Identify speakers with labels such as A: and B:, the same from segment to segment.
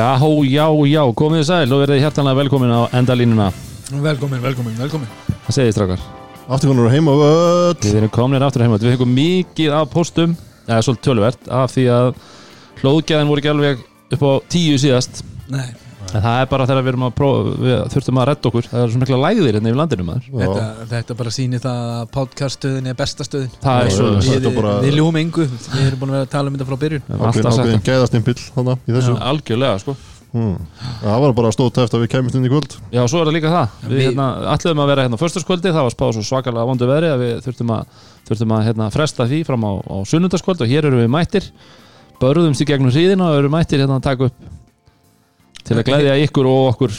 A: Já, já, já, komið þið sæl. Og verðið hjertanlega velkomin á endalínuna.
B: Velkomin, velkomin, velkomin.
A: Það segið strákar?
C: Afturkonur heima völd
A: Við erum kominir aftur heima Við fengum mikið af postum eða svolítið tölvert af því að hlóðgæðin voru ekki alveg upp á tíu síðast.
B: Nei,
A: en það er bara þegar við erum að prófa við þurftum að redda okkur. Það er svo mikla lægðir hérna yfir landinu maður.
B: Þetta, þetta bara sýnir það að podcaststöðin er besta stöðin.
A: Það er svo
B: Við,
C: þetta bara-
B: við ljúum engu, við erum búin að vera að tala um þetta frá byrjun.
A: Við
C: Ákveðin, gæðastimpill.
A: Algjörlega sko.
C: Hmm. Það var bara stótt eftir að við kemist inn í kvöld.
A: Já, svo er það líka það. Við
B: Við-
A: hérna, ætluðum að vera hérna á föstaskvöldi það var spáð svo svakalega vondu veðri að við þurftum að, þurftum að hérna, fresta því fram á, á sunnundaskvöld og hér erum við mættir. Börðumst í gegnum síðina og erum mættir hérna að taka upp til að glæðja ykkur og okkur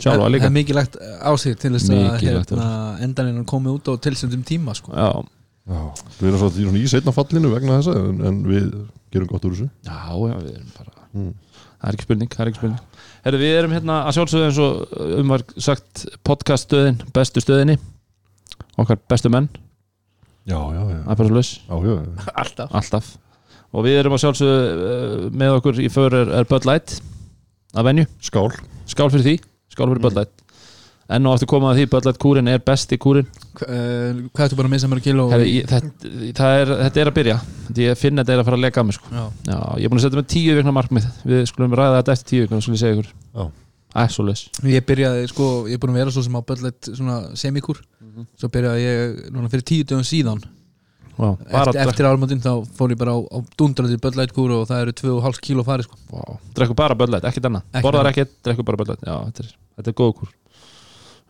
A: sjálfa
B: Það
A: líka.
B: er mikilvægt á sig til þess að
A: Mikilvægt
B: hérna, endaninn komi út á tilsendum tíma sko.
A: Já,
C: Við erum svo í setna fallinu vegna þessa en, en við gerum gott úr þessu.
A: Já, já, við erum bara
C: Hmm.
A: Það er ekki spurning, það er ekki spurning. Herru, við erum hérna að sjálfsögðu eins og um var sagt podcaststöðin, bestu stöðinni. Okkar bestu menn,
C: Já, já, já,
A: það
C: já, já.
B: Alltaf.
A: Alltaf. Og við erum að sjálfsögðu uh, með okkur í för er, er Bud Light að venju,
C: Skál.
A: Skál fyrir því. Skál fyrir Bud Light. Enn og aftur komað að því Light kúrin er besti kúrin
B: Hva- eh, Hvað ertu bara að missa mér kíló?
A: Þetta, það er, þetta er að byrja. Ég finn að þetta er að fara að lega að mig sko.
B: Já,
A: Já, ég er búin að setja með tíu vikna markmið. Við skulum ræða þetta eftir tíu vikna og segja ykkur.
C: Já.
A: Æ, svo leis
B: Ég byrjaði, sko, ég er búin að vera svo sem á svona semikúr. Svo byrjaði ég núna fyrir tíu dögum síðan
A: Bara
B: Eftir, eftir ármöndin þá fór ég bara á, á dundraði bölletkúr og það eru 2,5 kíló farið sko.
A: Vá, Drekku bara Light, ekkert annað.
B: Ekkert
A: Borðar
B: annað.
A: ekkert, drekku bara Light. Já, þetta er, þetta er góð kúr.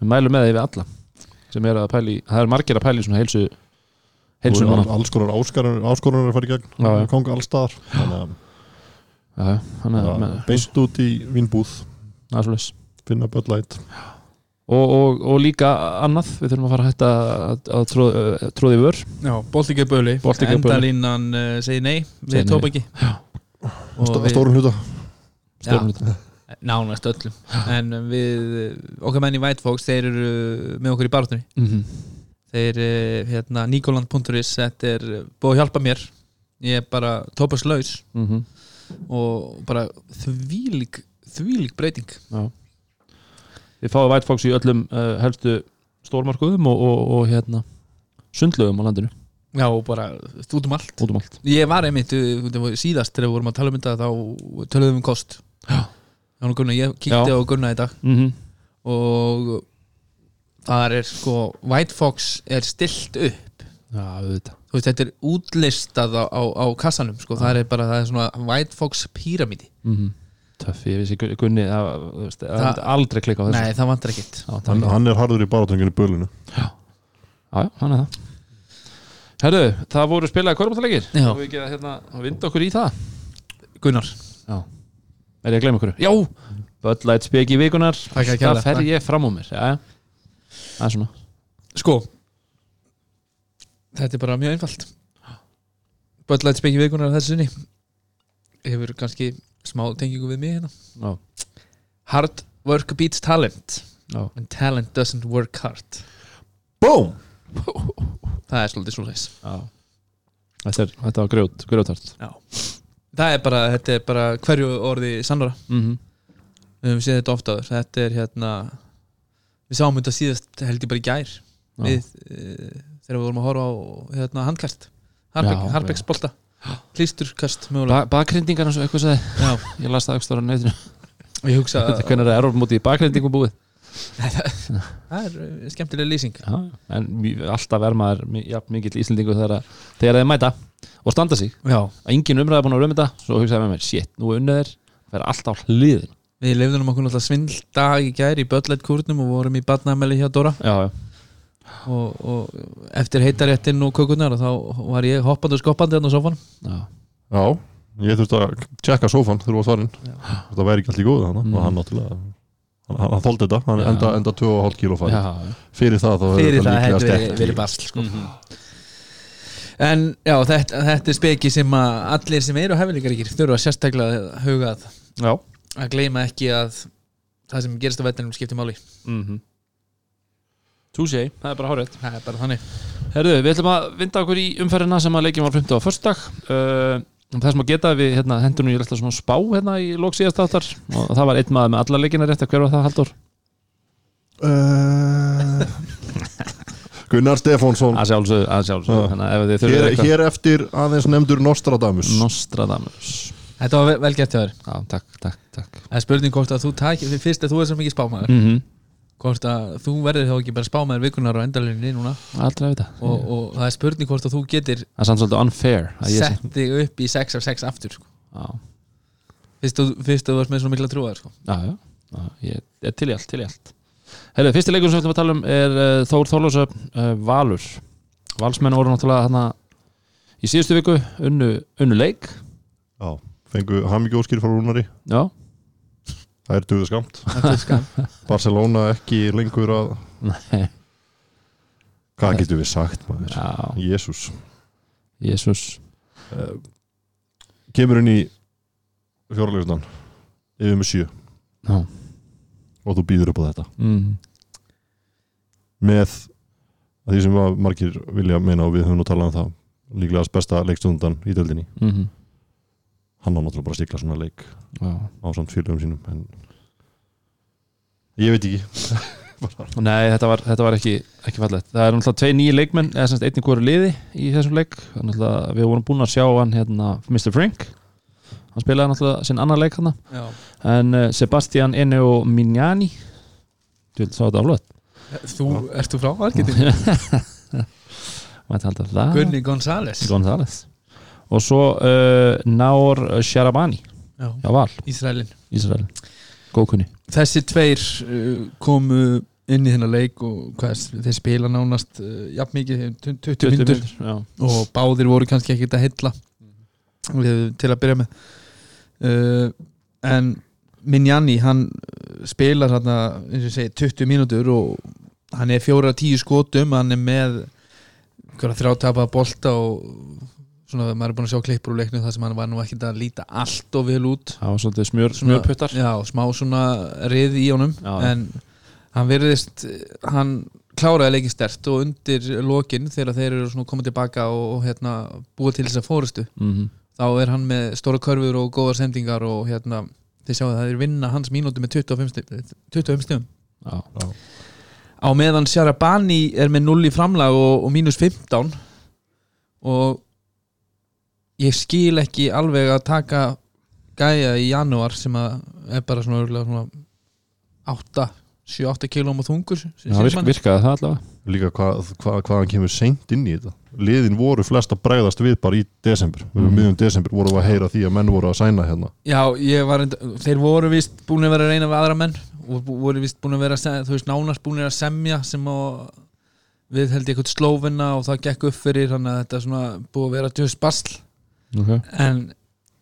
A: Við mælum með því við alla sem er að pæli, það er margir að pæli svona heilsu heilsu núna.
C: all- Alls konar að fara í gegn.
A: Já, já.
C: Konga allstaðar
A: Já, já,
C: beint út í vinnbúð
A: það er
C: Finna Bud Light
A: og, og, og líka annað, við þurfum að fara að hætta að, að tróði, tróði vör.
B: Já, Baltic er böli
A: Baltic er böli.
B: Endalínan uh, segir nei.
A: Segir
B: við
A: nei.
B: tópa ekki
C: Stó, Stórun hluta.
A: Stórum hluta.
B: Nánast öllum. En við, okkar menn í White Fox þeir eru með okkur í barðunni
A: Mhm.
B: Þeir, uh, hérna, Nikoland.is Þetta er búið að hjálpa mér. Ég er bara tópaslaus
A: Mhm.
B: og bara þvílík þvílík breyting.
A: Já. Við fáum White Fox í öllum uh, helstu stórmarkuðum og, og, og hérna sundlögum á landinu,
B: Já, bara út um allt.
A: Út um allt.
B: Ég var einmitt þetta var síðast þegar við vorum að tala um þetta þá töluðum við um kost.
A: Já.
B: Ég kíkti á Gunnar í dag.
A: Mm -hmm.
B: og það er sko White Fox er stilt upp.
A: Já,
B: veist, þetta er útlistað á, á, á kassanum sko. það er bara, það er svona White Fox píramíti
A: mm -hmm. Töff, ég vissi Gunni- það, veist, það aldrei klikka á þessu.
B: Nei, það vantar ekkit
A: Já,
C: hann,
A: er-
C: hann er harður í barátönginu bölinu.
A: Já, já, hann er það. Herru, það voru spilaði korfbáttalegir
B: Já.
A: og við að hérna, að vinda okkur í það?
B: Gunnar,
A: Er ég að gleyma okkur? Já, Bud Light speki vikunar Það fer ég fram á mér. Já, það er svona.
B: Sko þetta er bara mjög einfalt. Böllætt spengi vikunar þessu sinni. Hefur kannski smá tengingu við mig hérna.
A: Já,
B: Hard work beats talent.
A: Já,
B: and talent doesn't work hard.
C: BOOM
B: það er svolítið svo þess
A: já Þetta, þetta var grjót, grjótart
B: það er bara, er bara hverju orði sannara.
A: Mm -hmm.
B: við höfum séð þetta ofta þetta er hérna við sáum þetta síðast held ég bara í gær. Við, uh, þegar við vorum að horfa á hérna, handkast Harbeck, Klísturkast mögulega.
A: ba Bakrindingar eins og eitthvað sagði.
B: Já,
A: Ég las það ekstra á
B: og ég hugsa
A: Þetta er hvernig er erfum mútið í bakrindingum búið?
B: Það er uh, skemmtileg lýsing.
A: Já, en alltaf er maður mi- jafn mikill íslendingu þegar, að- þeir mæta og standa sig.
B: Já,
A: engin umræða búin að rauma þetta svo hugsaði með mér, shit, nú er unnið þeir það er alltaf hliðin
B: við lefðum okkur náttúrulega svindldag í gær í Böllætt kúrnum og vorum í badnameli hjá Dóra.
A: Já, já,
B: og, og eftir heitaréttin og kökunar þá var ég hoppandi og skoppandi hérna á sofan
A: já,
C: Já, ég þurfti að tjekka sófan þegar þú var svarinn
B: Já.
C: Þetta væri ekki allt í góðu þannig
A: Mm.
C: og hann náttúrulega hann, hann, þóldi þetta, hann
A: Já.
C: enda, enda 2,5 kíló fari
A: já, já.
C: Fyrir það þá er þetta
B: það
C: líklega
B: verið, basl sko.
A: Mhm.
B: en já, þetta, þetta er speki sem að allir sem eru hefðingaríkir þurfa sérstaklega að huga að
A: já.
B: að gleyma ekki að það sem gerist á vellinum skiptir máli
A: Mm -hmm. Túsei, það er bara hárið
B: það er bara þannig.
A: Herðu, við ætlum að vinda okkur í umferðina sem að leikjum var 15 á förstak uh, maður geta að við hérna, hendunum ég alltaf svona spá hérna í lók síðast áttar. Og það var einn maður með alla leikina rétt hver var það Haldur?
C: uh, Gunnar Stefánsson.
A: Að sjálfsögðu, að þið þurfið
C: hér, hér eftir aðeins nefndur Nostradamus.
A: Nostradamus.
B: Þetta var vel- vel gert hjá þér.
A: Já, takk, takk, takk.
B: Það er spurning hvort að þú takir Fyrst að þú er svo mikið spámaður.
A: Mm -hmm.
B: Hvort að þú verður þá ekki bara spámaður vikunar á endalinni núna?
A: Aldrei að vita.
B: Og, og það er spurning hvort að þú getur
A: Það er samt svolítið unfair að ég sé
B: sett þig upp í 6 af 6 aftur sko. Fyrst að þú- varst með svona mikla trúar sko.
A: já, já, já ég er til í allt, til í allt. Herðu, fyrsti leikur sem við ætlum að tala um er uh, Þór Þórlósa uh, Valur. Valsmenn voru náttúrulega hana í síðustu viku unnu, unnu leik.
C: Já, fengu hamingjóskir frá Rúnari.
A: Já,
C: Það er duðu skamt
B: er skam.
C: Barcelona ekki lengur að
A: nei,
C: Hvað getur við sagt maður? Jésús
A: Jésús
C: Kemur inn í fjóralegstan Yfir með sjö.
A: Já,
C: Og þú býður upp á þetta.
A: Mm,
C: Með því sem margir vilja meina og við höfum nú talað um það líklegast besta leikstundan í döldinni
A: mm
C: hann á náttúrulega bara að stikla svona leik
A: já.
C: á samt félögum sínum en ég veit ekki.
A: Nei, þetta var, þetta var ekki, ekki fallegt. Það er náttúrulega tvei nýji leikmenn eða semst einnig hverju liði í þessum leik. Er Við vorum búin að sjá hann hérna, Mr. Frank. Hann spilaði náttúrulega sinn annar leik hann. En uh, Sebastian Enneo Mignani. Þú vil sá þetta aflöð
B: Þú, ert þú frá
A: það?
B: Gunni González.
A: González Og svo uh, Naor Sharabani
B: Já.
A: Já, Val,
B: Ísraelin
A: Ísrael Góðkunni
B: Þessi tveir uh, komu inn í þennan leik og er, þeir spila nánast uh, jafn mikið, 20, 20 myndur og báðir voru kannski ekkert að hylla við, til að byrja með. En Minjani hann spilar hann segi 20 mínútur og hann er fjóra tíu skotum. Hann er með þrjátapaða bolta og svona maður er búin að sjá klippur úr leiknum þar sem hann var nú ekkert að líta allt og vel út.
A: Það var svolítið smjör, smjörputtar.
B: Já, smá svona rið í honum
A: Já.
B: en hann verðist hann kláraði leikin stert og undir lokin þegar þeir eru svona komið tilbaka og, og hérna, búa til þess að fórustu
A: mm
B: þá er hann með stóra körfur og góðar sendingar og hérna, þeir sjáu að það er vinna hans mínúti með 25 stigum 25 stigum.
A: Já,
B: á meðan Sjarabani er með 0 í framlag og, og mínus 15 og ég skil ekki alveg að taka gæja í janúar sem að er bara svona, örugglega svona 8 7-8 kilóm og þungur
A: Já virk, virkaði það allavega.
C: Líka hvað hva, hvaðan kemur seint inn í þetta? Liðin voru flest að bregðast við bara í desember. Við mm. miðjum desember vorum við að heyra því að menn voru að sæna hérna.
B: Já, ég var þeir voru vist búin að vera að reyna við aðra menn og voru vist búin að vera þú veist, nánast búin að semja sem á við held ég eitthvað slófinna og það gekk upp fyrir þannig að þetta er svona búið að vera djöðs basl
A: okay.
B: en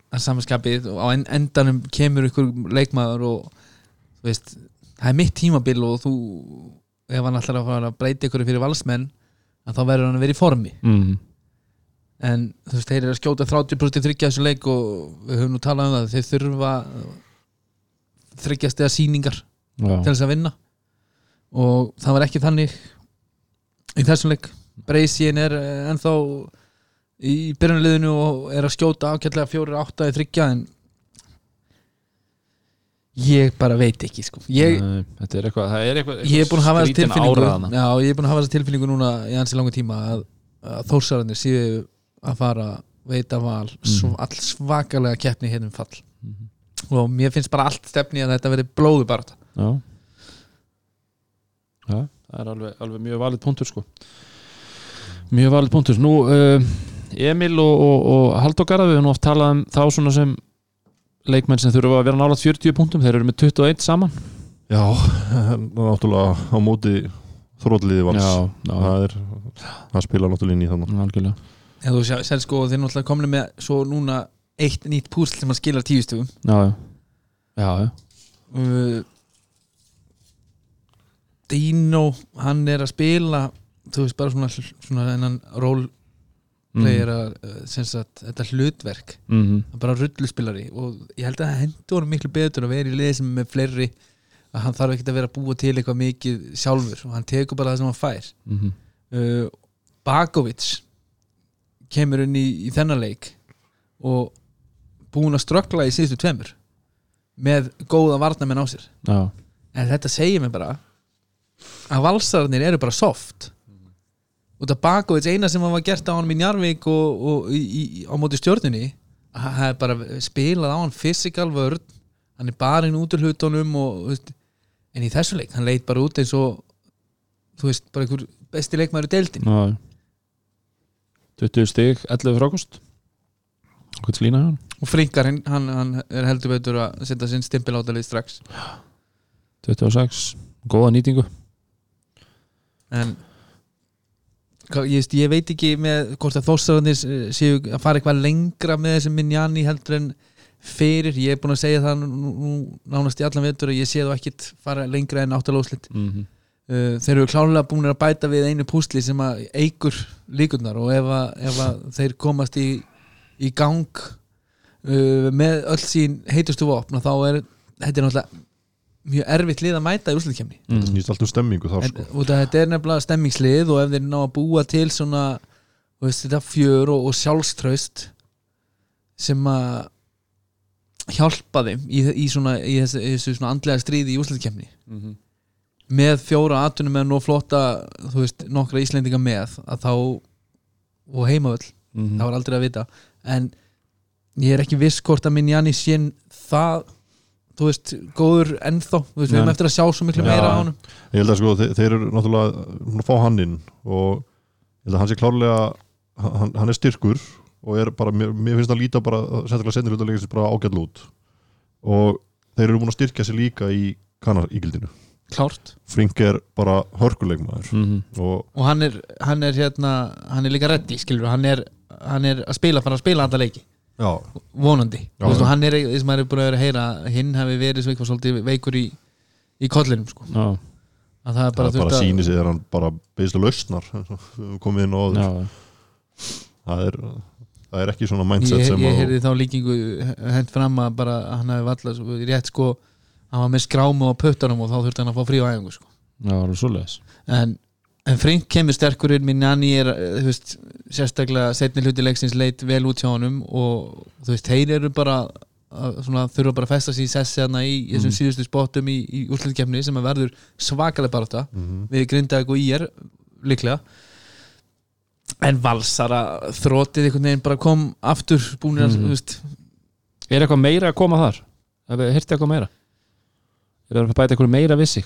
B: að samanskapið og á en, endanum kemur ykkur leikmaður og þú veist, það er mitt tímabil og þú, ef hann ætlar að breyta ykkur fyrir valsmenn þá verður hann að vera í formi
A: mm.
B: en þú veist, þeir eru að skjóta 30% þryggja þessu leik og við höfum nú talað um það þeir þurfa þryggjast eða sýningar
A: Já,
B: til þess að vinna og það var ekki þannig í þessum leik Breysín er ennþá í byrjunliðinu og er að skjóta ákjallega fjórir átta í þryggja en ég bara veit ekki sko. ég,
A: Nei, Þetta er eitthvað, það er eitthvað,
B: ég er búin að hafa þessa tilfinningu já, ég er búin að hafa þessa tilfinningu núna í ansi langa tíma að, að þórsararnir séu að fara veita val svo, all svakalega keppni hérna um fall.
A: Mhm.
B: og mér finnst bara allt stefni að þetta verði blóðu bara
A: Já. Já, það er alveg, alveg mjög valið punktur sko. Mjög valið punktur. Nú, uh, Emil og, og, og Halldór Garðar, við höfum nú oft talað um þá svona sem leikmenn sem þurfa að vera nálægt 40 punktum, þeir eru með 21 saman.
C: Já, náttúrulega á móti þrótliði vals.
A: Já, já,
C: það er það spila náttúrulega inn í þannig
A: algjörlega.
B: Já, þú sér, sér sko, þeir náttúrulega komni með svo núna eitt nýtt púsl sem að skila tíustugum
A: Já, já, já,
B: uh, Dino hann er að spila þú veist bara svona, svona enn roleplayer mm. sem sagt, þetta hlutverk
A: mm -hmm.
B: bara rulluspilari og ég held að það hendur miklu betur að vera í liði sem er með fleiri að hann þarf ekki að vera að búa til eitthvað mikið sjálfur og hann tekur bara það sem hann fær
A: Mm -hmm.
B: uh, Bakovic kemur inn í, í þennan leik og búin að ströggla í síðustu tveimur með góða varnamenn á sér
A: já,
B: en þetta segir mér bara að valsararnir eru bara soft út af Bakovic eina sem var gert á hann í Njarvík og, og í, í, á móti stjórnunni það er bara spilað á hann physical vörn hann er bara inn út úr hlutunum og, en í þessu leik, hann leit bara út eins og þú veist, bara einhver besti leikmaður í deildin
A: já 20 stig, 11 frákost. Hvað slína hann?
B: og Frinkarinn, hann, hann er heldur betur að setja sinn stimpil á þetta leik strax.
A: 26, góða nýtingu.
B: En ég, ég veit ekki með hvort að þóstararnir séu að fara eitthvað lengra með þessi Minjani heldur en fyrir, ég er búin að segja það nú, nánast í allan vetur að ég sé þú ekkit fara lengra en áttalóðslit
A: mm -hmm.
B: uh, þeir eru klárlega búin að bæta við einu púsli sem að eigur líkurnar og ef að, ef að þeir komast í, í gang uh, með öll sín heitustu vopna þá er þetta er náttúrulega mjög erfitt lið að mæta í
C: þetta
A: mm.
C: snýst allt um stemmingu þar sko.
B: En, af þetta er nefnilega stemmingslið og ef þeir ná að búa til svona þú veist, þetta fjör og, og sjálfströst sem að hjálpa þeim í, í, svona, í, þessu, í þessu svona andlega stríði í úsliðkemni
A: Mm -hmm.
B: með fjóra atunum með nú flotta þú veist, nokkra Íslendinga með að þá og heimavöll,
A: Mhm.
B: það var aldrei að vita en ég er ekki viss hvort að minn Janni sén það þú veist, góður ennþá. Þú veist, við erum
A: Nei.
B: eftir að sjá svo miklu meira á honum.
C: Ég held að sko, þeir, þeir eru náttúrulega hún að fá hann inn og ég held að hann sé klárlega hann, hann er styrkur og er bara, mér, mér finnst að líta bara sérstaklega leikist bara ágætl út. Og þeir eru búin að styrkja sig líka í kanaríkildinu
B: klárt.
C: Frink er bara hörkuleikmaður
A: Mm
C: og
B: og hann er, hann er hérna hann er líka reddi, skilur hann er, hann er að spila, fara að spila alla leiki
C: já,
B: vonandi,
C: Já,
B: Þú veist, og hann er þess að maður er búin að vera að heyra hinn hefði verið svo eitthvað svolítið veikur í í kollinum, sko,
A: Já,
B: að það er bara,
C: það bara
B: þurft að-
C: síni sig þegar hann bara beðislega lausnar komið inn og
A: já,
C: það er, það er ekki svona mindset
B: ég,
C: sem
B: ég heyrði þá líkingu hent fram að bara hann hefði vallað svo, rétt sko, hann var með skrámu á puttanum og þá þurfti hann að fá frí á æfingu sko.
A: já, það er svoleiðis.
B: En, en Frink kemur sterkur inn minn Janni er, eh, þú veist, sérstaklega setni hluti leiksins leit vel út hjá honum og þú veist, þeir eru bara að, svona, þurfa bara að festa sig í sessi hana í, þessum
A: Mm.
B: síðustu spottum í, í úrslutkefni sem að verður svakalega bara þetta
C: Mhm.
B: við Grindavík og IR líklega en valsara þrótið einhvern veginn bara kom aftur búinir að,
A: Mhm.
B: þú veist
A: Er eitthvað meira að koma þar? Ef við hirti eitthvað meira? Er það að bæta eitthvað meira við sig?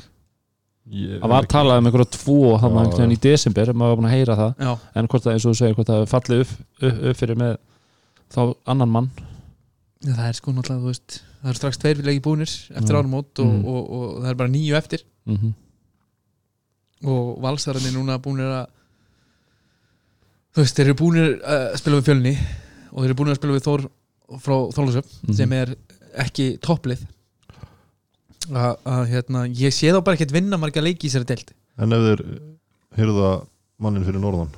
A: Það var talað um eitthvað tvo hann
C: Já,
A: einhvern veginn í desember maður var búin að heyra það
B: já,
A: en hvort það eins og þú segir hvort það hefur fallið upp, upp, upp fyrir með þá annan mann
B: það er sko náttúrulega, þú veist það eru strax tveir leiki búnir eftir
A: Já.
B: áramót og,
A: Mhm.
B: og, og, það er bara nýju eftir
A: mm -hmm.
B: og valsararnir núna búnir að þú veist, þeir eru búnir að spila við fjölni og þeir eru búnir að spila við Þór frá Þólusöp
A: Mhm.
B: sem er ekki topplið að, að hérna, ég sé þá bara ekkert vinna marga leiki í þessari deild.
C: En ef þeir hyrða mannin fyrir norðan?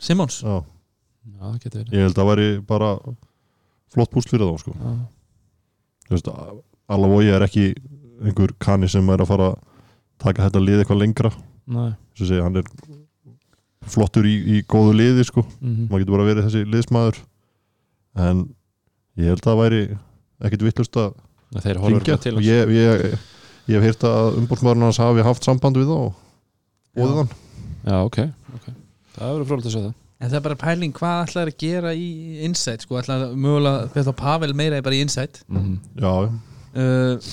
B: Simons,
C: já,
A: Já,
C: ég held að það væri bara flott púst fyrir þá sko.
A: Já,
C: Þú veist, Alavogi er ekki einhver kanni sem er að fara að taka þetta lið eitthvað lengra.
A: Nei,
C: Svo segi, hann er flottur í, í góðu liði sko.
A: mm
C: maður getur bara verið þessi liðsmaður. En ég held að það væri ekkit vittlust að
A: þeir horfur eitthvað til
C: ég, ég, ég hef heyrt að umbúrsmaðurinn hans hafi haft samband við þá og hann.
A: Já, ok, ok. Það verður frólægt að segja það.
B: En það er bara pæling hvað ætlar að gera í Insight sko, ætlar mögulega þá Pavel meira bara í Insight?
A: Mm -hmm.
C: já,
B: uh,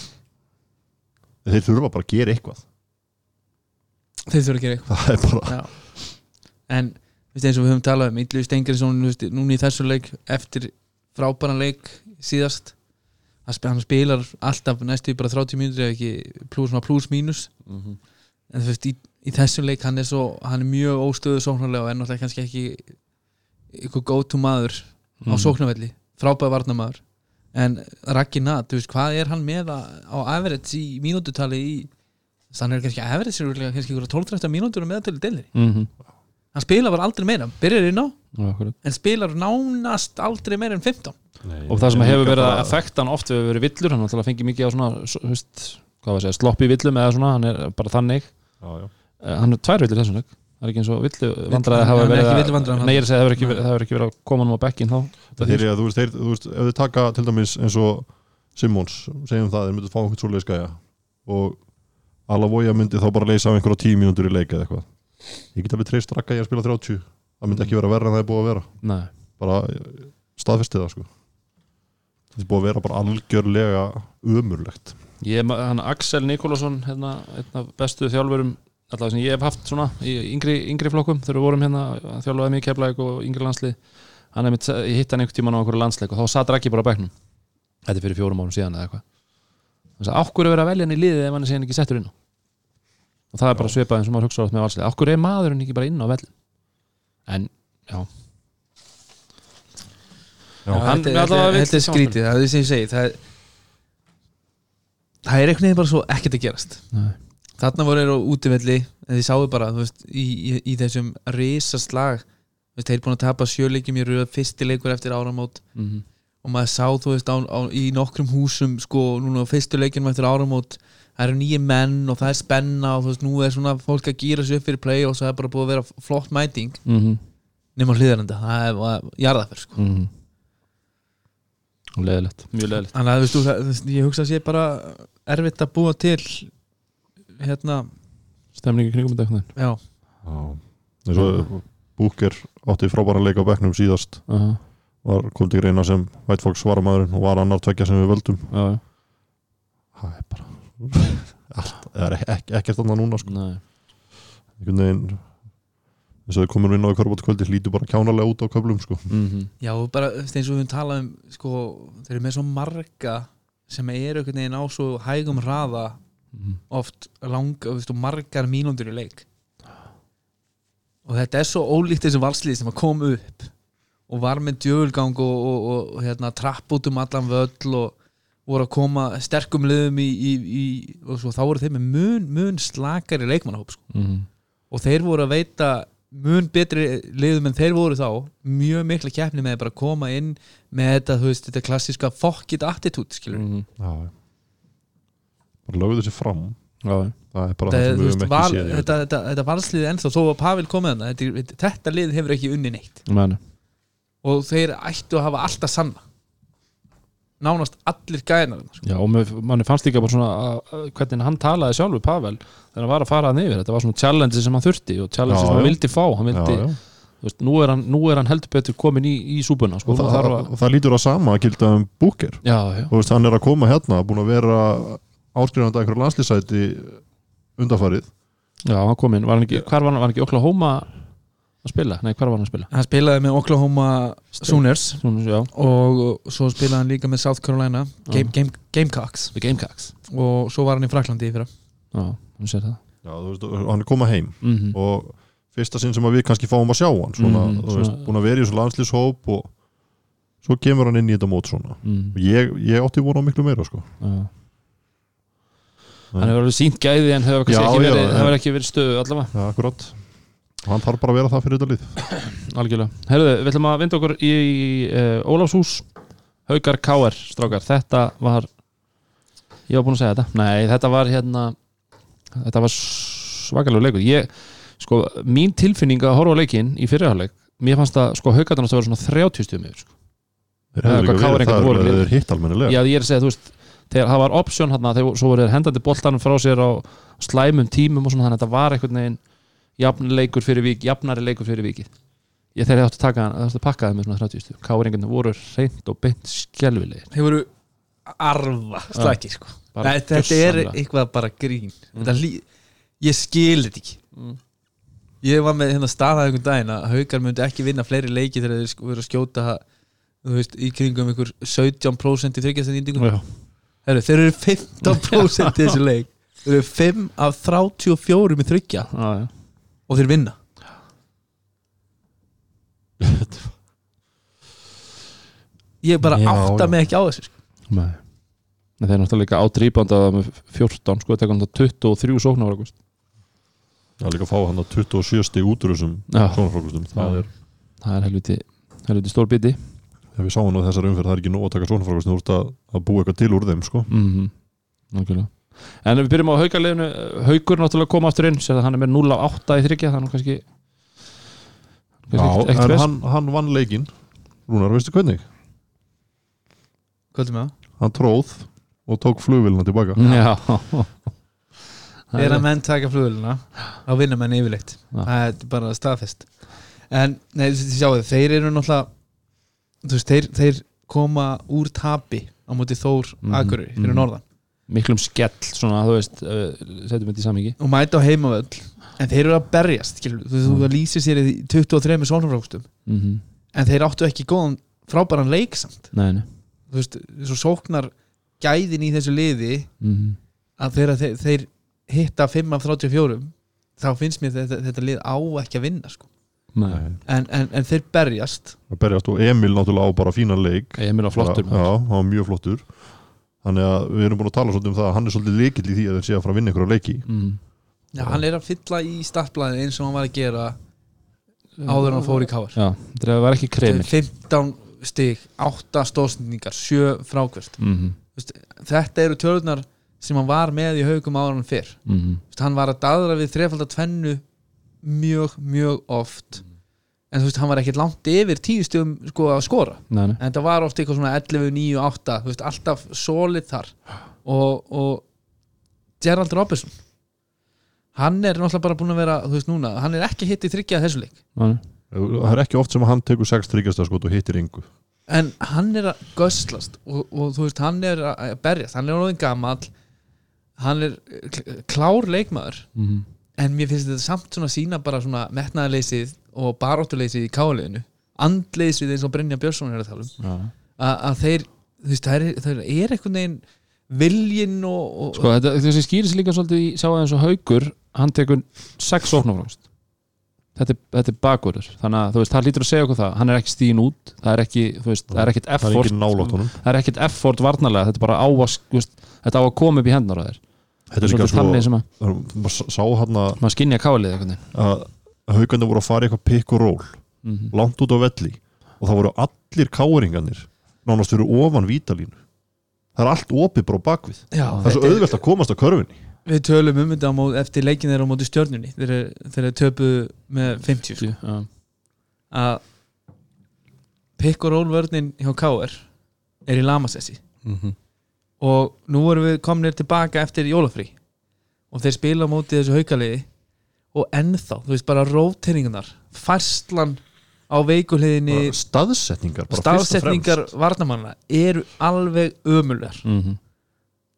C: þeir þurfa bara að gera eitthvað.
B: Þeir þurfa að gera eitthvað.
C: Það er bara,
B: Já. en þú veist, eins og við höfum talað um Ítlu Stengriðsson núna í þessu leik eftir frábæran leik síðast hann sp- hann spilar alltaf næstu bara 30 mínútur eða ekki plus, plus mínus
A: Mm -hmm.
B: en þú veist í, í þessu leik hann er, svo, hann er mjög óstöðu sóknarlega og er náttúrulega kannski ekki ykkur go to maður á
A: Mhm.
B: sóknarvelli frábæð varnamaður en Raggi Nat, þú veist, hvað er hann með að, á average í mínútutali í þannig er kannski average er kannski ykkur 12-13 mínútur með til delir
A: Mm -hmm.
B: Hann spilar bara aldrei meira, byrjar inn á en spilar nánast aldrei meira en 15
C: Nei,
A: og það sem hefur verið að effekta hann oft hefur verið villur, hann náttúrulega fengið mikið á svona, veist, hvað var að segja, sloppi villum eða svona, hann er bara þannig.
C: Já, já.
A: Eh, hann er tvær villur þessum það er ekki eins og villu vandræði hafa
B: hann
A: verið
B: ekki
A: að-
B: villuvandræðan hann.
A: Nei, ég að segja, það hefur ekki, verið- það hefur ekki verið að koma nú á bekkin þá.
C: Það er að þú veist, þú veist ef þið taka til dæmis eins og Simons segjum það, þeir myndu fá einhvern svoleiðis gæja. Og Alavoja myndi þá bara leysa af einhverja tíu mínútur í leik eða eitthvað ég get alveg treyst rakka ég að spila 30 það myndi ekki vera verra en það er búið að vera.
A: Nei,
C: bara staðfestið það sko. Þetta er búið að vera bara algjörlega umurlegt
A: ég, hann Axel Nikolásson hérna, einn af bestu þjálfurum allavega sem ég hef haft svona í yngri, yngri flokkum þegar við vorum hérna að þjálfaði í Keflæk og yngri landslið hann er mitt, ég hitt hann einhvern tímann á einhverju landsleik og þá satt Raki bara á bekknum. Þetta er fyrir fjórum árum síðan eða eitthvað. Þannig að ákkur er verið að velja hann í liðið ef hann er síðan ekki settur inn á og það er bara svipað eins og maður hugsa átt með valslið ákkur er maðurinn ekki bara inn á vellin en, já,
B: þetta, er skrítið, það er því sem ég segi það er, það er einhvern veginn bara svo ekkert að gerast.
A: Nei.
B: þarna voru þeir á útivelli en þið sáu bara, þú veist, í, í, í þessum risaslag, þú veist, þeir eru búin að tapa sjöleikjum í röð, fyrsti leikur eftir áramót.
A: Mm
B: og maður sá, þú veist, á, á, í nokkrum húsum sko, núna á fyrstu leikjum eftir áramót það eru nýju menn og það er spenna og þú veist, nú er svona fólk að gýra sig upp fyrir play og það er bara búið að vera flott mæting.
A: Mm
B: nema hlýðarenda, það er jarðaför sko.
A: -hmm. leðilegt, mjög leðilegt
B: þannig að þú veist, ég hugsa að sé bara erfitt að búa til hérna,
A: stemningi kringum þetta
B: já.
C: Búker átti frábæran leik á bekknum síðast.
A: Uh
C: var kom til greina sem White Fox svaramaðurinn og var annar tvekja sem við völdum.
A: Já, já,
C: það er bara allt, það er ek, ekkert annað núna sko.
A: nei
C: einhvern veginn eins og þau komur inn á í körbótkvöldi hlýtu bara kjánalega út á köflum sko.
A: mm
B: Já, og bara þú veist, eins og við höfum talað um sko, þeir eru með svo marga sem eru einhvern veginn á svo hægum hraða
A: -hmm.
B: oft lang, þú veist, og margar mínúndur í leik og þetta er svo ólíkt þessu valslið sem að koma upp og var með djöfulgang og, og, og, og hérna, trapp út um allan völl og voru að koma sterkum liðum í, í, í og svo þá voru þeir með mun, mun slakari leikmannahóp sko.
A: Mm
B: og þeir voru að veita mun betri liðum en þeir voru þá mjög mikla keppni með að bara koma inn með þetta, veist, þetta klassiska fuck it attitude, skilur
A: -hmm.
C: já, já. bara lögðu þessi fram
A: já, já.
C: það er bara
B: þetta,
C: það sem við
B: veist,
C: höfum ekki
B: val,
C: séð
B: þetta, þetta, þetta valsliði ennþá þó að Pavel komið þarna þetta, þetta lið hefur ekki unni neitt
A: Meni.
B: og þeir ættu að hafa alltaf sanna nánast allir gæðina sko.
A: já, og manni fannst líka bara svona að, að, hvernig hann talaði sjálfur Pavel þegar hann var að fara að neyfir, þetta var svona challenge sem hann þurfti og challenge
C: Já,
A: sem hann vildi fá. Hann vildi,
C: já, já.
A: þú Veist, nú, er hann, nú er hann heldur betur komin í, í súpuna sko,
C: Og, það,
A: þarf að,
C: og það lítur að sama að gilda um
A: já,
C: og veist, hann er að koma hérna búin að vera áskrifandi að einhverju landslýsæti undarfarið
A: já, hann kom inn. Var hann ekki, hvar var hann, var hann ekki Oklahoma að spila, nei, hvar var hann að spila?
B: Hann spilaði með Oklahoma Sooners. Og svo spilaði hann líka með South Carolina. Game, Game, Gamecocks.
A: Gamecocks?
B: Og svo var hann í Fraklandi í fyrra.
A: Já, hann sér það.
C: Já, þú veist, hann er koma heim.
A: Mm -hmm.
C: og fyrsta sinn sem að við kannski fáum að sjá hann svona,
A: Mhm,
C: þú veist,
A: svona-
C: búin að vera í þessu landslýshóp og svo kemur hann inn í þetta mót svona.
A: Mm,
C: og ég, ég átti vona á miklu meira sko.
A: já. hann hefur alveg sínt gæði en hefur kannski
C: Já,
A: ekki verið, hefur verið stöðu allavega.
C: Ja, akkurat. og hann þarf bara að vera það fyrir þetta lið.
A: Algjörlega, herruðu, við ætlum að vinda okkur í uh, Ólafshús. Haukar Káar, strákar, þetta var ég var búin að segja þetta. Nei, þetta var hérna þetta var svakalega leikur. Ég, sko, mín tilfinning að horfa á leikinn í fyrirháleik, mér fannst að sko Haukarnir að vera svona 30 stjum yfir sko.
C: það
A: liðir.
C: eru hitt almennilega.
A: Já, ég er að segja, þú veist þegar það var option hérna, þegar svo voru hendandi boltanum frá sér á slæmum tímum og svona, þannig að þetta var einhvern veginn jafn leikur fyrir vik, jafnari leikur fyrir vikið ég þegar að taka það pakka það með svona 30 stu káringarnir voru reynd og beint skelvilegir
B: þeir voru arfa slækir sko. Þetta er eitthvað bara grín. Þetta lí, ég skil þetta ekki.
A: Mm.
B: ég var með hérna staðað einhvern daginn að haukar myndi ekki vinna fleiri leiki þegar þeir sk- voru að skjóta veist, í kringum ykkur 17% í. Heru, þeir eru 15% í þessu leik. Þeir eru 5 af 34 í þryggja
A: Já, já.
B: Og þeir vinna ég bara
C: Já,
B: átta
C: já.
B: mig ekki á þessu sko.
A: Nei. En þeir náttúrulega líka ádrýbanda með 14 sko, þetta kom það 23 sóknar ágúst.
C: það er líka að fá hann að 27 stig út úr þessum frákustum það er,
A: það er helviti, helviti stór biti
C: ef við sáum nú þessar umferð það er ekki nóg að taka svona frákustum þú ert að, að búa eitthvað til úr þeim sko.
A: mm -hmm. En við byrjum á haukarleginu Haukur náttúrulega kom aftur inn sér að hann er með 0 á 8 í þryggja þannig kannski,
C: Já, en hann, hann vann leikinn Rúnar, veistu hvernig?
B: Er með það?
C: Hann tróð og tók flugvélina tilbaka
A: Já
B: Er að menn taka flugulina þá vinna menn yfirleitt
A: Já.
B: það er bara staðfest en nei, sjáu þið, þeir eru náttúrulega þú veist, þeir, þeir koma úr tapi á móti Þór
A: Mhm,
B: Akureyri fyrir
A: mhm.
B: norðan
A: miklum skell svona, þú veist, uh, setjum þetta í samíki
B: og mæta á heimavöll en þeir eru að berjast skilur, þú,
A: Mhm.
B: þú lýsir sér í 23 sónafrákstum
A: mm -hmm.
B: en þeir áttu ekki góðan frábæran leik samt.
A: Nei, nei.
B: Þú veist, svo sóknar gæðin í þessu liði
A: mm
B: að þegar þeir, þeir hitta 5 af 34 þá finnst mér þetta, þetta lið á ekki að vinna sko.
A: Nei,
B: en, en, en þeir berjast.
C: Berjast og Emil náttúrulega á bara fínan leik.
A: Emil á flottur
C: já, já, hann var mjög flottur þannig að við erum búin að tala svolítið um það að hann er svolítið leikill í því að þeir sé að fara að vinna ykkur á leiki.
A: Mm.
B: Já, hann er að fylla í startblæðin eins og hann var að gera áður en hann fór í káar
A: Já, þetta var ekki kremil
B: 15 stig, 8 stóðsendingar 7 frákvöst
A: mm -hmm.
B: þetta eru tölunar sem hann var með í haugum áður en hann fyrr
A: Mm -hmm.
B: Hann var að daðra við þrefaldar tvennu mjög, mjög oft en þú veist, hann var ekkert langt yfir tíu stigum sko að skora.
A: Nei, nei.
B: En þetta var oft eitthvað svona 11, 9, 8 þú veist, alltaf solid þar. Og, og Gerald Robertson hann er náttúrulega bara búin að vera þú veist núna, hann er ekki hitt í þryggja þessu leik.
A: Nei,
C: það er ekki oft sem að hann tekur 6 tryggjastarskot og hittir yngu
B: en hann er að göslast og, og þú veist, hann er að berjast. Hann er orðin gamall. Hann er kl- klár leikmaður.
A: Mm
B: en mér finnst þetta samt svona sína bara svona metnaðarleysið og baróttuleysið í káliðinu andleysið eins og Brynja Björnsson er að tala um
A: Já.
B: að, að þeir, þú veist, það er, það er einhvern veginn viljinn og, og
A: Sko, þetta, þessi skýris líka svolítið í sá eins og haugur hann tekur sex sóknarfrást þetta, er- þetta er bakverður þannig að þú veist, það lítur að segja okkur það hann er ekki stíðin út, það er ekki veist, það er ekkit
C: það er
A: effort
C: ekki nálátt honum.
A: það er ekkit effort varnarlega, þetta er bara á að veist, þetta á að koma upp í hendur á þér.
C: Þetta er líka
A: Svolítið þannig sem að
C: svo maður sá hann að
A: maður skinja kálið eitthvað
C: að haugandi voru að fara eitthvað pikk og ról
A: mm -hmm.
C: langt út á velli og það voru allir káringarnir nánast fyrir ofan vítalínu það er allt opið bara á bakvið
B: já,
C: það er svo auðvelt að komast á körfinni
B: við tölum um þetta mót, eftir leikin þeirra á móti stjörnunni þeir, þeir töpu með 50 sko.
A: Já.
B: að pick og roll vörnin hjá KR er í lamasessi og nú erum við komnir tilbaka eftir jólafrí og þeir spila á móti þessu haukaliði og ennþá, þú veist bara róteringunar færslan á veikuhliðinni
C: Bara staðsetningar og
B: staðsetningar varnamanna eru alveg ömulegar
A: Mm -hmm.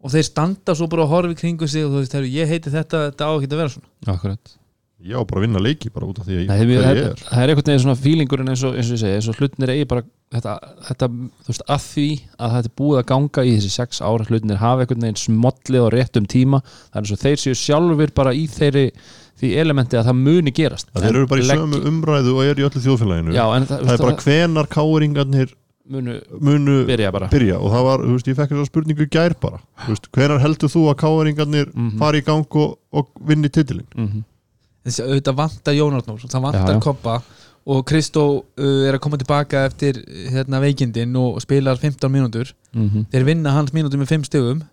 B: og þeir standa svo bara og horfi kringu sig og þú veist, heyrðu, ég heiti þetta, þetta á ekki að vera svona.
A: Akkurat.
C: Ég á bara að vinna leiki bara út af því að ég,
A: Nei,
C: hver
A: það,
C: ég er.
A: það er einhvern veginn svona fílingurinn eins og, eins og ég segi, eins og hlutinir eigi bara þetta, þetta, þú veist, að því að þetta er búið að ganga í þessi sex ára hlutinir hafa einhvern veginn smollið á réttum tíma. Það er eins og þeir séu sjálfur bara í þeirri því elementi að það muni gerast.
C: Að þeir eru bara í
A: Leggi-
C: sömu umræðu og er í öllu þjóðfélaginu.
A: Já, en það,
C: það er bara hvenar káringarnir
A: munu
C: munu
A: byrja bara.
C: byrja. Og það var, þú veist, ég fekk þessa spurningu í gær bara, þú veist, hvenar heldur þú að káringarnir
A: Mhm.
C: fari í gang og, og vinni titilin
A: mm
B: þessi auðvitað vantar Jónarnór það
A: Já,
B: vantar
A: já.
B: Koppa og Kristó uh, er að koma tilbaka eftir hérna, veikindin og spilar 15 mínútur.
A: -hmm.
B: þeir vinna hans mínútur með 5 stegum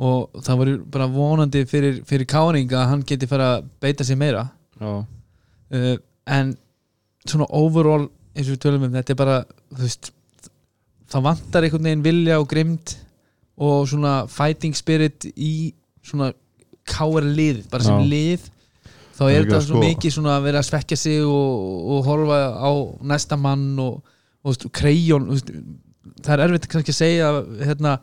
B: og það voru bara vonandi fyrir, fyrir Káring að hann geti fara að beita sig meira. Uh, en svona overall eins og við tölum um þetta er bara veist, það vantar einhvern veginn vilja og grimd og svona fighting spirit í svona káar lið bara sem
A: Já.
B: lið þá
C: er
B: þetta
C: að
B: svo
C: sko-
B: mikið svona að vera að svekja sig og, og horfa á næsta mann og, og veist, það er erfitt kannski að segja hérna,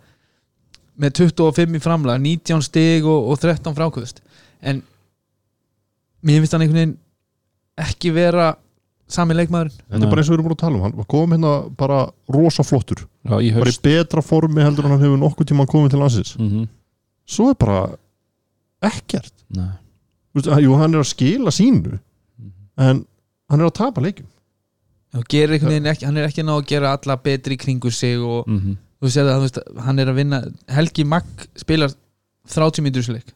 B: með 25 í framlega 19 stig og, og 13 frákvöðust. En mér finnst hann einhvern veginn ekki vera sami leikmaðurinn.
C: Þetta er bara eins og við erum búin að tala um. Hann kom hérna bara rosa flottur.
A: Já í
C: bara í betra formi heldur en hann hefur nokkuð tíma komið til landsins.
A: Mm -hmm.
C: svo er bara ekkert.
A: Nei.
C: Þú veist, jú, hann er að skila sínu en hann er að tapa leikum
B: og gerir einhvern veginn ekki, hann er ekki ná að gera alla betri kringu sig og
A: mm -hmm.
B: Þú sér það, þú veist, hann er að vinna Helgi Magg spilar 30 mínútur í þessu leik.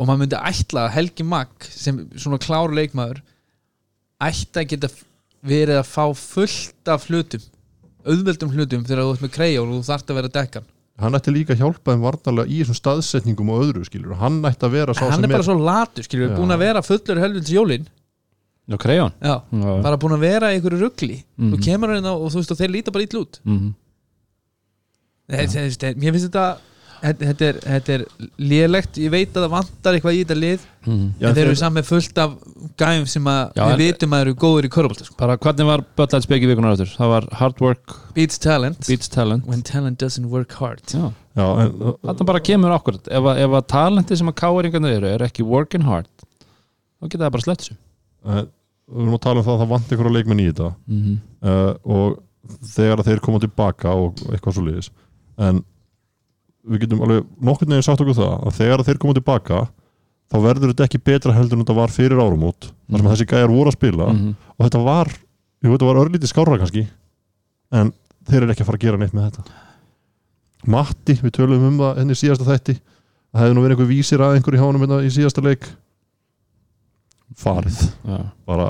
B: Og maður myndi ætla að Helgi Magg sem svona klár leikmaður ætti að geta verið að fá fullt af hlutum auðveldum hlutum þegar þú ert með krejón og þú þarft að vera dekkan
C: hann. Ætti líka að hjálpa þeim varnarlega í þessum staðsetningum og öðru skilur hann ætti að vera sá
B: hann
C: sem
B: er bara svo latur, skilur við,
C: Já.
B: búin að vera fullur helvins jólin.
A: Já, krejón
B: já, bara búin að vera í einhverju ruggli
A: Mhm.
B: og kemur hann og þú veist og þeir líta bara ítl út.
A: Mhm.
B: Þetta- þetta- mér finnst þetta þetta er, þetta er lélegt. Ég veit að það vantar eitthvað í þetta lið.
C: Já,
B: en þeir eru saman fullt af gæfum sem að
A: Já,
B: við vitum að eru góður í körbólta sko.
A: Bara hvernig var Böllhætt speki vikunar áttur? Það var hard work
B: beats talent.
A: beats talent.
B: When talent doesn't work hard.
A: Já,
C: já, en,
A: þetta bara kemur okkur ef, að- ef að talenti sem að káeringarnir eru er ekki working hard þá geta það bara slett þessu.
C: En, við erum að tala um það að það vanti einhverja leikmenn í þetta.
A: Mm
C: uh, og þegar að þeir koma tilbaka og eitthvað svo liðis en við getum alveg nokkurn veginn sagt okkur það að þegar að þeir koma tilbaka þá verður þetta ekki betra heldur en þetta var fyrir árumót þar sem
A: Mhm.
C: þessi gæjar voru að spila.
A: -hmm.
C: og þetta var, jú, þetta var örlítið skárra kannski en þeir eru ekki að fara að gera neitt með þetta. Matti, við töluðum um það henni síðasta þætti það hefði nú verið einhver vísir að einhver í hánum hérna í síðasta leik. Farið.
A: Já,
C: bara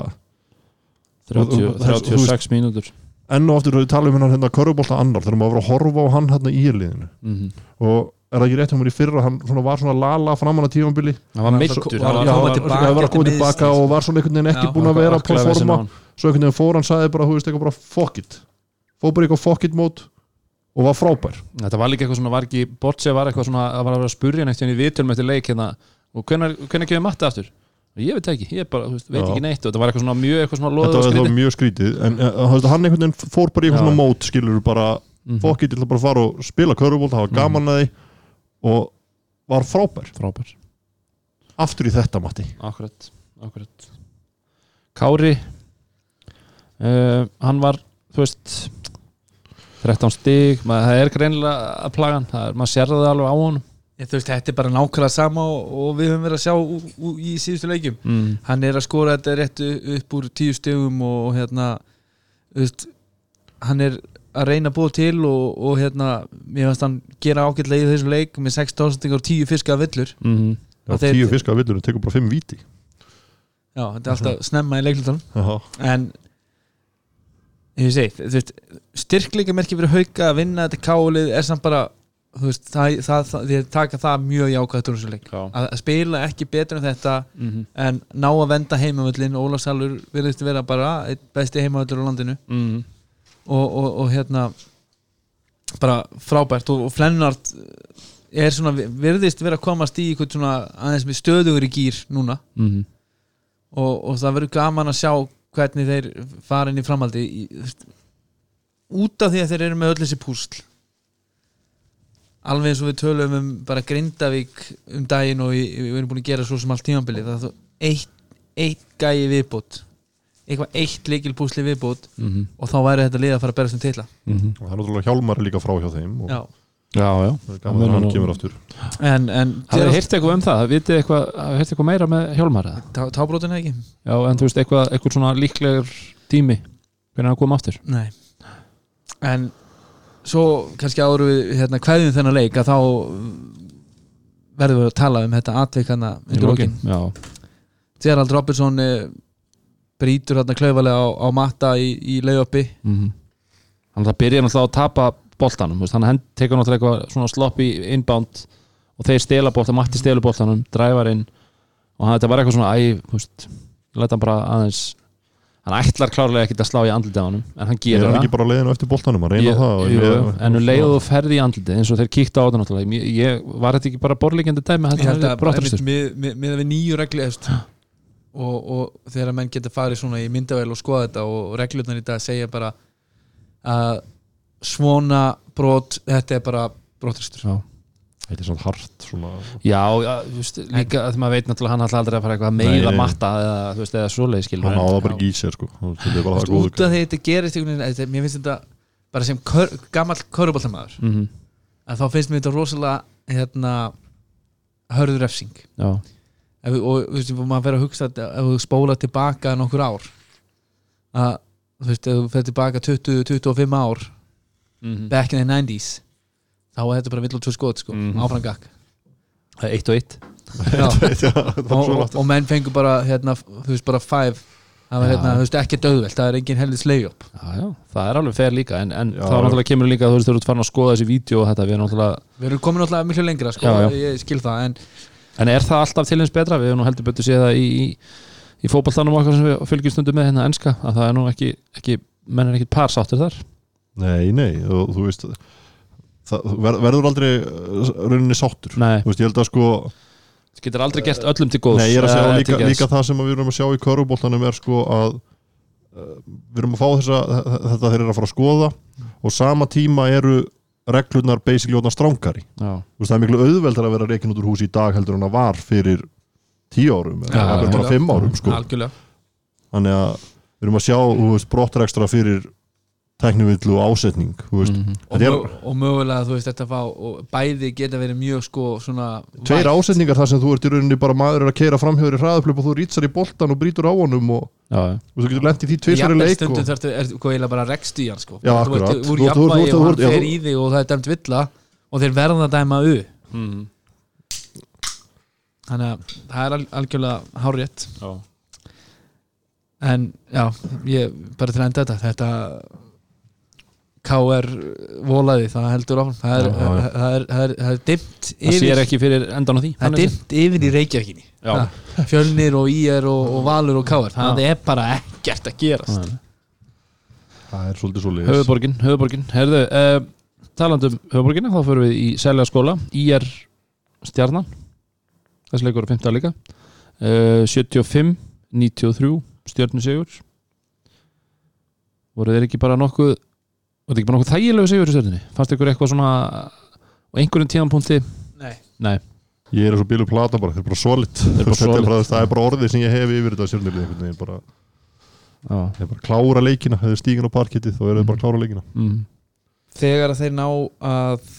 A: 30,
C: Og- og- þessi-
A: 36 mínútur
C: enn og aftur við talum um hann hérna körubólta annar þegar maður var að horfa á hann hérna í liðinu
A: mm
C: og er það ekki rétt hjá mér í fyrra hann svona var svona lala framan að
A: var
B: Hann
A: meittur
B: var- koma
C: hann var, að koma tilbaka og var svona einhvern veginn ekki
B: Já,
C: búin að vera að performa svo einhvern veginn fór hann sagði bara, þú veist, eitthvað bara fuck it. Fór bara eitthvað fuck it mót og var frábær.
A: Þetta var líka eitthvað svona, var ekki Bortse var eitthvað svona, að var að vera að spurja neitt í viðtölum eftir leik hérna. Og hvenær kemur Matti aftur? Ég veit ekki, ég bara, veist, veit ekki neitt og þetta var eitthvað svona mjög, eitthvað svona og
C: þetta var mjög skrítið en veist, hann einhvern veginn fór bara í eitthvað svona mót skilur bara,
A: Mhm.
C: fuck it, ég ætla bara að fara og spila körubólt, var
A: Mhm.
C: gaman að því og var frábær.
A: Frábær.
C: Aftur í þetta Matti.
A: Akkurat, akkurat. Kári uh, hann var þú veist 13 stig, maður, það er greinilega að plaga hann, það er, maður sér það alveg á honum
B: veist, þetta er bara nákvæmlega sama og, og við höfum verið að sjá ú, ú, í síðustu leikjum.
A: Mm.
B: hann er að skora þetta rétt upp úr tíu stegum og, og hérna veist, hann er að reyna að búa til og, og hérna mér finnst hann gera ágætlega í þessu leik með 6.000 og 10 fiska villur.
A: Mm.
C: Já,
B: Og þeir-
C: tíu fiska villur og tekur bara fimm víti.
B: Já, þetta er alltaf snemma í leiklutunum. En ég veist styrkleika merki fyrir hauka að vinna þetta kálið er samt bara veist, það, það, það, þið taka það mjög jákvæða tónsuleik
A: Já.
B: að, að spila ekki betur en þetta
A: Mm
B: en ná að venda heimavöllin Ólaf Salur virðist vera bara einn besti heimavöllur á landinu.
A: Mm.
B: og, og, og hérna bara frábært. Og, og Flennart er svona, virðist vera að komast í eitthvað svona aðeins með stöðugur í gýr núna.
A: Mm.
B: og, og það verður gaman að sjá hvernig þeir fara inn í framhaldi í, út af því að þeir eru með öll þessi púsl alveg eins og við tölum um bara Grindavík um daginn og við, við erum búin að gera svo sem allt tímabilið það er þú eitt, eitt gæi viðbútt eitthvað eitt leikil púsli viðbútt
A: Mm.
B: og þá væri þetta lið að fara að berast um titla.
A: Mm.
C: og það er náttúrulega hjálmar líka frá hjá þeim og
B: Já.
A: Já, já.
C: Það er gaman að hann kemur aftur.
B: En, en
A: Það er heyrt eitthvað um það, það vitið eitthvað, heyrt eitthvað meira með Hjálmar
B: tábrótin ekki?
A: Já, en þú veist, eitthvað, eitthvað svona líklegur tími hvernig hann kom aftur?
B: Nei. En svo kannski áður við hérna kveðjum þennan leik að þá verðum við að tala um þetta atvikana
A: Í
B: undir
A: Já,
B: Gerald Robertson eh, brýtur hérna klaufalega á, á matta í, í leiðoppi
A: mm Þannig að það byrja náttúrulega að tapa boltanum, veist, hann hend- tekur náttúrulega eitthvað svona sloppy inbound og þeir stela boltan, Matti stela boltanum dræfar inn og hann, þetta var eitthvað svona æ, þú veist, leta hann bara aðeins hann ætlar klárlega ekki að slá í andlitið á honum en hann
C: ég er
A: gerir
C: hann
A: það.
C: ekki bara leiðinu eftir boltanum að reyna
A: Ég-
C: það og
A: jú,
C: ég-
A: en um leið og þú ferði í andlitið eins og þeir kíkta á þetta náttúrulega. Ég, ég, var þetta ekki bara borlíkjandi dæmi?
B: Ég held
A: þetta
B: að með, með, með við nýju regli og, og þegar menn geta farið svona í myndavel og skoða þetta og reglurnar í dag segja bara að svona brot þetta er bara brotastur.
A: Já,
C: þetta er svona hart svona,
A: já, já þú veist, líka að maður veit náttúrulega hann ætla aldrei að fara eitthvað að meiða matta eða, þú veist, eða svoleið skilur
C: hann
A: en-
C: áða bara í sér sko. Þetta er bara það
B: út af því þetta gerist mér finnst þetta bara sem kör, gamall köruboltamæður
A: Mhm,
B: að þá finnst mér þetta rosalega hérna hörður refsing.
A: Já,
B: ef, og þú veist, maður fer að hugsa að ef þú spóla tilbaka nokkur ár að þú veist, ef þú fer tilbaka 20-25 ár
A: Mhm.
B: back in the 90s þá er þetta bara vill og tvö skot sko,
A: Mhm.
B: áfram gakk.
A: Það er eitt og eitt.
B: Já.
C: Já, er
B: og, og, menn fengur bara hérna, þú veist, bara five. Það var
A: Já.
B: hérna, þú veist, ekki döðvelt það er engin
A: já, já, það er alveg fer líka en, en
C: Já,
A: þá náttúrulega kemur líka þú veist, þú ert farin að skoða þessi vídeo og þetta við erum náttúrulega
B: við erum komin alltaf miklu lengra sko,
A: Já, já.
B: ég skil það en
A: En er það alltaf til eins betra? Við hefum nú heldur betur séð það í, í, í fótballtanum okkar sem við fylgjum stundum með hérna enska að það er nú ekki, ekki menn er ekkit par sáttir þar.
C: Nei, nei, og þú veist það, ver, verður aldrei uh, rauninni sáttur. Veist, ég held að sko
A: það getur aldrei gert öllum til góðs
C: Nei, ég er að
A: eh,
C: segja
A: til
C: líka,
A: geðs.
C: líka það sem við erum að sjá í körfuboltanum er sko að uh, við erum að fá þessa þetta þeir eru að fara að skoða og sama tíma eru reglurnar basically orðnar strángari
A: Já,
C: Þú veist, það er miklu auðveldar að vera reikin út úr húsi í dag heldur en að var fyrir tíu árum eða jafnvel bara fimm árum sko.
B: algjörlega.
C: Þannig að við erum að sjá þú veist, brottrekstra fyrir teknivillu og ásetning þú veist,
A: Mhm.
B: og,
C: er-
B: mö og mögulega þú veist þetta fá og bæði geta verið mjög sko svona
C: tveir
B: vægt.
C: ásetningar þar sem þú ert í rauninni bara maður er að keira framhjóður í hraðaplöp og þú rýtsar í boltan og brýtur á honum og og þú getur lent í því
B: Jafnvel
C: leik
B: stundum
C: og...
B: þarftu, er þú eiginlega bara rekst í hann sko
C: Já,
B: Þú ert úr jafnvægi og hann fer í þig og það er dæmt villa og þeir verða að dæma u
A: Mm.
B: þannig að það er al algjörlega hárrétt
A: já.
B: en já, ég bara til að enda þetta þetta KR volaði, það heldur áfram. Það er,
C: Já, já,
B: það er, það er, það er dimmt
A: Það
B: yfir
A: sér ekki fyrir endan á því
B: það er dimmt yfir í Reykjavíkinni.
A: Já.
B: Ha, Fjölnir og IR og, og Valur og KR það er bara ekkert að gerast.
C: Það er svolítið svo leiðis
A: Höfuborgin, höfuborgin Herðu, uh, talandum höfuborgina þá fyrir við í Selja skóla IR stjarnan. Þessi leikur er 15 líka uh, 75, 93 stjörnu sigur voru þeir ekki bara nokkuð þeir ekki bara nokkuð þægilegu sigur í stjörnunni? Fannst ykkur eitthvað svona á einhverjum tíðanpunkti
B: Nei.
A: nei,
C: ég er svo bílu plata bara, þeir eru bara solid.
A: Er bara
C: Þetta er
A: solid.
C: bara, það er bara orðið sem ég hef yfir þetta sérnilið einhvern veginn bara,
A: já,
C: þeir bara klára leikina þeir stígin á parkettið þá eru þeir bara að klára leikina.
A: Mm,
B: þegar að þeir ná að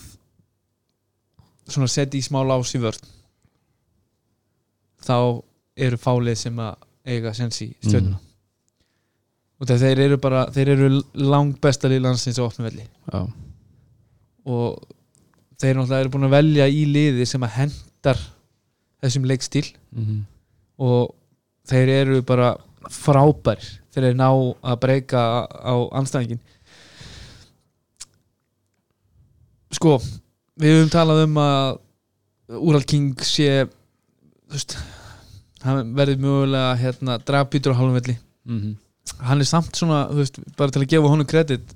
B: svona setja í smá lás í vörn þá eru fálið sem að eiga sens í stjörnuna
A: Mm.
B: Og þeir eru bara þeir eru langt besta liðlandsins á opnu velli
A: já,
B: og þeir náttúrulega eru búin að velja í liði sem að hendar þessum leikstíl.
A: Mm,
B: og þeir eru bara frábær þeir ná að breyka á anstæðingin sko við höfum talað um að Úral King sé þú veist hann verður mögulega hérna dragbýtur á hálfum velli.
A: Mm,
B: hann er samt svona, þú veist, bara til að gefa honum kredit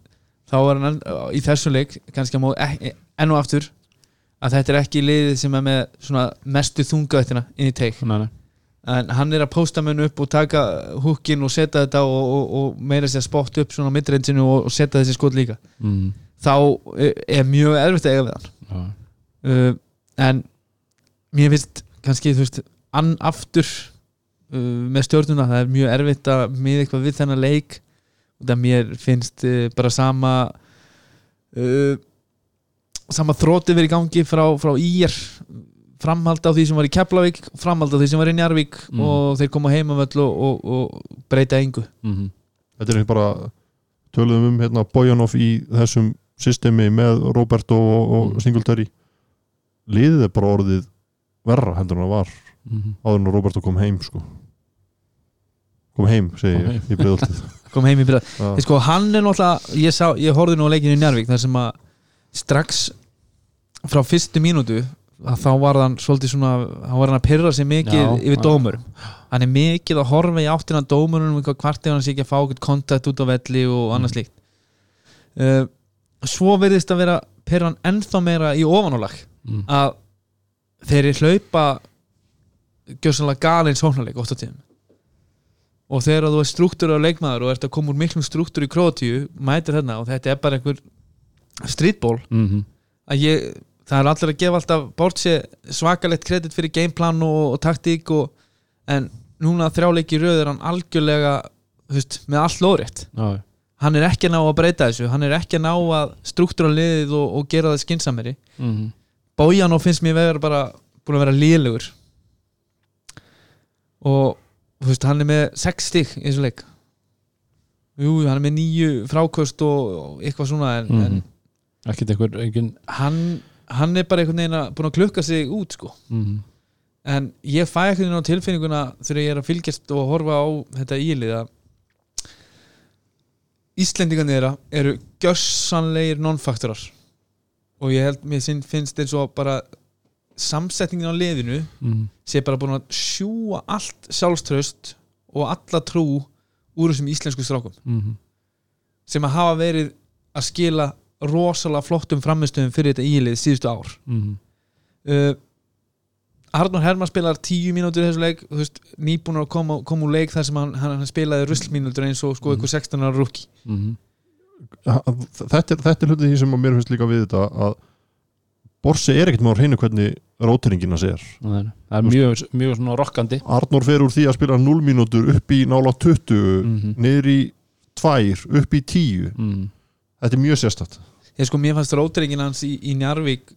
B: þá er hann í þessu leik kannski að móð enn og aftur að þetta er ekki liðið sem er með svona mestu þungaðettina inn í teik.
A: Nei, nei.
B: En hann er að posta menn upp og taka húkin og setja þetta og, og, og meira sér spott upp svona midrensinu og, og setja þessi skot líka.
A: Mm,
B: þá er, er mjög erfitt að eiga við hann.
A: Já,
B: uh, en mér finnst kannski þú veist ann aftur með stjórnuna. Það er mjög erfitt að miða eitthvað við þennan leik. Og það mér finnst uh, bara sama uh, sama þróti verið í gangi frá, frá ír. Framhald á því sem var í Keflavík framhald á því sem var í Njarvík
A: Mm.
B: og þeir koma heimavöll og, og, og breyta engu.
A: Mm,
C: þetta er bara töluðum um hérna Bojanov í þessum systemi með Roberto og, og
A: Mm.
C: Singletary. Liðið er bara orðið verra en það var
A: mm,
C: áður en Roberto kom heim sko. Kom heim, segi
A: Kom
C: ég, í breiðoltið
B: kom heim í. Þeir sko hann er náttúrulega ég, sá, ég horfði nú á leikinu í Njarvík þar sem að strax frá fyrstu mínútu að þá var hann svolítið svona þá var hann að pyrra sig mikið
A: Já,
B: yfir
A: já.
B: dómurum. Hann er mikið að horfa í áttina að dómurum um hvart ef hann sé ekki að fá eitthvað kontakt út á velli og annað slíkt. Uh, svo verðist að vera pyrra hann ennþá meira í ofanálag
A: mm,
B: að þeir eru hlaupa gjössanlega galinn sóknarleik oft á tíðum og þegar þú er struktúr á leikmaður og ert að koma úr miklum struktúr í krótíu mætir þarna og þetta er bara einhver streetball.
A: Mm,
B: að ég, það er allir að gefa alltaf bort sér svakalegt kredit fyrir gameplan og, og taktík og, en núna þrjáleiki röð er hann algjörlega veist, með allt lóðrétt.
A: Já,
B: hann er ekki ná að breyta þessu hann er ekki ná að struktúra liðið og, og gera það skinsameri
A: mm,
B: Bójan og finnst mér vera bara búin að vera lélugur og þú veist, hann er með 6 stík í þessu leik. Jú, hann er með nýju frákost og, eitthvað svona en,
A: mm,
B: en
A: ekkert einhver engin,
B: hann, hann er bara einhvern veginn að búin að klukka sig út sko.
A: Mm,
B: en ég fæ einhvern veginn á tilfinninguna þegar ég er að fylgjast og horfa á þetta ílið að Íslendingarnir þeirra eru gjörsanlegir non-faktorar og ég held, mér finnst eins og bara samsetningin á liðinu
A: mm.
B: sé bara búin að sjúa allt sjálfströst og alla trú úr þessum íslensku strákum
A: Mm.
B: sem að hafa verið að skila rosalega flottum framistöðum fyrir þetta ílið síðustu ár
A: Mm.
B: uh, Arnur Hermann spilar tíu mínútur í þessu leik að koma, koma úr leik þar sem hann, hann, hann spilaði ruslmínútur eins og sko eitthvað 16 ára rúki
A: Mm.
C: þetta er, þetta er hluti því sem að mér finnst líka við þetta að Borsi er ekkert með á hreinu hvernig rótiringina sér
A: það er, það er mjög, mjög svona rokkandi.
C: Arnór fer úr því að spila 0 mínútur upp í nála 20
A: Mhm.
C: niður í 2, upp í 10
A: mm.
C: þetta er mjög sérstætt
B: ég sko mér fannst rótiringin hans í, í Njarvík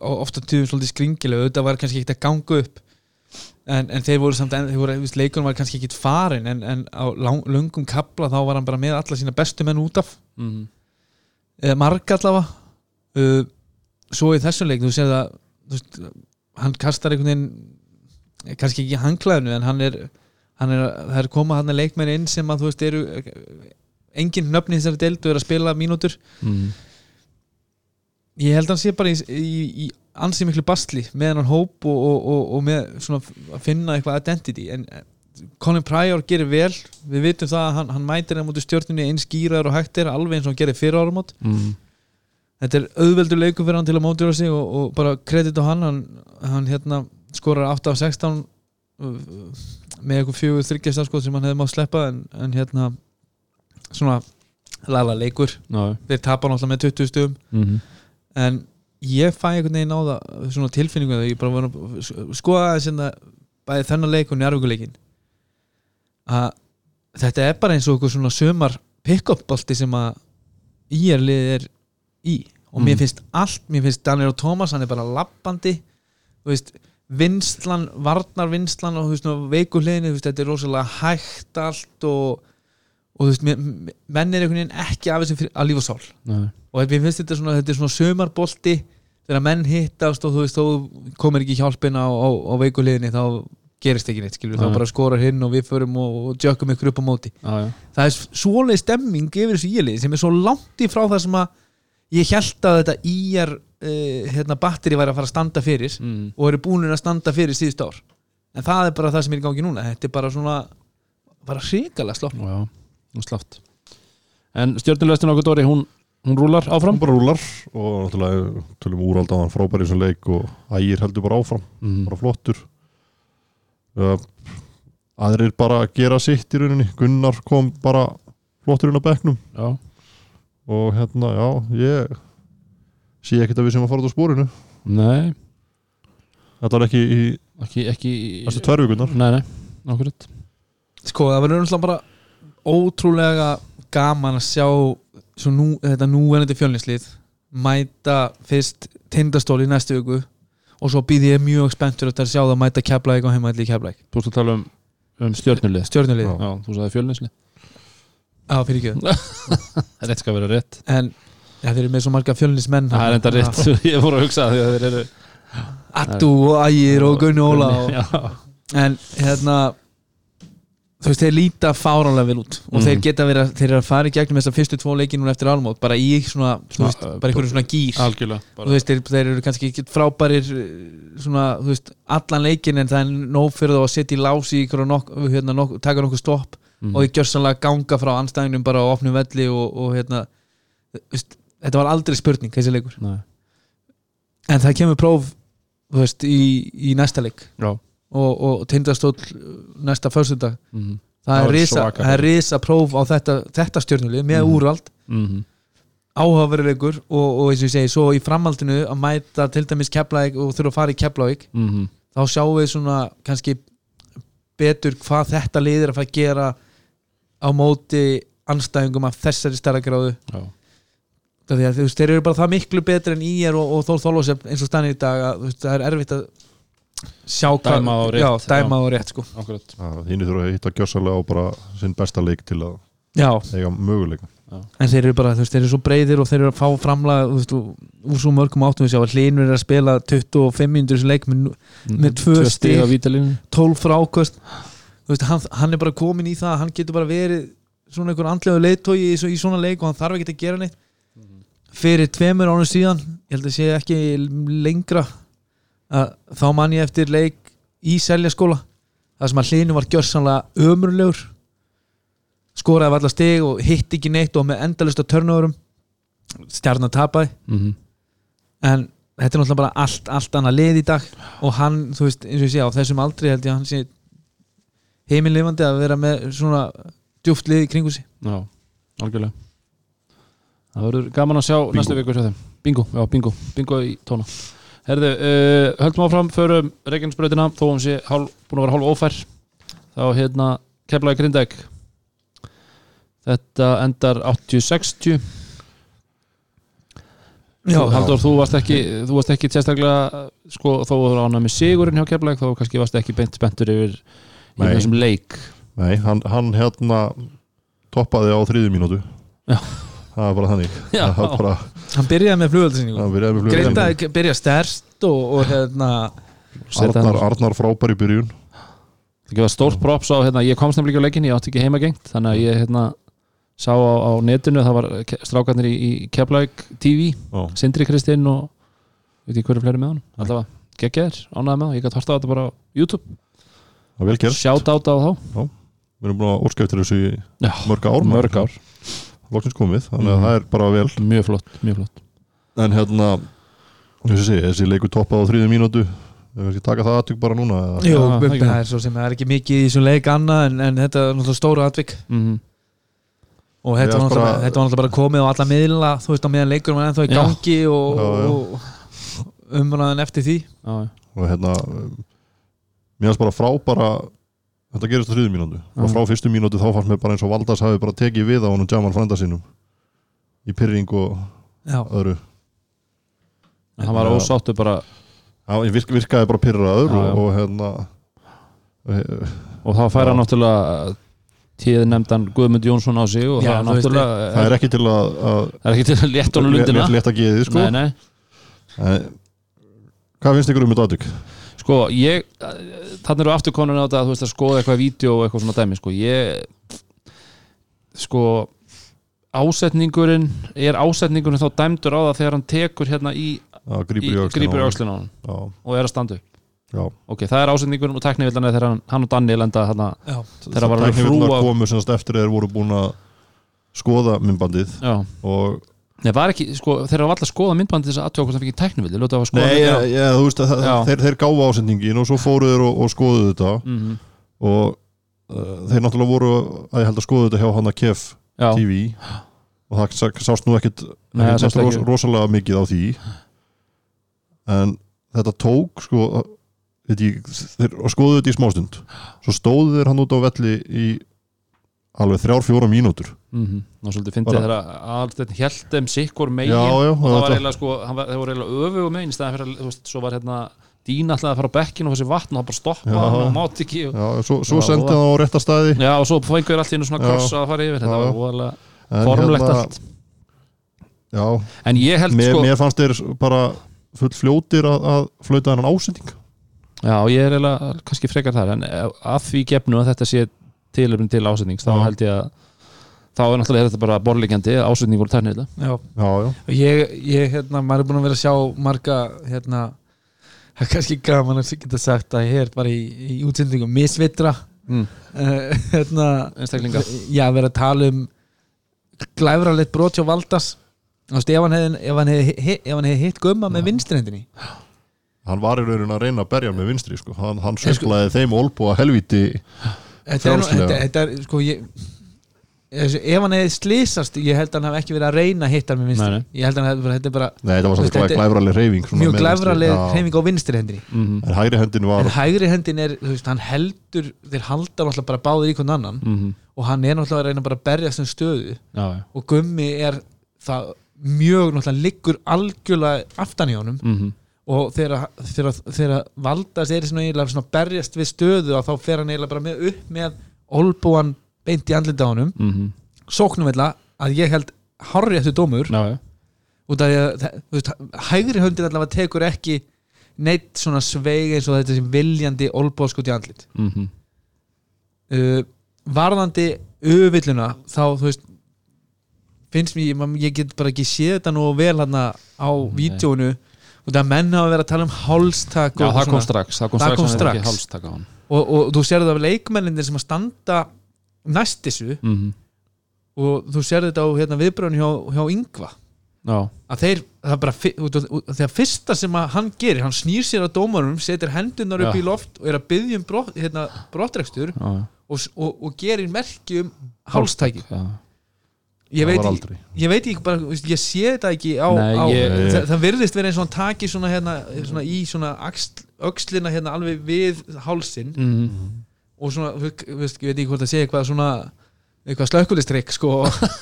B: ofta tíðum svolítið skringilega auðvitað var kannski ekkert að ganga upp. En, en þeir voru samt en, þeir voru, leikunum var kannski ekkert farin en, en á lang, löngum kapla þá var hann bara með alla sína bestu menn út af.
A: Mm.
B: eða marg allavega. Uh, svo í þessum leik þú séð að þú veist, hann kastar einhvern veginn kannski ekki hanglaðinu en hann er, hann er það er koma hann leikmenn inn sem að þú veist eru engin nöfni þessari deildu er að spila mínútur
A: Mm.
B: ég held að hann sé bara í, í, í ansi miklu bastli með hann hóp og, og, og, og með svona að finna eitthvað identity en eh, Colin Pryor gerir vel við vitum það að hann, hann mætir hann mútið stjórnunni eins gýraður og hægt er alveg eins og hann gerir fyrir ára mót
A: Mm.
B: Þetta er auðveldur leikur fyrir hann til að mótjóra sig og, og bara kredit á hann. Hann, hann hérna skorar 8 af 16 uh, með eitthvað fjögur þryggjast sko, sem hann hefði mátt sleppa en, en hérna svona lala leikur.
A: Já,
B: þeir tapa náttúrulega með 20 stugum
A: mm.
B: en ég fæ einhvern veginn á það svona tilfinningu þegar ég bara var að skoða þess að bæði þennan leik og njárvíkuleikin að þetta er bara eins og eitthvað svona sömar pick-up bolti sem að IR lið er í og mér
A: Mm.
B: finnst allt, mér finnst Daniel Thomas hann er bara lappandi þú veist, vinslan, varnar vinslan og þú veist, nú veiku hliðinni þú veist, þetta er rosalega hægt allt og, og þú veist, menn er einhvern veginn ekki af þessu fyrir- að lífa sál
A: Nei.
B: og mér finnst þetta svona, þetta er svona sömarbolti þegar menn hittast og þú veist þó komir ekki hjálpin á, á, á veikuliðinni þá gerist ekki neitt skilur,
A: Já.
B: þá bara skorar hinn og við förum og, og jökkum ykkur upp á móti
A: já.
B: það er svoleið stemming yfir þessu ílið sem er svo langt í frá það sem að ég held að þetta íjar uh, hérna, batteri væri að fara að standa fyrir
A: Mm.
B: og eru búinir að standa fyrir síðust ár. En það er bara það sem er í gangi núna. Þetta er bara svona bara hrikalega
A: nú slátt. En stjórnulegstin okkur Dóri, hún, hún rúlar áfram?
C: Hann bara rúlar og náttúrulega tölum úrald á hann frábæri sem leik og ægir heldur bara áfram.
A: Mm.
C: bara flottur. Uh, aðrir bara gera sitt í rauninni. Gunnar kom bara flottur inn á bekknum.
A: Já,
C: og hérna, já, ég sé ekkert að við sem að fara út á spórinu
A: nei,
C: þetta var ekki í
A: ekki, ekki
C: þessu tvær vikunar
A: Nei, nei, okkur
B: sko það verður náttúrulega bara ótrúlega gaman að sjá svo nú, þetta núverandi fjölnislið mæta fyrst tindastól í næstu viku og svo býð ég mjög spenntur að sjá það að mæta keflæk og heimaðli keflæk
A: Þú ert að tala um, um stjórnulið
B: stjórnulið,
C: Já.
A: Þú sagði fjölninsli
B: á fyrir ekki.
A: Rétt skal vera rétt.
B: En ja, þeir eru með svo marga fjölnismenn
A: Það er enda rétt, ég fór að hugsa því að þeir eru
B: Attu og Ægir og Gunni Óla og,
A: Já,
B: en hérna þú veist, þeir líta fáránlega vel út. Og
A: Mhm.
B: þeir geta verið, að- þeir eru að fara í gegnum þessar fyrstu tvo leiki núna eftir álmót bara í svona, þú
A: Svona,
B: veist, bara einhverju svona gýr
A: algjörlega
B: þú veist, þeir, þeir eru kannski ekki frábærir eh, svona, þú veist, allan leikin en það er nóg fyrir þá að setja í lási í einhverju nok, hérna, nok, taka nokkuð stopp
A: mm.
B: og í gjörsanlega ganga frá anstæðinum bara á opnum velli og, og hérna veist, þetta var aldrei spurning þessi leikur
A: Nei,
B: en það kemur próf veist, í, í næsta leik
A: Já,
B: og, og tindastóll næsta föstudag
A: mm.
B: það
A: Það
B: er risa,
A: svaka
B: það er risa próf á þetta, þetta stjórnulið með
A: Mhm.
B: úrvald
A: Mm.
B: áhugaveruleikur og, og eins og ég segi, svo í framhaldinu að mæta til dæmis Keflavík og þurfa að fara í Keflavík
A: Mm.
B: þá sjáum við svona kannski betur hvað þetta lið er að fara að gera á móti anstæðingum af þessari stærra gráðu
A: Já,
B: Það því að þú veist, þeir eru bara það miklu betri en IR og, og Þór Þólósef eins og stannir í dag að þú veist, það er erfitt að sjá hvað
A: Dæma á rétt,
B: já, dæma
A: já.
B: á rétt sko.
C: hinn þurfa að hitta gjörsalega á bara sinn besta leik til að
B: já,
C: eiga möguleika.
B: En þeir eru bara, þú veist, þeir eru svo breyðir og þeir eru að fá framlega þú veist, úr svo mörgum áttum við sjá að Hlinur er að spila 25 minnur þessu leik með, Með tvö
A: vítalínu
B: 12 frákvöst veist, hann, hann er bara komin í það að hann getur bara verið svona einhver andlegu leiðtói í, í svona leik og hann þarf ekki að gera neitt. Fyrir tveimur ánum síðan ég held að sé ekki lengra að þá man ég eftir leik í seljaskóla það sem að hlinu var gjörsanlega ömurlegur skoraði allar stig og hitt ekki neitt og með endalust á törnöðurum stjarnan tapaði.
A: Mm
B: en þetta er náttúrulega bara allt, allt annað lið í dag og hann, þú veist, eins og ég sé á þessum aldri held ég að hann sé heimilifandi að vera með svona djúft lið í kringu sig.
A: Já, algjörlega. Það verður gaman að sjá næstu viku Bingo, já, bingo, bingo í tóna. Herðu, uh, höldum áfram förum Reykjanesbrautina, þó hún sé hálf, búin að vera hálf ófær. Þá hérna keflaði grindæk Þetta endar 80-60
B: Já,
A: Haldur, þú varst ekki þú varst ekki sérstaklega sko, þó þú var ánað með sigurinn hjá keflaði þá kannski varst ekki beint spenntur yfir í þessum leik.
C: Nei, hann, hann hérna toppaði á þriðju mínútu.
A: Já.
C: það er bara þannig.
A: Já.
C: er bara,
B: hann byrjaði með flugöldasýningu
C: það byrjaði með flugvél.
B: Greinda byrja stærst og, og hérna
C: Arnar, Arnar frábær í byrjun.
A: Það gefa stórt props á, hérna, ég komst nefnilega ekki á leikin, ég átti ekki heimagengt þannig að ég hérna, sá á, á netinu, það var strákarnir í, í Keflavík TV,
C: Já.
A: Sindri Kristinn og veit ekki hverju fleiri með hann allavega geggjaðir, ánæði með það, ég gæti horta á þetta bara á YouTube,
C: það er vel gert
A: sjátt átt á þá
C: við erum búin að óska eftir þessu í
A: Já,
C: mörg ár
A: mörg ár,
C: loksins komið, þannig að
A: Mhm.
C: það er bara vel
A: mjög flott, mjög flott
C: en hérna þessi, þessi leikur toppað á þriðju mínútu við kannski taka það aðtök bara núna eða?
B: Jú,
A: Já,
B: það,
A: ekki.
B: er svo sem það er ekki mikið í þessum leik annað en, en þetta er náttúrulega stóra atvik
A: mm
B: og þetta var,
C: bara-
B: náttúrulega, þetta var náttúrulega bara komið á alla miðla þú veist á meðan leikur var ennþá í
A: Já.
B: gangi og,
C: Já, já.
B: og umræðan eftir því
A: já,
C: og hérna mér finnst bara frábara þetta gerist á þriðju mínútu og frá fyrstu mínútu þá fannst mér bara eins og Valdas hafi bara tekið við á honum Jamal frænda sínum í pyrring og
B: Já,
C: öðru
A: hann var
C: Já.
A: ósáttu bara
C: Já, ég virk, virkaði bara pyrraður
A: Já, já.
C: og, og hérna eh,
A: og þá færa
C: Já.
A: náttúrulega tíð nefndan Guðmund Jónsson á sig og
B: Já,
A: það
B: veist,
A: náttúrulega
C: það er ekki til að, að
A: það er ekki til að létta honum lundina
C: létt, létt að geði sko.
A: nei, nei
C: En, hvað finnst ykkur um þetta aðtök?
A: Sko, ég þannig eru afturkonun á þetta að þú veist að skoða eitthvað vídeo og eitthvað svona dæmi, sko. Ég sko ásetningurinn er ásetningurinn þá dæmdur á það þegar hann tekur hérna í,
C: að
A: í
C: grípur í
A: hann
C: já,
A: og er að standa upp.
C: Já.
A: ok, það er ásetningurinn og teknivillan er þegar hann, hann og Danni lenda hérna, þegar hann var að hrúa
C: komu semast eftir þeir voru búin að skoða myndbandið
A: já,
C: og
A: Nei, var ekki, sko, þeir hafa alltaf skoðað myndbandi þess að aðtjóða hvort það fikk að skoða
C: Nei, ja, ja, þú veist að það-
A: Já.
C: þeir, þeir gáfa ásendingin og svo fóru þeir og, og skoðuðu þetta.
A: Mm
C: og uh, þeir náttúrulega voru að ég held að skoðu þetta hjá hann að
A: já,
C: TV og það sá- sást nú ekkit,
A: Nei,
C: ekkit
A: sást
C: ros, rosalega mikið á því. En þetta tók sko þeir skoðuðu þetta í smástund. Svo stóðu þeir hann út á velli í alveg þrjár fjóra mínútur.
A: Mm ná svolítið fyndið þegar Alsteinn held þeim sikkur megin.
C: Já, já,
A: og það var eiginlega sko, þeir voru eiginlega öfugu megin í staðan fyrir að, þú veist, svo var hérna Dín alltaf að fara á bekkin og þessi vatn og það bara stoppa og mátt ekki og,
C: Já, svo, svo
A: Já,
C: sendi
A: voða-
C: hann á rétta staði.
A: Já, og svo fengur allt í einu svona
C: Já.
A: kross að fara yfir, þetta var
C: En
A: formlegt
C: hérna,
A: allt.
C: Já,
A: en ég held
C: mér,
A: sko,
C: mér fannst þeir bara full fljótir að, að flauta hann ásending.
A: Já, ég er eiginlega kannski frekar þar, en að því gefnu að þetta sé tilöfn til ásetnings, þá held ég að þá er náttúrulega þetta bara borlíkjandi ásetningur og tærnið
B: já.
C: Já, já,
B: Ég, ég, hérna, maður er búin að vera að sjá marga, hérna það er kannski gaman að geta sagt að ég er bara í, í útsendingum misvitra.
A: Mm.
B: uh, hérna,
A: einstaklinga
B: já, vera að tala um glæfralegt brot hjá Valdas. Ef hann hefði, ef hann hefði, hi- ef hann hefði hitt gumma með vinstrendinni
C: hann var í raunin að reyna að berja með vinstri sko. hann, hann
B: En sko-
C: söflaði þeim olbúa helviti
B: þetta er, þetta, þetta er, sko, ég ef hann hefði slísast ég held að hann hef ekki verið að reyna að hitta hann með vinstri.
A: Nei, nei.
B: ég held að hann hefði, þetta er bara
C: Nei, það var
B: þetta er
C: glæfraleg reyfing svona
B: mjög glæfraleg
C: Já.
B: hreyfing á vinstri hendinni.
A: Mm
C: En hægri hendin var
B: en hægri hendin er, þú veist, hann heldur þeir halda náttúrulega bara báðir í hvern annan.
A: -hmm.
B: og hann er náttúrulega að reyna bara að berja sem stöðu.
A: Já, já.
B: Og gummi er það mjög náttúrulega liggur algjörlega aftan í honum.
A: Mm
B: og þegar, Valdas er svona, eiginlega svona berjast við stöðu og þá fer hann eiginlega bara með upp með olbúan beint í andlita á honum
A: -hmm.
B: sóknum eitthvað að ég held hárri eftir dómur
A: já
B: út af því að hægri höndin allavega tekur ekki neitt svona sveig eins og þetta sem viljandi olbúaskut í andlit
A: mm -hmm.
B: uh, varðandi öfvilluna þá þú veist finnst mér, ég get bara ekki séð þetta nú vel hann á
A: Nei.
B: vídjónu og það menn hafa verið að tala um hálstak
A: Já, það
B: svona.
A: kom strax Það kom strax,
B: kom strax.
A: hann
B: og, og þú sér þetta af leikmennindir sem að standa næst þessu
A: Mhm.
B: og þú sér þetta á hérna, viðbröðun hjá, hjá Yngva
A: Já,
B: að þeir, það er bara þegar fyrsta sem að hann gerir, hann snýr sér að dómarum setur hendunar upp
A: Já.
B: í loft og er að byggja um brott, hérna, brottrekstur og, og, og gerir merki um hálstæki
A: Já.
B: Ég veit,
C: aldrei.
B: ég veit ekki bara, ég sé þetta ekki á,
A: Nei,
B: á
A: ég-
B: það, það virðist verið eins og hann taki svona, hérna, svona í svona axl, öxlina hérna alveg við hálsin
A: Mhm.
B: og svona, þú veist, ég veit ekki hvort að sé eitthvað svona eitthvað slökkulistrykk sko.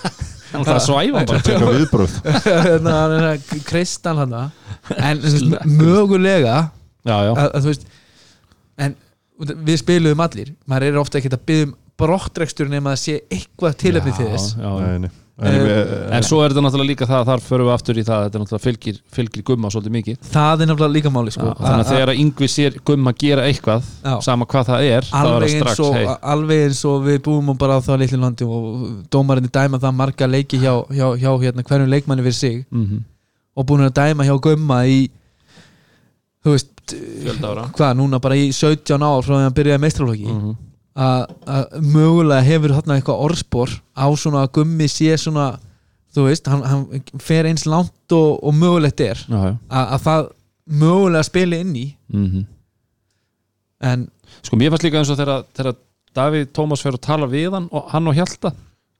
A: Hann þarf að svæfa bara.
C: Tekka viðbröð
B: hérna, hérna, kristal hana en mögulega
A: Já, já,
B: að, að, þú veist en við spiluðum allir. Maður er ofta ekkert að byggja um brottrekstur nema að sé eitthvað tilefni til þess
A: já, já.
C: En,
B: Eh,
A: En svo er þetta náttúrulega líka það Þar förum við aftur í það Þetta er náttúrulega fylgir, fylgir gumma svolítið mikið
B: það er nefnilega líka máli sko.
A: já, Þannig að þegar yngvi sér gumma gera eitthvað
B: Já.
A: Sama hvað það er þá er
B: alveg eins,
A: strax
B: og,
A: hey.
B: alveg eins og við búum bara á það litlu landi og dómarinni dæma það marga leiki hjá, hjá, hjá hérna, hverjum leikmanni fyrir sig
A: mm
B: og búin að dæma hjá Gumma í þú veist hvað, núna bara í 17 ár frá því að hann byrjaði meistralóki
A: -hmm.
B: Að mögulega hefur þarna eitthvað orðspor á svona að Gummi sé svona þú veist, hann, hann fer eins langt og, og mögulegt er.
A: Já, já.
B: Að, að það mögulega spili inn í.
A: Mm
B: en
A: Sko mér fannst líka eins og þegar, Davíð Tómas fer að tala við hann og hann og Hjalta.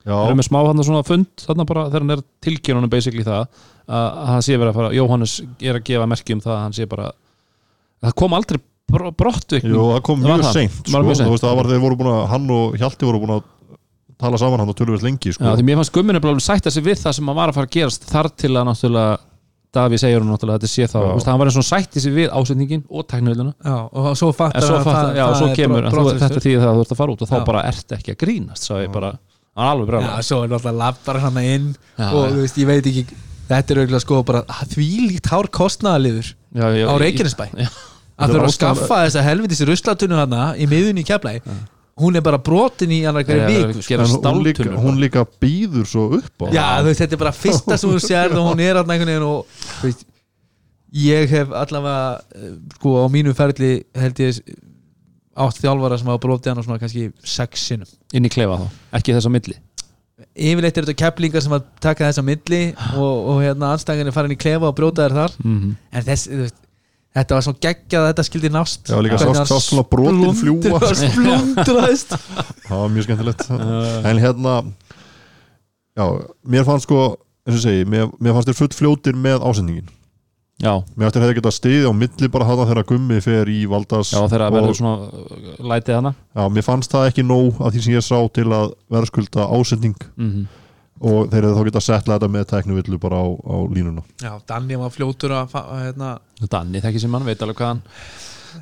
C: Já,
A: Það er með smá hann svona fund þarna bara þegar hann er tilkynunum basically það að, að hann sé verið að fara Jóhannes er að gefa merki um það að hann sé bara það kom aldrei brottvikning
C: Jú, það kom
A: Það var
C: mjög
A: það.
C: seint
A: Var
C: sko.
A: mjög seint.
C: Þú veist, það var þeir voru búin að hann og Hjalti voru búin að tala saman hann og tölvist lengi sko.
A: Já, því mér fannst gumminu bara alveg sætta sig við það sem hann var að fara að gerast þar til að náttúrulega Davíð segir hann náttúrulega að þetta sé þá veist, hann var eins og sætti sig við ásetningin og tekniðluna
B: já, og svo fattar að það-
A: já,
B: það
A: svo
B: er
A: kemur
B: bro-
A: en þú,
B: brottrekstur.
A: þetta það að þú ert að fara út og þá
B: Já.
A: bara ert ekki að grínast sá ég bara, hann alveg
B: Já,
A: brjálæður.
B: svo er náttúrulega lappar hann inn
A: Já,
B: og
A: já.
B: þú veist, ég veit ekki þetta er auðvitað sko bara því líkt hár
A: já,
B: á Reykjanesbæ
A: Já.
B: Að
C: er
B: þurfa að skaffa þessa helvitis ruslatunnu hana í miðunni í keflæ hún er bara brotin í annar hverju
A: Já,
B: viku sko.
C: hún líka, hún býður svo upp á
B: já, þú veist, þetta er bara fyrsta sem þú sér og hún er alltaf einhvern veginn og þú veist, ég hef allavega eh, sko á mínu ferli held ég átt þjálfara sem hafa brotið hann á svona kannski sex sinnum.
A: Inn í klefa þá, ekki þess að milli?
B: Yfirleitt er þetta keplingar sem að taka þessa milli og, og hérna anstæðingarnir fara inn í klefa og brjóta þær þar.
A: Mm
B: en þess, þú veist, þetta var svo geggjað að þetta skildi nást.
C: Já, líka sást- svona brotin fljúga.
B: splundrast- splundraðist.
C: Það var mjög skemmtilegt. En hérna Já, mér fannst sko eins og segi, mér, mér fannst þér full fljótir með ásendingin.
A: Já,
C: Mér ætti að hefði getað stiði á milli bara hana þegar gummi fer í valdas
A: já þegar
C: og-
A: verður svona uh, lætið hana.
C: Já, mér fannst það ekki nóg af því sem ég sá til að verðskulda ásending.
A: Mm
C: og þeir hefði þá getað settla þetta með teknuvillu bara á, á línuna.
B: Já, Danni var fljótur að að, hérna,
A: Danni þekki sem hann, veit alveg hvað hann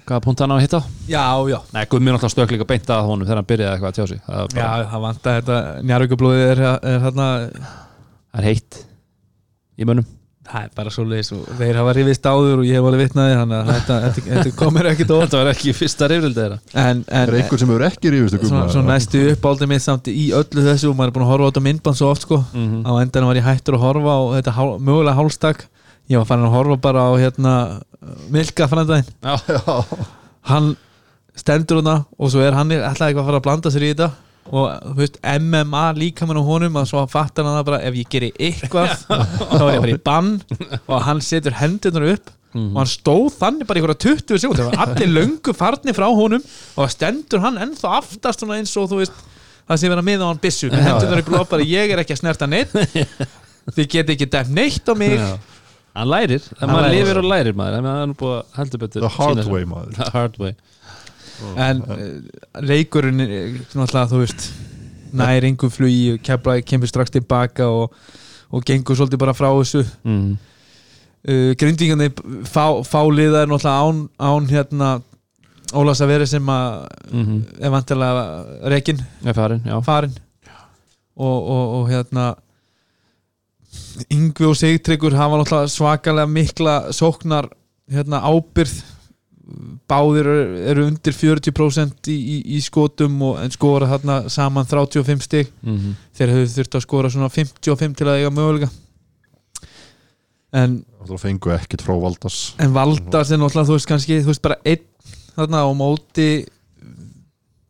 A: hvaða punkt hann á að hitta.
B: Já, já.
A: Nei, Gummi er náttúrulega stök líka beint að honum þegar hann byrjaði eitthvað að tjá sig. Það er,
B: Já,
A: bara,
B: það vant að þetta. Njárvíkublóðið er, er hérna
A: það er heitt í mönnum
B: það er bara svo leiðis og þeir hafa rifist áður og ég hef alveg vitnaði þannig að þetta, þetta, þetta komir ekkit ótt
A: Þetta var ekki fyrsta reyfrildi þeirra.
B: En,
C: Er
B: en
C: einhver sem hefur ekki rífist
B: svona, svona næstu uppáldið mitt samt í öllu þessu og maður er búin að horfa á þetta myndband svo oft sko.
A: Mm
B: á endanum var ég hættur að horfa á þetta hál, mögulega hálstak. Ég var farin að horfa bara á hérna Milka frændaginn.
A: Já,
B: hann stendur hana og svo er hann alltaf eitthvað að fara að blanda sér í þetta og þú veist MMA líka með honum að svo fattar hann það bara ef ég geri eitthvað þá er ég að fara í bann. Og hann setur hendurnar upp og hann stóð þannig bara í einhverja 20 sekúnd það var allir löngu farni frá honum og stendur hann ennþá aftast svona eins og þú veist það sé vera með á hann bissu með hendurnar í blóð bara ég er ekki að snerta neitt þið get ekki dæmt neitt á mig.
A: Já. Hann lærir, það
B: Hann lærir.
A: lifir og lærir maður. Að hann er búið að heldur betur
C: The hard way maður.
A: The hard way
B: en uh, leikurinn er náttúrulega þú veist nær engum flugi, kemur, kemur strax tilbaka og, og gengur svolítið bara frá þessu.
A: Mm.
B: uh, grindvíkandi fá, fá liðar náttúrulega án, án hérna Ólafs að vera sem að
A: Mm
B: er vantilega rekin
A: Er farin, já.
B: Farin og, og, og hérna Yngvi og Sigtryggur hafa náttúrulega svakalega mikla sóknar hérna ábyrð báðir eru, eru undir 40% í, í, í skotum og, en skora þarna saman 35 stig
A: mm -hmm.
B: þeir hefur þurft að skora svona 55 til að eiga möguleika en,
C: Það fengu ekkit frá Valdas
B: en Valdas er náttúrulega þú veist kannski, þú veist bara einn þarna á móti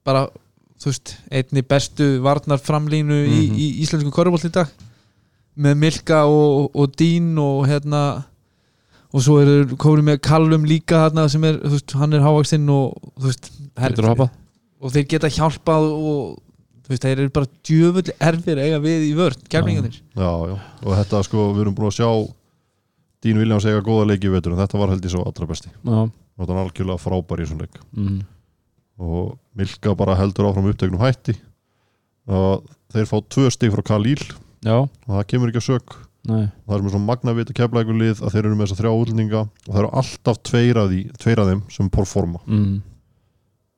B: bara, þú veist einni bestu varnarframlínu í,
A: Mhm.
B: í íslensku korfbólt í dag með Milka og, og Dín og hérna og svo eru komið með Kallum líka þarna sem er, þú veist, hann er hávaksinn og þú veist,
A: hoppað?
B: og þeir geta hjálpað og þú veist, þeir eru bara djöfull erfir eiga við í vörn, kemlingarnir
C: Já, já, og þetta sko, við erum búin að sjá Dín Viljáns eiga góða leiki í vetur en þetta var held ég svo allra besti.
A: Já.
C: Þetta var algjörlega frábær í þessum leik.
A: Mm.
C: og Milka bara heldur áfram upptegnum hætti. Og þeir fá tvö stig frá Kalíl
A: Já,
C: og það kemur ekki að sök
A: nei.
C: Það er með svona magnavit að kefla ykkur lið að þeir eru með þessa þrjá útlendinga og það eru alltaf tveir af, því, tveir af þeim sem performa.
A: Mm.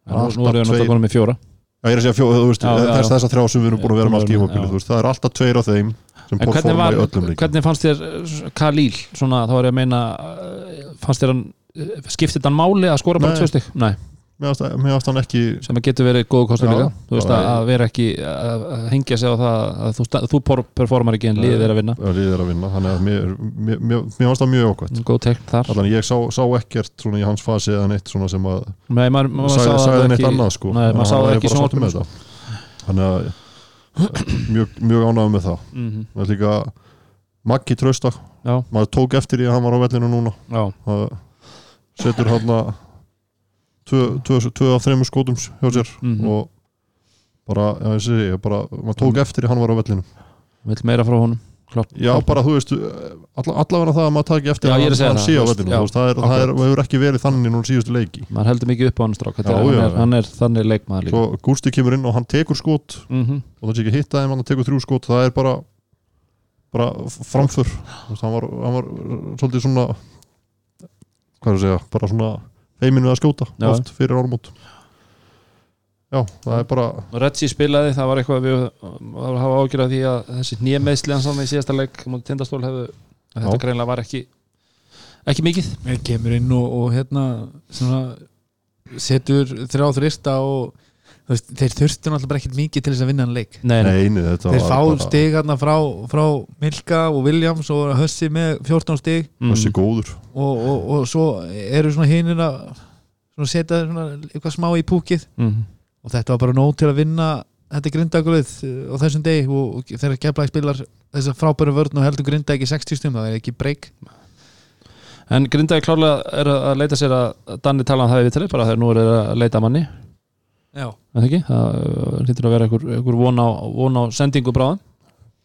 A: Nú, erum við náttúrulega konum með fjóra.
C: Já, ég er að segja fjó, þú veist,
A: Já, já,
C: þess,
A: já.
C: þessa þrjá sem við erum búin að vera með allt þú veist, það er alltaf tveir af þeim sem
A: En
C: performa
A: var,
C: í öllum leikum
A: hvernig fannst þér uh, Khalil, svona þá er ég að meina uh, fannst þér hann uh, skiptið hann máli að skora bara tvö stygg? Nei,
C: Mér fannst hann ekki
A: sem að getur verið góð kostur
C: Já,
A: líka. Þú veist að, að vera ekki að að hengja sig á það að þú, þú performar ekki en liðið er að vinna.
C: að liðið er að vinna. Þannig að mér, mér, mér, mér fannst það mjög ákvæmt
A: góð tekn þar.
C: Allan ég sá, sá ekkert svona í hans fasi eða neitt svona sem að
A: Nei, maður, maður sá
C: sagði,
A: það
C: sagði neitt
A: ekki
C: annað sko.
A: Nei, maður sá það ekki
C: með þetta. Þannig að mjög, mjög ánægum með það.
A: Mhm.
C: Það er líka Maggi trösta
A: Já,
C: maður tók eftir í að hann var á vellinu núna. Setur hann að tvö, af þreymur skotum hjá sér
A: Mhm.
C: og bara, já, ég segi, ég bara, maður tók eftir í hann var á vellinu
A: vill meira frá honum Klart,
C: já, bara, þú veist, alla, allavega það að maður taki eftir
A: Já,
C: að
A: að
C: hann
A: það,
C: sé á vellinu,
A: já,
C: það, er, það er, hefur ekki verið þannig núna síðustu leiki.
A: Maður heldur mikið upp á hann strák hann, er, þannig leikmaður líka.
C: Svo Gústi kemur inn og hann tekur skot.
A: Mm
C: og það sé ekki hitta þeim, hann tekur þrjú skot það er bara bara framför. Hann var, hann var svolítið svona hvað er að segja, bara svona heiminn við að skjóta
A: Já.
C: oft fyrir ármót já, það er bara
A: Retsi spilaði, það var eitthvað við varum að hafa ágjörð af því að þessi nýjameðsli hans í síðasta leik mútið tindastól hefðu þetta greinlega var ekki ekki mikið.
B: Ég kemur inn og, og hérna svona, setur þrjá þrista og veist, þeir þurftu náttúrulega bara ekkert mikið til þess að vinna hann leik.
A: Nei, nei,
C: þetta
B: þeir
C: var
B: fá
C: bara
B: stig hérna frá, frá Milka og Williams og Hössi með 14 stig.
A: Mm.
C: þessi góður.
B: Og, og, og svo eru svona hinir að setja eitthvað smá í púkið.
A: Mm.
B: og þetta var bara nóg til að vinna þetta grindagulegð á þessum degi. Og, og þegar keflaði spilar þess að frábæru vörn og heldur grinda ekki 60 stum það er ekki breyk
A: En Grindaði klárlega er að leita sér að Danni talan það við til bara þegar nú er að leita manni ekki? Það uh, hlýtur að vera einhver, einhver von, á, von á sendingu bráðum.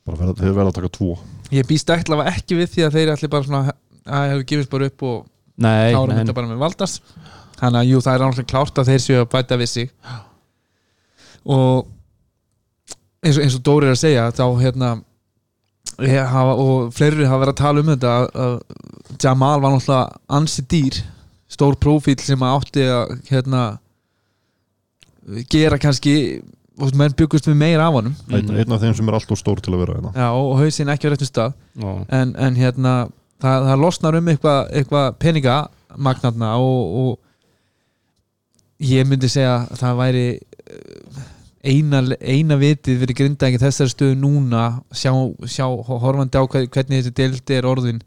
C: Bara verða, þeir verða að taka tvo.
B: Ég býst ætla ekki við því að þeir allir bara svona að hefur gefist bara upp og
A: nei,
B: þetta bara með Valdas þannig að jú það er náttúrulega klárt að þeir séu að bæta við sig. Og eins og, eins og Dóri er að segja þá hérna ég hafa, og fleiri hafa verið að tala um þetta að, að Jamal var náttúrulega ansi dýr stór prófíl sem að átti að hérna gera kannski og menn byggust við meira af honum
C: einn,
A: Mhm.
C: einn af þeim sem er alltaf stór til að vera hérna
B: já, og hausinn ekki á réttum stað
A: Já.
B: en, en hérna það, það losnar um eitthvað eitthva peningamagnarna og, og ég myndi segja að það væri eh, eina, eina vitið fyrir grinda ekki þessari stöðu núna sjá, sjá horfandi á hver- hvernig þessi deldi er orðin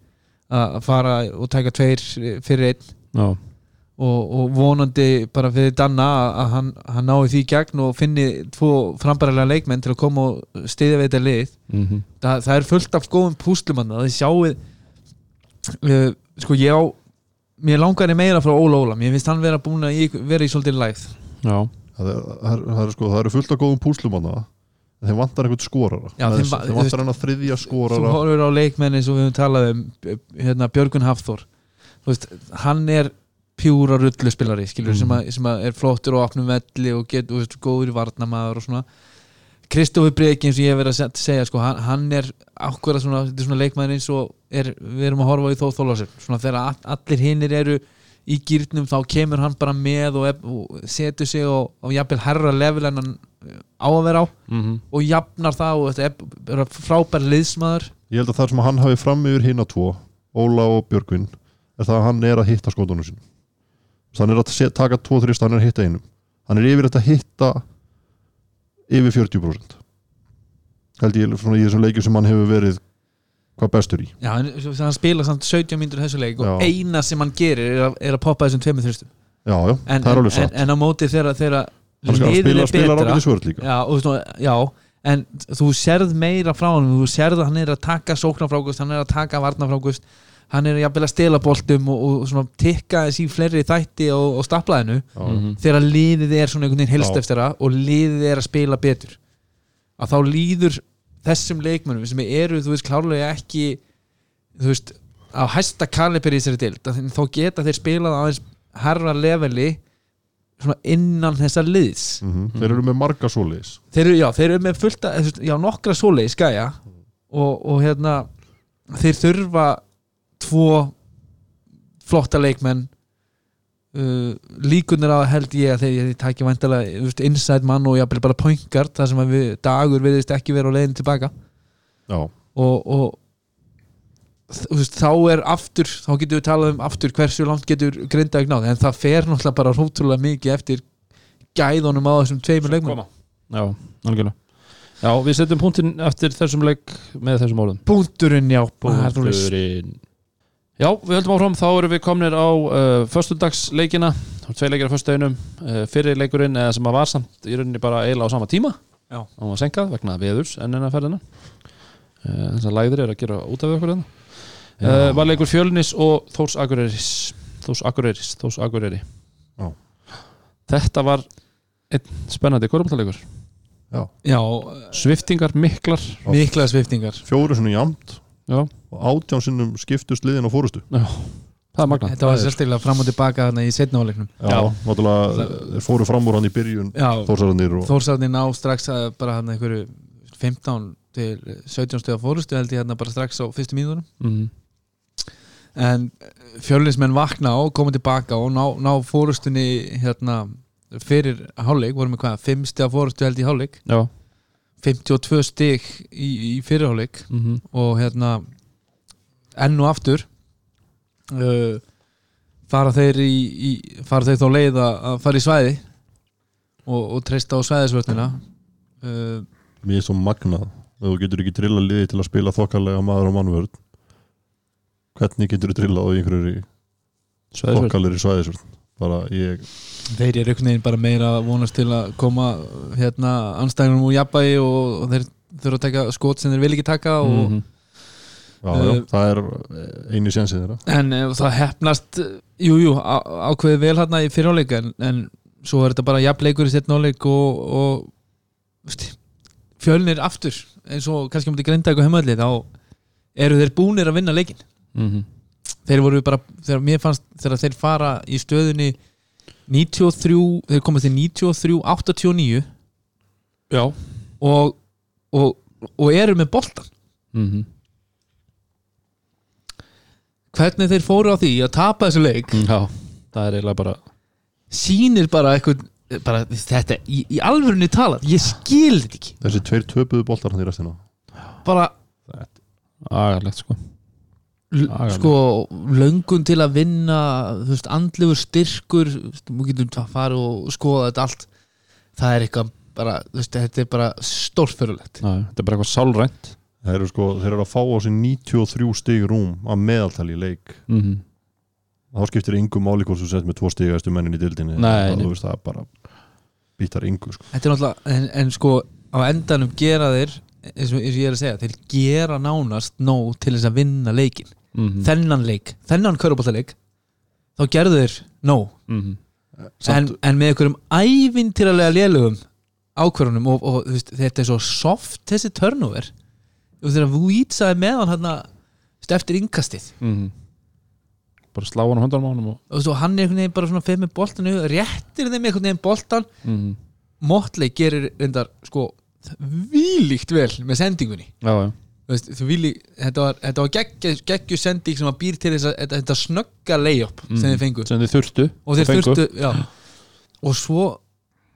B: að fara og taka tveir fyrir einn
A: Já.
B: Og, og vonandi bara fyrir Danna að- að hann, hann nái því í gegn og finni tvo frambærilega leikmenn til að koma og stiðja við þetta lið.
A: Mm
B: það, það er fullt af góðum púslumann það þið sjáuð uh, sko ég á mér langar ég meira frá Óla Óla mér finnst hann vera búin að vera í svolítið lægð.
A: Já.
C: það, er, það, er, það, er, sko, það eru fullt af góðum púslumanna þeim vantar einhvern skorara.
B: Já,
C: er-
B: þeim
C: þeim
B: þú
C: vantar hennar þriðja
B: þú
C: skorara.
B: horfur á leikmenn eins og við höfum talað um hérna, Björgun Hafþór. Þú veist, hann er pjúra rulluspilari skilur,
A: Mhm.
B: sem, að, sem að er flottur og opnum velli og getur, veist, góður í varnamaður og svona. Kristofi Breki eins og ég hef verið að se- segja sko, hann, hann er ákveða svona, þetta er svona leikmaður eins og er, við erum að horfa í þó þólasir svona þegar all, allir hinnir eru í gýrnum þá kemur hann bara með og, og setur sig á, á jafnvel herra level en hann á að vera á
A: Mm
B: og jafnar það og þetta er frábær liðsmaður.
C: Ég held að það sem hann hafi fram yfir hinn á tvo Óla og Björgvin er það að hann er að hitta skotunum sín hann er að taka 2-3 hann er að hitta einum. Hann er yfir að hitta yfir 40% held ég svona í þessum leikjum sem hann hefur verið hvað bestur í.
B: Já, en hann spila samt 17 mínútur í þessu leik og
C: Já.
B: eina sem hann gerir er að, er að poppa þessum tveimur þristum
C: já, já,
B: en,
C: það er
B: en,
C: alveg
B: en,
C: satt.
B: en á móti þegar, liðið er
C: spila
B: betra- já, já, en þú sérð meira frá hann þú sérð að hann er að taka sóknarfrákust hann er að taka varnarfrákust hann er jafnvel að stela boltum og, og svona tikka þessi fleiri þætti á, á staplaðinu
C: já,
A: Mhm.
B: þegar liðið er svona einhvern veginn helstefstara og liðið er að spila betur. Að þá líður þessum leikmönnum sem eru, þú veist, klárlega ekki þú veist, á hæsta kaliber í þessari dild, þá geta þeir spilað á aðeins herra leveli svona innan þessa liðs.
C: Mhm. þeir eru með marga svoleiðis.
B: Þeir eru, já, þeir eru með fullt að, já, nokkra svoleiði skæja og, og hérna þeir þurfa tvo flotta leikmenn. Uh, líkunar á held ég að þeir, takja vantilega inside mann og jafnvel bara point guard þar sem við, dagur viðist ekki vera á leiðin tilbaka.
C: Já,
B: og, og veist, þá er aftur þá getum við talað um aftur hversu langt getur grindaði náð, en það fer náttúrulega bara rótrúlega mikið eftir gæðunum á þessum tveimur leikmenn.
A: Já, algjörlega. Já, við setjum punktinn eftir þessum leik með þessum orðum.
B: Punkturinn, já.
A: Punkturinn Já, við höldum áfram, þá erum við komnir á uh, föstudagsleikina. Tvei leikir á föstudeginum. Uh, fyrir leikurinn eða sem að var samt í rauninni bara eiginlega á sama tíma.
B: Já.
A: og var senkað vegna veðurs enn enn að ferðina uh, þess að læðir er að gera út af okkur uh, var leikur Fjölnis og Þórs Akureyris. Þórs Akureyris, Þórs Akureyri.
C: Já.
A: Þetta var einn spennandi korfballleikur
C: já.
B: Já,
A: sviftingar miklar.
B: mikla sviftingar.
C: Fjóru sinni jamt.
A: Já,
C: og átján sinnum skiptust liðin á fórustu
A: það er magna
B: Þetta var sérstaklega fram og tilbaka þarna í setnáleiknum
C: já,
A: Já.
C: náttúrulega þeir fóru fram úr hann í byrjun
B: Já,
C: þórsararnir og
B: Þórsarni ná strax að bara hann einhverju 15 til 17 stöða fórustu held ég hérna bara strax á fyrstu mínúðunum
A: mm.
B: en fjölinsmenn vakna og koma tilbaka og ná, ná fórustunni hérna fyrir hálfleik, vorum við hvað, 5 stiga fórustu held í hálfleik.
A: Já.
B: 52 stig í, í fyrirhálfleik
A: mm -hmm.
B: og hérna enn og aftur uh, fara þeir í, í fara þeir þá leið að fara í svæði og, og treysta á svæðisvörnina. Uh,
C: mér er svo magnað að þú getur ekki drilla liði til að spila þokkalega maður og mannvörð hvernig getur þú drillað á einhverju
A: Sveðisvörn
C: þokkalegri svæðisvörð bara ég,
B: þeir eru einhvern veginn bara meira vonast til að koma hérna anstæðunum úr jafnvægi og, og þeir þurfa að taka skot sem þeir vil ekki taka og,
A: Mhm.
C: Já, já,
B: Uh,
C: það er eini sénsið þeirra.
B: en uh, það hefnast jújú, jú, á- ákveðið vel hérna í fyrirháleik en, en svo er þetta bara jafnleikur í setnáleik og, og veist, fjölnir aftur eins og kannski mútið greinda eitthvað heimalli þá eru þeir búnir að vinna leikin
A: Mhm.
B: þeir voru bara, þegar mér fannst þegar þeir fara í stöðunni 93, þeir komast til 93 89
A: Já.
B: Og, og, og eru með boltan
A: mm
B: hvernig þeir fóru á því að tapa þessu leik
A: Já, það er eiginlega bara
B: sýnir bara eitthvað bara þetta, í, í alvörunni talað ég skil þetta ekki.
C: Þessi tveir töpuðu boltar hann í restina.
B: Bara
A: agarlegt sko. Agalega.
B: sko löngun til að vinna þú veist, andlegur styrkur þú veist, þú getum að fara og skoða þetta allt. Það er eitthvað bara þú veist, þetta er bara stórfyrulegt
A: Ná, Þetta er bara eitthvað sálrænt
C: þeir eru, sko, þeir eru að fá á sig 93 stig rúm að meðaltali í leik.
A: Mm -hmm.
C: þá skiptir yngu máli hvort þú sett með tvo stigastu mennin í dildinni
A: Nei,
C: það, það bara býtar yngu sko.
B: en, en sko á endanum gera þeir eins og, eins og ég er að segja, þeir gera nánast nóg til þess að vinna leikin
A: Mm
B: þennan leik, þennan körubáltaleik þá gerðu þeir nóg.
A: -hmm.
B: en, en með einhverjum ævintýralega lélugum ákvörunum og, og veist, þetta er svo soft þessi turnover og þegar þú ítsaði með hann hann eftir innkastið.
A: Mhm. Bara slá hann á höndanum á honum og
B: og svo hann er einhvern veginn bara svona fyrir með boltan réttir þeim einhvern veginn boltan
A: mm
B: Motley gerir reyndar sko vílíkt vel með sendingunni.
A: Já, já.
B: Veist, víli, þetta var, þetta var geggju, geggju sending sem að býr til þess að þetta, þetta snögga layup sem
A: Mhm.
B: þeir fengu.
A: Sem þið þurftu
B: og þurftu og svo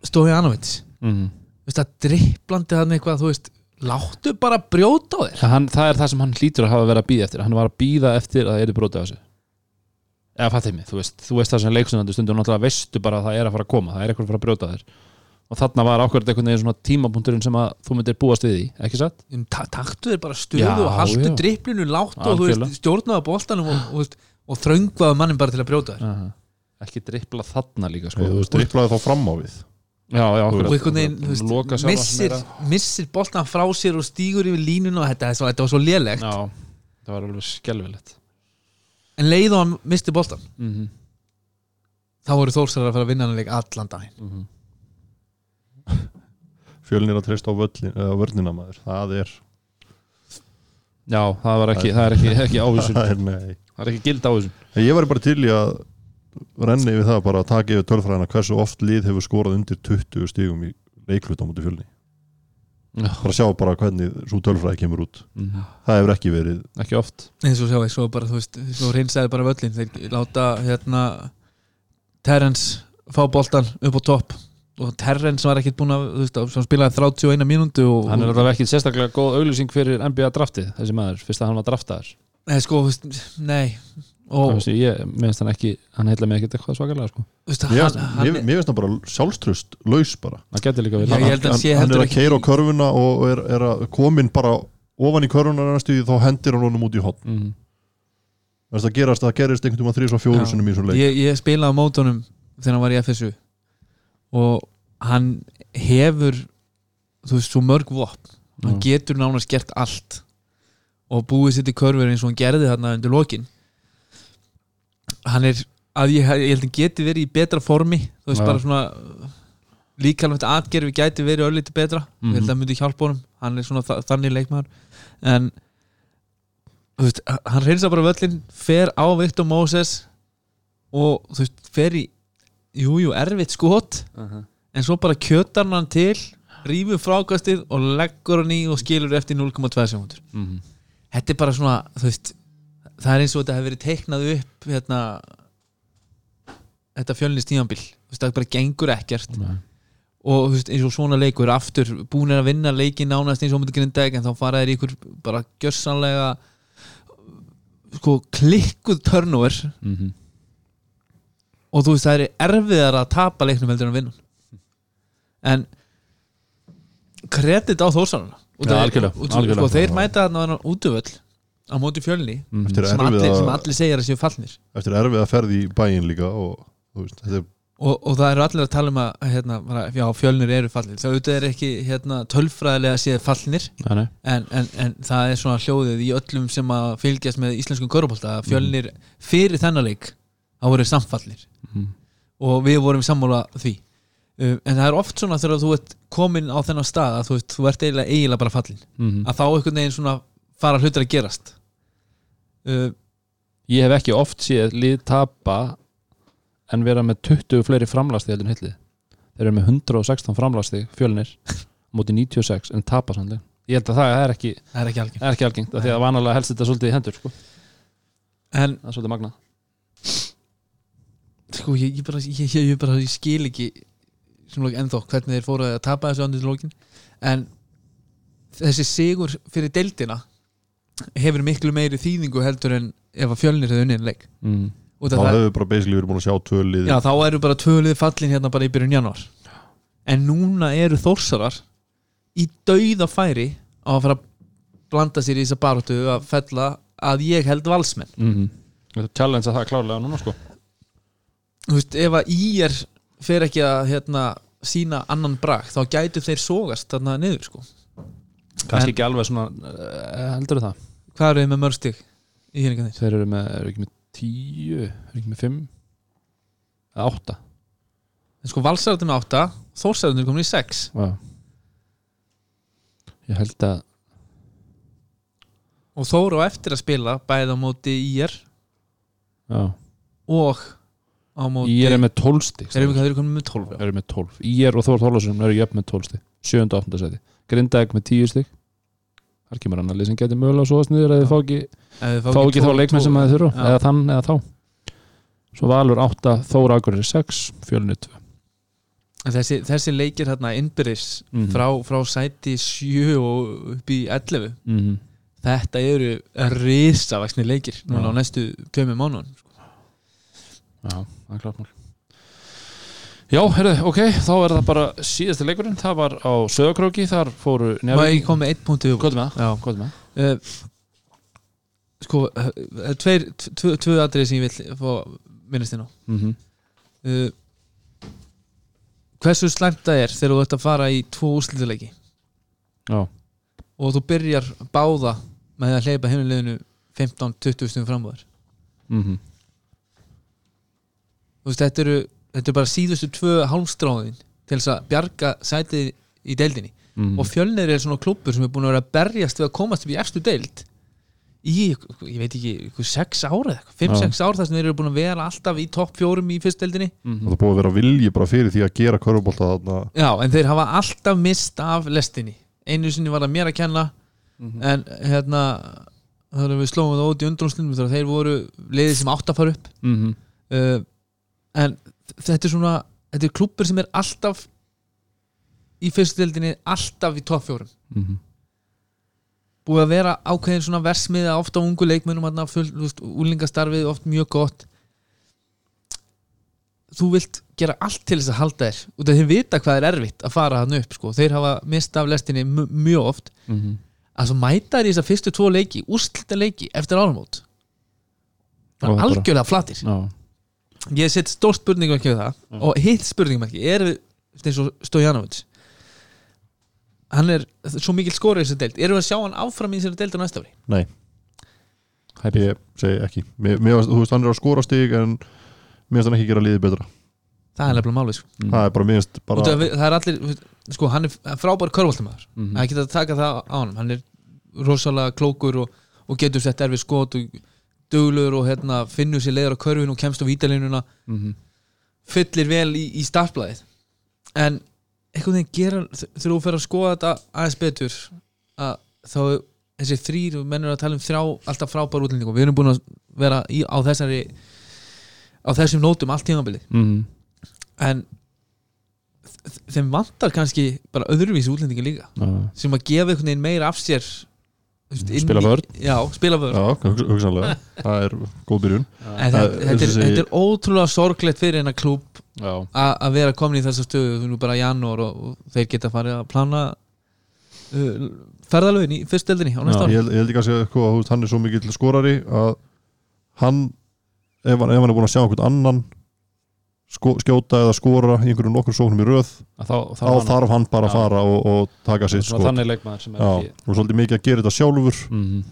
B: stóði Anovits
A: mm
B: veist, að dripplandi hann eitthvað þú veist, láttu bara brjóta á þér.
A: Hann, Það er það sem hann hlýtur að hafa verið að býða eftir. Hann var að býða eftir að það er brotið á sig eða fattið mig, þú veist, þú veist það sem leiksunandi stundum náttúrulega veistu bara að það er að fara að koma það er eitthvað að fara að brjóta þér. Og þarna var ákveðið einhvern veginn svona tímapunkturinn sem að þú myndir búast við í, ekki satt?
B: Ta taktu þér bara stöðu
A: Já,
B: og haltu
A: já.
B: driplinu látt og þú veist, stjórnaða boltanum og, og, veist, og þröngvaða mannin bara til að brjóta þér.
A: Uh ekki drippla þarna líka sko.
C: Þú striplaði þá fram á við
A: já, já,
B: og einhvern veginn, missir, missir boltan frá sér og stígur yfir línuna og þetta, þetta var svo lélegt.
A: Já, það var alveg skelvilegt
B: en leið og hann misti boltan
A: mm -hmm.
B: þá voru þórsar að fara að vinna hann leik allan daginn.
A: Mhm.
C: fjölnir að treysta á völlin, eða vörnina maður. Það er,
A: já, það var ekki, það er ekki, ekki ávísun.
C: Það er nei.
A: Það er ekki gild ávísun.
C: Ég var bara til í að renni við það bara að taka yfir tölfræðina hversu oft lið hefur skorað undir 20 stígum í leiklut á múti fjölni. Bara sjá bara hvernig svo tölfræði kemur út.
A: Mhm.
C: það hefur ekki verið
A: ekki oft.
B: Eins og sjá, svo bara, þú veist, svo reynsaði bara völlin þeir láta hérna Terrence fá boltan upp á topp. Og Terrence var ekkert búin að þú veist, sem spilaði 31 mínúndu og,
A: hann er alveg ekki sérstaklega góð auglýsing fyrir NBA draftið, þessi maður, fyrst að hann var draftaður.
B: Nei, sko, þú veist, nei
A: ég minnst hann ekki, hann heitla mig ekkert eitthvað svakalega sko.
B: þú veist,
C: mér
B: hann,
C: finnst-
B: hann,
C: bara sjálfströst laus bara.
B: Hann sé
C: hann
B: heldur
C: er að keira á körfuna og er, er að komin bara ofan í körfuna næstu því, þá hendir hann honum út í hotn
A: mm.
C: það gerast, það gerist einhvern tíma þrís og fjóru
B: Já.
C: sinum í svona leik.
B: Ég, ég spilaði á mótunum þegar hann var í FSU og hann hefur þú veist, svo mörg vopn. Hann
A: Já.
B: getur nánast gert allt. Og búið sér til körfur eins og hann gerði þarna undir lokin hann er að ég, ég held að geti verið í betra formi þú veist
A: Já.
B: bara svona líkalvægt atgerfi gæti verið öllítið betra. Ég held að það myndi hjálpa honum. Hann er svona þa þannig leikmaður. En þú veist, hann reynsa bara völlin fer á Victor Moses og þú veist, fer í jújú, jú, erfitt skot. En svo bara kjötar hann til rýfur frákastið og leggur hann í og skilur eftir 0,2 sekundur
A: Mm.
B: þetta er bara svona, þú veist það er eins og þetta hefur verið teiknað upp hérna þetta fjölnist tímanbíl, þú veist, það bara gengur ekkert.
A: Nei.
B: og veist, eins og svona leikur aftur, búin að vinna leikin nánast eins og mútið grindæk en þá fara þeir í ykkur bara gjörsanlega sko klikkuð turnover.
A: Mm
B: og þú veist það er erfiðar að tapa leiknum heldur en að vinna. En kredit á
A: Já,
B: það-
A: algjörlega, algjörlega.
B: sko, þeir mæta þarna útvöll á móti fjölni
A: Mhm.
C: Eftir
B: sem allir, sem allir segja að séu fallnir
C: eftir erfið að ferði í bæinn líka og veist, þetta er
B: og, og það eru allir að tala um að hérna, bara, já, fjölnir eru fallir það auðvitað er ekki hérna, tölfræðilega séð fallnir
A: Nei, nei.
B: en, en, en það er svona hljóðið í öllum sem að fylgjast með íslenskum körubólta að fjölnir fyrir þennan leik þá voru samfallir
A: Mhm.
B: og við vorum sammála því uh, en það er oft svona þegar þú ert komin á þennan stað að þú, veist, þú ert eiginlega, eiginlega bara fallin
A: Mhm.
B: að þá einhvern veginn svona fara hlutir að gerast uh,
A: ég hef ekki oft séð lið tapa en vera með 20 fleiri framlasti heldur en hillið þeir eru með 116 framlasti fjölnir móti 96 en tapa sannlega ég held að það er ekki,
B: það er ekki algjör
A: er ekki algengt því að vanalega helst þetta svolítið í hendur sko.
B: en
A: það er svolítið magna
B: sko ég, ég, bara, ég, ég, ég bara skil ekki ennþá hvernig þeir fóru að tapa þessu andur til lókin en þessi sigur fyrir deildina hefur miklu meiri þýðingu heldur en ef að fjölnir hefur unnið leik
A: mm.
C: þá hefur við bara basically verið búin að sjá tvölið
B: já þá eru bara tvölið fallin hérna bara í byrjun januar en núna eru þórsarar í dauða færi á að fara að blanda sér í þessa baróttu að fella að ég held valsmenn
A: Mm. þetta er challenge að það klárlega núna sko.
B: þú veist, ef að ír fer ekki að hérna, sína annan brak þá gætu þeir sógast þarna niður sko.
A: kannski
B: En-
A: ekki alveg svona uh, heldur það
B: hvað eru þið með mörg stig í hérna
A: þeir eru, með, eru ekki með 10 eru ekki með 5 eða 8
B: sko valsarðin með 8, þórsarðin er komin í 6
A: Já. ég held að
B: og þóru á eftir að spila bæði á móti ír
A: já.
B: og á móti
A: ég er með 12 stig
B: þeir eru komin með 12 já.
A: eru með 12 ég og Þór Þórlarsson eru jöfn með 12 stig 7. og 8. seti Grindavík með 10 stig þar kemur annar lið sem getur mögulega svo sniður að þið fá ekki, fá ekki þá leikmenn sem að þið þurfa. eða þann eða þá. Svo Valur 8, Þór Akureyri 6 Fjölni 2
B: En þessi, þessi leikir hérna innbyrðis
A: Mhm.
B: frá, frá sæti 7 og upp í 11
A: mm -hmm.
B: þetta eru risavaksni leikir núna á næstu tveimur mánuðan
A: Já, það er klart mál Já, herru, ok, þá er það bara síðasti leikurinn, það var á Söðakróki, þar fóru
B: Má
A: Njarðvík
B: ég koma með einn punktu
A: er með það?
B: Uh, sko uh, tveir, tvö, tvö atrið sem ég vil fá minnast inn á.
A: Mm
B: uh, hversu slæmt það er þegar þú ert að fara í tvo úrslituleiki
A: Já,
B: og þú byrjar báða með að hleypa heimiliðinu 15-20 stundum frambúðar
A: mm
B: þú veist, þetta eru, þetta eru bara síðustu tvö hálmstráðin til þess að bjarga sætið í deildinni.
A: Mm.
B: Og fjölnir er svona klubur sem er búin að vera að berjast við að komast upp í efstu deild í, ég veit ekki, ykkur sex ára eða eitthvað, 5-6 ár þar sem þeir eru búin að vera alltaf í topp fjórum í fyrst deildinni.
A: Mhm.
C: það er búið að vera vilji bara fyrir því að gera körfubólta þarna.
B: Já, en þeir hafa alltaf mist af lestinni. Einu sinni var það mér að kenna
A: Mhm.
B: en hérna að við slóum það út í undrúnslunum þegar þeir voru liðið sem átt að fara upp.
A: Mhm.
B: uh, en þetta er svona þetta er klubur sem er alltaf í fyrstu deildinni alltaf í topp fjórum
A: Mhm.
B: búið að vera ákveðin svona versmiða oft á ungu leikmennum úlingastarfið oft mjög gott þú vilt gera allt til þess að halda þér af þeir vita hvað er erfitt að fara hann upp sko. þeir hafa mist af lestinni mjög oft
A: Mhm.
B: að svo mæta þær í þess að fyrstu tvo leiki úrslita leiki eftir áramót það
A: Og
B: er algjörlega flatir
A: Já,
B: ég set stór spurningum ekki við það
A: Já.
B: og hitt spurningum ekki er við eins og Stojanovic hann er svo mikil skórið í þessu deild. Erum við að sjá hann áfram í þessu deild á næsta ári?
C: Nei,
A: hæpi
C: ég segi ekki. Mér, mér, þú veist, hann er á skora stig en mér finnst hann ekki gera liðið betra.
B: Það er nefnilega málið sko.
A: Mm.
C: það er bara, mér finnst bara
B: það er allir, sko hann er frábær körfaldumæður,
A: Mhm.
B: það er ekki að taka það á hann hann er rosalega klókur og, og getur sett erfið skot og duglur og hérna, finnur sér leiður á körfin og kemst á vítalinuna,
A: Mhm.
B: fyllir vel í, í startblæðið en einhvern veginn gera, þegar þú fer að skoða þetta aðeins betur að þá þessi þrýr, menn er að tala um þrjá alltaf frábær útlendingum, við erum búin að vera í, á þessari á þessum nótum allt tímabilið
A: Mhm.
B: en þ- þeim vantar kannski bara öðruvísi útlendingi líka
A: Já.
B: sem að gefa einhvern veginn meira af sér
A: Spila vörn.
B: já, spila vörn.
C: Já, hugsa- hugsanlega, það er góð byrjun.
B: Þetta, er, ótrúlega sorglegt fyrir hennar klúb að vera komin í þessa stöðu. Þú nú bara janúar og, þeir geta farið að plana uh, ferðalögin í fyrsteldinni á næsta
C: ég
B: ári.
C: held, ég held ekki að segja sko, að hann er svo mikill skorari að hann ef hann, ef hann er búin að sjá einhvern annan sko, skjóta eða skora í einhverjum nokkur sóknum í röð
A: Þá, þá,
C: þarf hann bara að fara og, og taka sitt sko
A: er ekki
C: og svolítið mikið að gera þetta sjálfur.
A: Mhm.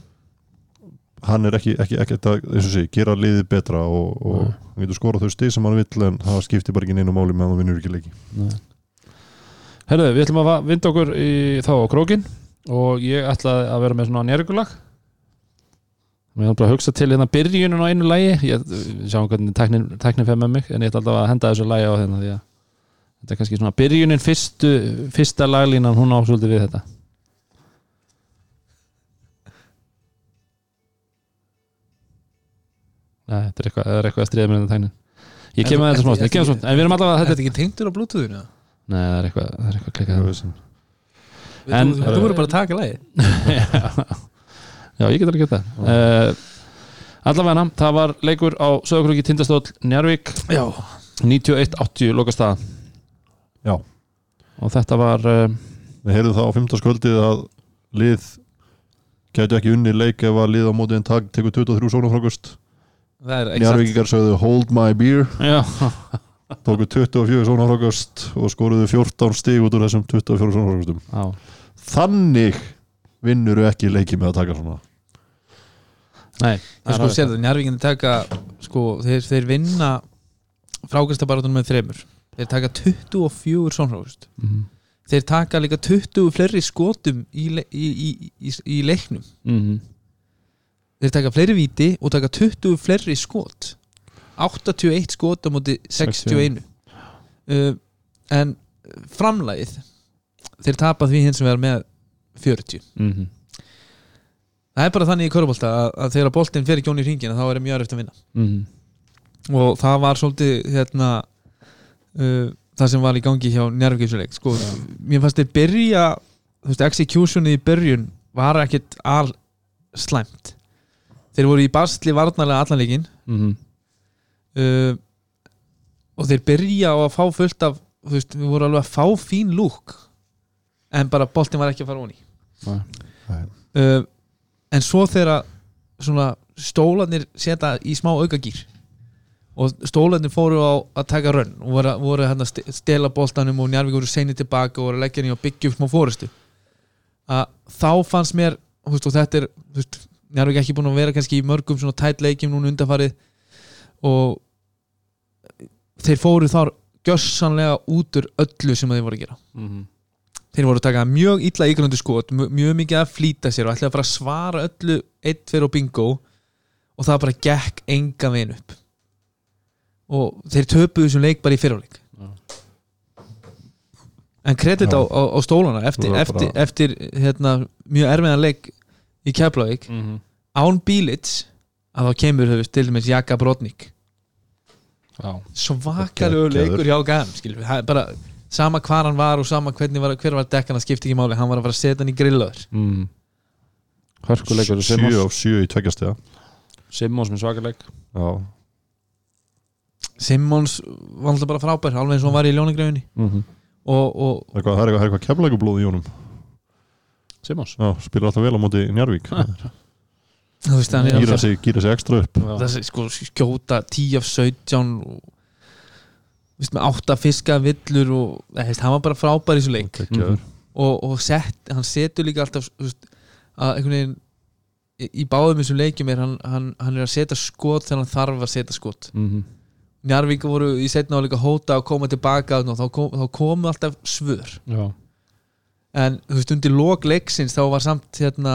C: hann er ekki, ekki, ekki að, sé, gera liðið betra og, og hann getur skorað þau stið sem hann vill en það skiptir bara ekki neinu máli meðan hann vinnur ekki leiki.
A: Herðu, við ætlum að vinda okkur í, þá á krókin og ég ætlaði að vera með svona njörgulag Við erum bara að hugsa til hérna byrjunum á einu lægi ég sjáum hvernig tæknin, tæknin fer með mig en ég ætla alltaf að henda þessu lægi á hérna því að þetta er kannski svona byrjunin fyrstu, fyrsta laglínan hún á svolítið við þetta. Nei, þetta er eitthvað, er eitthvað að stríða með þetta tæknin. Ég kem með þetta smá, ég kem svo en við erum alltaf að
B: Þetta
A: þetta
B: er ekki tengdur á bluetoothinu?
A: Nei, það er eitthvað, það er eitthvað klikkað.
B: Þú verður bara að taka lagi
A: Já, ég get alveg gett það. Uh, Allavega, það var leikur á Söðakrúki Tindastóll Njarvík
B: Já.
A: 91-80 lokastaða
C: Já.
A: Og þetta var uh,
C: Við heyrðum það á 15. skvöldið að lið gætu ekki unni leik ef að lið á móti en tak, tekur 23 sónafrákust
B: Það er exakt.
C: Njarvíkar sögðu hold my beer.
A: Já,
C: tóku 24 sónafrákust og skoruðu 14 stig út úr þessum 24 sónafrákustum
A: já,
C: Þannig vinnur ekki leiki með að taka svona
A: nei
B: En sko sér það, Njarvíkinn taka sko, þeir, þeir vinna frákastabaratunum með þremur. Þeir taka 24 sónfrákust
A: mm
B: þeir taka líka 20 fleiri skotum í, í, í, í, í leiknum.
A: -hmm.
B: þeir taka fleiri víti og taka 20 fleiri skot. 81 skot á móti 61 uh, en framlægið þeir tapa því hins vegar með 40
A: Mm -hmm.
B: Það er bara þannig í körubólta að, að þegar boltinn fer ekki ón í hringina þá er mjög eftir að vinna
A: Mhm.
B: og það var svolítið hérna uh, það sem var í gangi hjá njárvíkjusleik sko, mér fannst þeir byrja þú veist, executionið í byrjun var ekkit al slæmt þeir voru í basli varnarlega allan leikin
A: Mhm.
B: uh, og þeir byrja á að fá fullt af þú veist, við vorum alveg að fá fín lúk en bara boltin var ekki að fara onni
A: Nei.
C: Nei.
B: uh, en svo þegar svona stólarnir setja í smá aukagýr og stólarnir fóru á að taka rönn og voru, voru hérna stela boltanum og Njarvík voru seinni tilbaka og voru að leggja henni og byggja upp smá fórustu að þá fannst mér veist, og þetta er Njarvík ekki búin að vera kannski í mörgum svona tætt leikjum núna undanfarið og þeir fóru þar gjössanlega út úr öllu sem þeir voru að gera
A: Mhm.
B: Þeir voru að taka mjög illa ígrundu skot mjög, mikið að flýta sér og ætlaði að fara að svara öllu 1-2 og bingo og það bara gekk enga veginn upp. Og þeir töpuðu þessum leik bara í fyrirleik. En kredit á, á, á stólana eftir, eftir, eftir hérna, mjög erfiðan leik í Keflavík
A: Mhm.
B: án Bílits að þá kemur höfust til dæmis Jaka Brodnik
C: Geggjaður.
B: leikur hjá GAM skilur við, Það er bara sama hvar hann var og sama hvernig var, hver var dekkan það skipti ekki máli, hann var að fara að setja hann í grillaður.
A: Mhm. Hörkuleikur
C: sjö
A: Simmons
C: af sjö í tveggjastega
A: Simmons með svakaleg
C: já,
B: Simmons var alltaf bara frábær alveg eins og hann var í ljónagrefinni
A: Mhm.
B: og, og
C: það er eitthvað, það er eitthvað, það er keflækublóð í honum.
A: Simmons
C: já, spilar alltaf vel á móti Njarvík
B: þú veist hann er
C: gýra sig, sig ekstra upp.
A: Já.
B: þessi sko skjóta 10 af 17 og veist með 8 fiska villur og það veist, hann var bara frábær í þessu leik
C: Geggjaður.
B: og, og sett, hann setur líka alltaf þú veist, að einhvern veginn í, í báðum þessum leikjum er hann, hann, hann er að setja skot þegar hann þarf að setja skot
A: Mhm.
B: Njarvík voru í setna á líka hóta og koma tilbaka og þá, kom, þá komu alltaf svör
A: Já.
B: en þú veist undir lok leiksins þá var samt hérna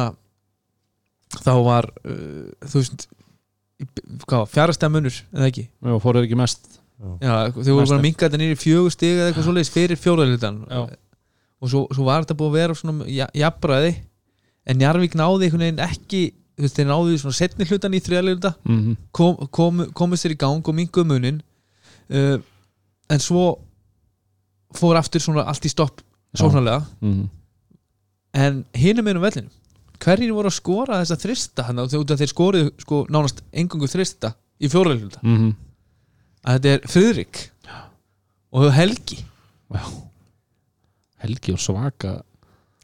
B: þá var uh, þú veist í- hvað, fjárasta munur eða ekki
A: Já, fóruð ekki mest
B: Já, þau voru bara að
A: er-
B: minka þetta nýri fjögur stig eða eitthvað svoleiðis fyrir fjóraðlutan
A: Já.
B: og svo, svo var þetta búið að vera svona ja- jafnræði en Njarvík náði einhvern veginn ekki þú veist, þeir náði svona setni hlutan í þriðaðluta
A: Mhm.
B: kom, kom, komu sér í gang og minguðu munin uh, en svo fór aftur svona allt í stopp sóknarlega
A: Mhm.
B: en hinum einum vellinu hverjir voru að skora þessa þrista hann út af þeir skoruðu sko nánast engungu þrista í fjóraðluta
A: Mhm.
B: Að þetta er Friðrik og Helgi.
A: Helgi og svaka.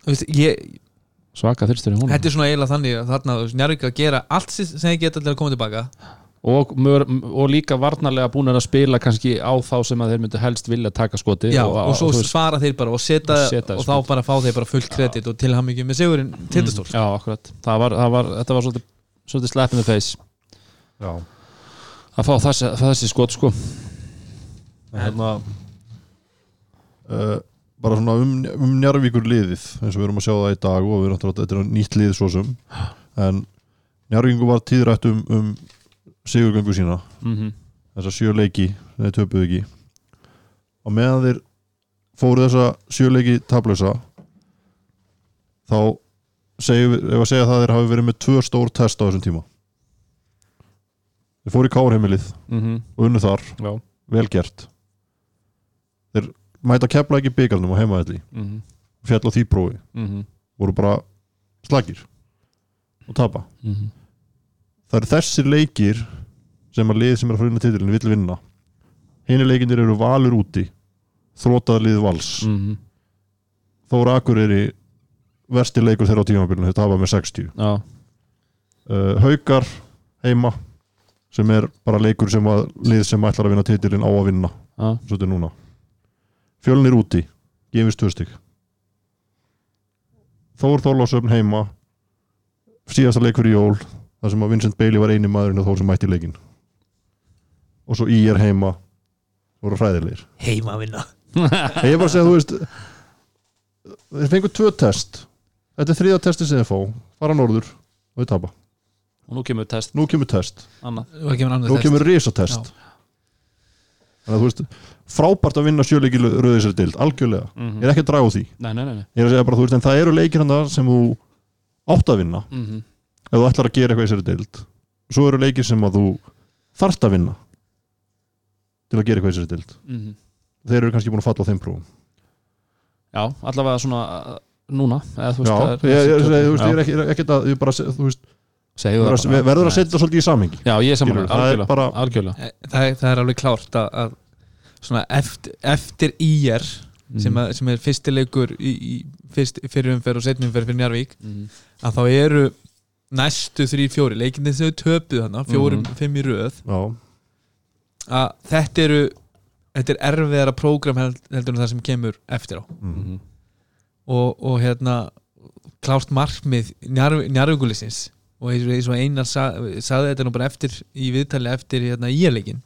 B: Þú veist, ég,
A: svaka þyrstur í honum.
B: Þetta er svona eiginlega þannig að þarna Njarvík að gera allt sem sem þeir geta til að koma tilbaka.
A: Og, mör, og líka varnarlega búin að spila kannski á þá sem að þeir myndu helst vilja taka skoti
B: Já, og, svo
A: þú veist-
B: svara þeir bara og setja,
A: Og
B: og þá bara fá þeir bara fullt kredit og til hann mikið með sigurinn tindastól
A: Já, akkurat. Það var, það var, Þetta var svolítið, svolítið the face.
C: Já,
A: að fá þessi, þessi skot sko.
C: Hérna uh, bara svona um, um Njarvíkur liðið eins og við erum að sjá það í dag og við erum náttúrulega þetta er nýtt lið svo sem en Njarvíkur var tíðrætt um, um sigurgöngu sína.
A: Mm -hmm.
C: þessa sjö leiki sem þeir töpuðu ekki. Og meðan þeir fóru þessa sjö leiki tablösa þá segjum við, ef að segja það að þeir hafi verið með tvö stór test á þessum tíma þeir fóru í kárheimilið og unnu þar,
A: Já.
C: Vel gert. Þeir mæta kepla ekki byggarnum á heimaðalli
A: mm -hmm.
C: fjall á því prófi,
A: Mm
C: voru bara slagir og tapa.
A: -hmm.
C: það eru þessir leikir sem að lið sem er að frýna titilin vill vinna. Hini leikinir eru valur úti þrótaða lið vals.
A: Mm -hmm.
C: Þóra Akureyri versti leikur þeirra á tímabilinu þeir tapa með 60
A: Já,
C: uh, Haukar heima sem er bara leikur sem að lið sem ætlar að vinna titilin á að vinna.
A: Já,
C: svo þetta er núna. Fjölnir úti, gefist tvö stygg Þór Þorlásöfn heima. Síðasta leikur í jól þar sem að Vincent Bailey var eini maðurinn og Þór sem mætti leikin og svo í er heima. Voru hræðilegir.
B: Heima að vinna.
C: Ég er bara að segja, þú veist þeir fengur tvö test. Þetta er þriða testi sem þeir fá. Fara norður og þeir tapa
A: og nú kemur test.
C: Nú kemur test,
A: annað
B: og kemur
C: nú
B: test.
C: kemur risatest. Þannig að þú veist frábært að vinna sjöleiki rauðisari dild, algjörlega.
A: Mm
C: ég er ekki að draga því.
A: Nei, nei, nei, nei.
C: ég er að segja bara, þú veist, en það eru leikir hann sem þú átt að vinna.
A: Mm -hmm.
C: ef þú ætlar að gera eitthvað í þessari deild. Svo eru leikir sem að þú þarft að vinna til að gera eitthvað í þessari deild.
A: Mhm.
C: þeir eru kannski búin að falla á þeim prófum.
A: Já, allavega svona núna eða, þú
C: já,
A: það
C: ég, ég, ég, ég, þú veist, ég er ekki, ég er ekki að, bara, þú veist,
A: Segðu
C: verður
A: það
C: að, setja það svolítið í samhengi?
A: Já, ég er saman,
C: er
A: algjörlega,
C: bara-
A: algjörlega.
B: Eh, það, er- það er alveg klárt að, að svona eftir, eftir IR
A: Mhm.
B: sem, að, sem er fyrstileikur í, í fyrst, fyrir umferð og setni umferð fyrir Njarvík
A: Mhm.
B: að þá eru næstu þrý fjóri leikindi sem þau töpuð hana, fjórum,
A: Mhm.
B: fimm í röð.
C: Já,
B: að þetta eru þetta er erfiðara prógram held, heldur en það sem kemur eftir á. Og, og hérna klárt markmið njarvíkulisins og eins og- einar sa, sagði þetta nú bara eftir í viðtali eftir hérna íjarleikin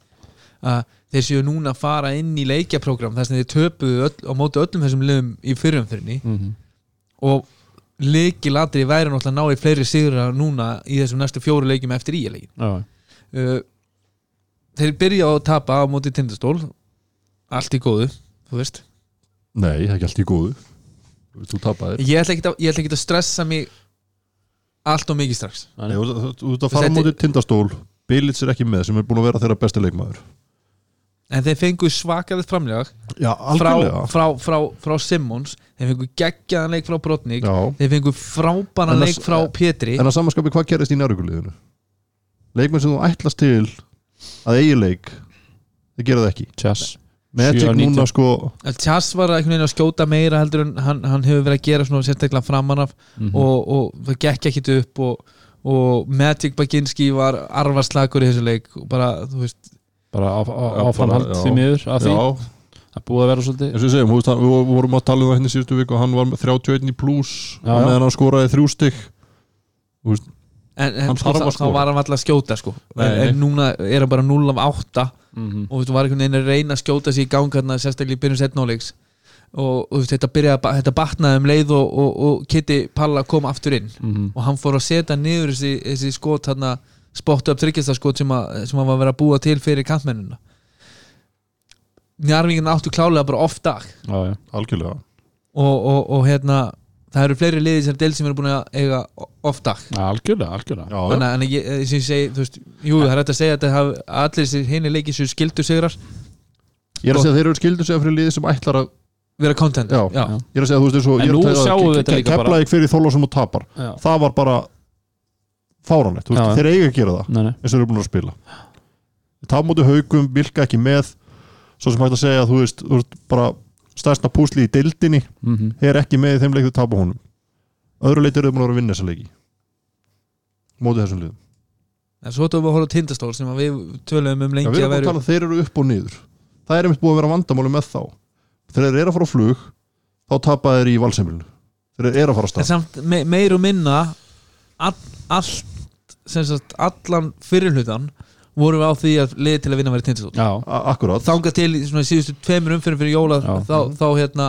B: að þeir séu núna að fara inn í leikjaprógram þar sem þeir töpuðu öll, á móti öllum þessum liðum í fyrrumfyrinni
A: Mhm.
B: og leikilatri væri náttúrulega að ná í fleiri sigur núna í þessum næstu fjóru leikjum eftir íjarleikin
A: Já,
B: uh, þeir byrja að tapa á móti tindastól. Allt í góðu, þú veist.
C: Nei, það er ekki allt í góðu. Þú tapaðir.
B: Ég ætla ekki að, ætla ekki að stressa mig allt og mikið strax.
A: Nei,
C: Þú þú- þú ert að fara á móti tindastól. Bilits er ekki með sem er búin að vera þeirra besti leikmaður.
B: En þeir fengu svakalegt framlega
C: Já,
B: frá, frá, frá, frá Simmons þeir fengu geggjaðan leik frá Brotnik
C: Já,
B: þeir fengu frábæran
C: En
B: leik
C: þess-
B: frá Pétri.
C: En að samanskapi hvað gerist í nærvíkuliðinu? Leikmenn sem þú ætlast til að eigi leik þeir gera það ekki.
A: Chess
C: Magic
A: 7 og 19.
C: núna sko.
B: Tjass var einhvern veginn að skjóta meira heldur en hann, hann hefur verið að gera svona sérstaklega framan af.
A: Mhm.
B: og, og það gekk ekkit upp og, og Magic Baginski var arfarslagur í þessu leik. Og bara, þú veist,
A: bara áframhald því miður af því,
C: Já,
A: það búið að vera svolítið.
C: Eins og við segjum, hann- við vorum að tala um það henni síðustu viku og hann var með 31 í pluss og meðan hann skoraði þrjú stygg
B: en, en
C: Hann
B: sko, þá, þá var hann alltaf að skjóta sko.
C: Nei, nei.
B: en núna er hann bara 0 af 8
A: Mhm.
B: og þú var einhvern veginn að reyna að skjóta sig í gang hérna, sérstaklega í byrjun setnáleiks og, og þetta ba- þetta batnaði um leið og, og, og Kitty Palla kom aftur inn
A: Mhm.
B: og hann fór að setja niður þessi, þessi skot hérna, spottu upp þryggjastaskot sem, sem hann var að vera að búa til fyrir kantmennina Njarvíkin áttu klálega bara oft dag
A: Já,
C: algjörlega
B: og, og, og hérna það eru fleiri liði sem del sem eru búin að eiga oft dag.
A: Já, algjörlega, algjörlega.
C: Já,
B: þannig að- að ég, eh, sem ég segi, þú veist jú, það er hægt að segja að hafi allir þessi hinni leikið sem skildu sigrar
C: Ég er að segja að þeir eru skildur sig fyrir liði sem ætlar að
B: vera content
C: Já.
B: Já.
C: Ég er að segja að þú veist eins og
A: En
C: ég er að segja að
A: þetta
C: ke-
A: líka bara-
C: Keflavík fyrir þólasum og tapar.
A: Já.
C: Það var bara fáranlegt, þú veist, þeir eiga að gera það eins og þeir eru búin að spila. Það móti haugum, vilka ekki með. Svo sem hægt að segja að þú veist, þú veist bara stærsta púsli í deildinni
A: Mhm.
C: er ekki með þeim leik þú tapa honum. Öðru leiti eru þau búin að vera að vinna þessa leiki. Móti þessum liðum.
B: En svo tókum við að horfa á tindastól sem við töluðum um lengi
C: við erum
B: að vera
C: tala þeir eru upp og niður. Það er einmitt búið að vera vandamáli með þá. Þegar þeir eru að fara á flug þá tapa þeir í valsemilinu þeir eru að fara á
B: en
C: stað
B: samt me, meir og minna all, allt sem sagt allan fyrirhlutan vorum við á því að liði til að vinna væri tindastól þangað til í svona síðustu tveimur umfyrir fyrir jóla
A: Já.
B: þá, þá hérna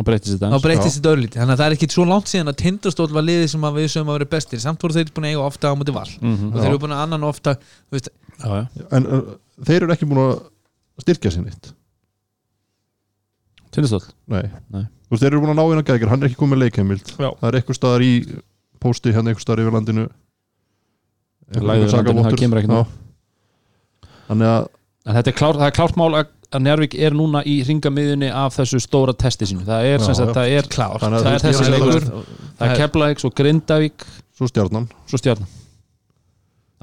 A: hann breytist
B: þá breytist þetta örlíti þannig að það er ekki svo langt síðan að tindastól var liði sem við sögum að vera bestir. Samt voru þeir búin að eiga ofta á múti val.
A: Mhm.
B: og þeir eru búin að annan ofta
A: Já, já.
C: en uh, þeir eru ekki búin að styrkja sér neitt?
A: Tindastóll?
C: Nei.
A: Nei.
C: Þú veist, þeir eru búin að ná inn að gækir, hann er ekki komið leikheimild
A: Já.
C: það er eitthvað staðar í pósti hérna eitthvað staðar yfir landinu.
A: Lagði yfir landinu, það kemur ekkert
C: Já. Þannig að
A: En þetta er klárt, það er klárt mál að, að Njárvík er núna í ringamiðunni af þessu stóra testi sínu. Það er
C: Já,
A: sem sagt,
C: já.
A: það er
B: klárt
A: það
C: þú
A: er þessi leikur. það er Keflavík, svo Grindavík.
C: Svo stjarnan.
A: Svo Stjarnan.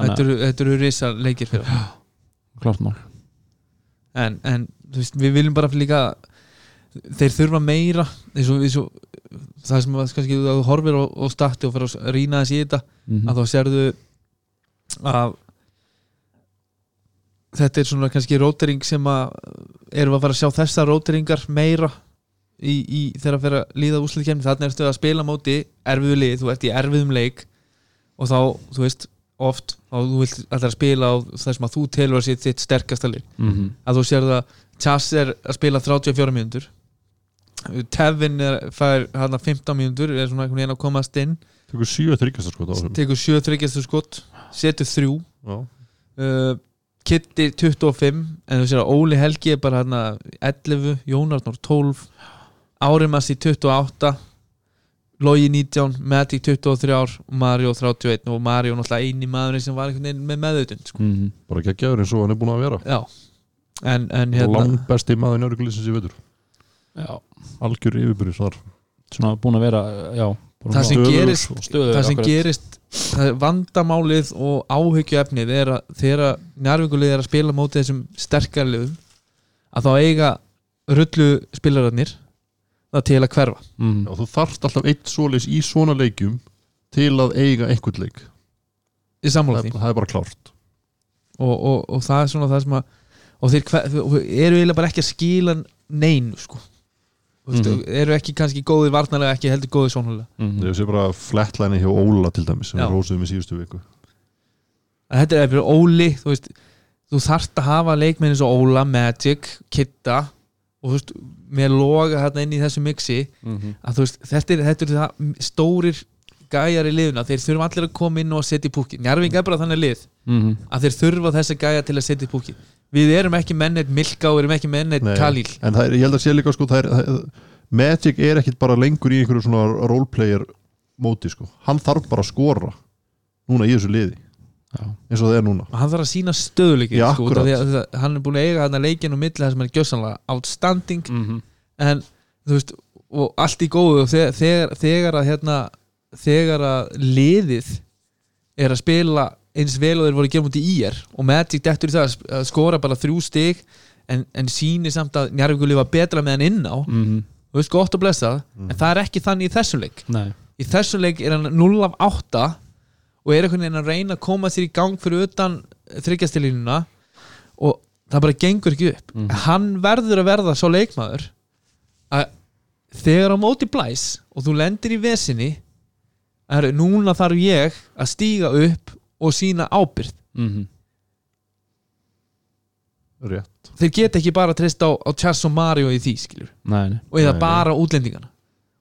B: Þetta eru, þetta eru risa leikir fyrir. Okkur.
A: klárt mál.
B: En, en þú veist, við viljum bara líka þeir þurfa meira eins og, eins og það sem að kannski þú horfir og, og statti og fyrir að rýna þess í þetta
A: Mhm.
B: að þá sérðu að þetta er svona kannski rótering sem að erum að fara að sjá þessar róteringar meira í, í þegar að fyrir að líða úsliðkemni þannig ertu að spila móti erfiðu lið þú ert í erfiðum leik og þá, þú veist, oft og þú vilt alltaf spila á það sem að þú telur að sé þitt sterkasta lið.
A: Mhm.
B: að þú sér það Chas er að spila 34 mínútur. Tevin er, fær hann 15 mínútur er svona einhvern veginn að komast inn.
C: Tekur sjö þryggjast sko á þessum
B: tekur 7 þryggjastu skott setur 3
C: Já.
B: uh, Kitty 25 en þú sér að Óli Helgi er bara hann 11, Jónarnur 12 Árimassi 28 Logi 19, Matic 23 ár Mario 31 og Mario náttúrulega eini maðurinn sem var einhvern veginn með meðautund sko.
A: Mhm.
C: bara geggjaður eins og hann er búin að vera
B: já en, en
C: hérna.
B: hérna
C: langt besti maður njörgulisins í vetur
A: Já,
C: algjör yfirbyrðis þar
A: svona búin að vera já,
B: Það
A: að
B: sem gerist- það sem gerist er vandamálið og áhyggjuefnið er að þegar njárvingulið er að spila mótið þessum sterkarliðum að þá eiga rullu spilararnir það til að hverfa.
A: Mm.
C: Já, þú þarft alltaf eitt svoleiðis í svona leikjum til að eiga einhvern leik.
B: Í sammála
C: það,
B: því.
C: það er bara klárt.
B: Og, og, og það er svona það sem að og þeir hver, og eru eiginlega bara ekki að skila neinu sko mm
A: Mhm.
B: -hmm. eru ekki kannski góðir varnarlega ekki heldur góðir svonhulega
A: Mm.
C: Ég sé bara flatlæni hjá Óla til dæmis sem við rósuðum í síðustu viku
B: þetta er fyrir Óli þú veist þú þarft að hafa leikmenn eins og Óla, Magic, Kitta og þú veist, með loga hérna inn í þessu mixi
A: Mm.
B: að þú veist, þetta er, þetta er það stórir gæjar í liðuna, þeir þurfa allir að koma inn og setja í púki, Njarvík er bara þannig lið
A: Mm.
B: að þeir þurfa þessa gæja til að setja í púki við erum ekki mennið Milka og erum ekki mennið
C: Nei.
B: Kalíl
C: En það er, ég held að sé líka sko er, er, Magic er ekkit bara lengur í einhverju svona roleplayer móti sko Hann þarf bara að skora núna í þessu liði
A: Já.
C: eins og það er núna
B: og hann þarf að sína stöðuleiki
C: Já,
B: sko, að hann er búin að eiga hann að leikin og milli það sem er gjössanlega outstanding
A: Mm.
B: en þú veist og allt í góðu og þegar, þegar, þegar að hérna, þegar að liðið er að spila eins vel og þeir voru að gera mútið í er og Magic dettur í það að skora bara þrjú stig en, en síni samt að Njarvíkur lifa betra með hann inn á
A: Mm.
B: þú veist gott að blessa
C: Mm.
B: en það er ekki þannig í þessum leik
A: Nei
B: í þessum leik er hann 0 af 8 og er einhvern veginn að reyna að koma sér í gang fyrir utan þryggjastilínuna og það bara gengur ekki upp
A: Mhm.
B: hann verður að verða svo leikmaður að þegar á móti blæs og þú lendir í vesinni er núna þarf ég að stíga upp og sína ábyrð
A: mm.
C: Rétt.
B: Þeir geta ekki bara treyst á, á Chess og Mario í því skilur
A: Nei, nei.
B: Og eða
C: Nei,
B: bara útlendingana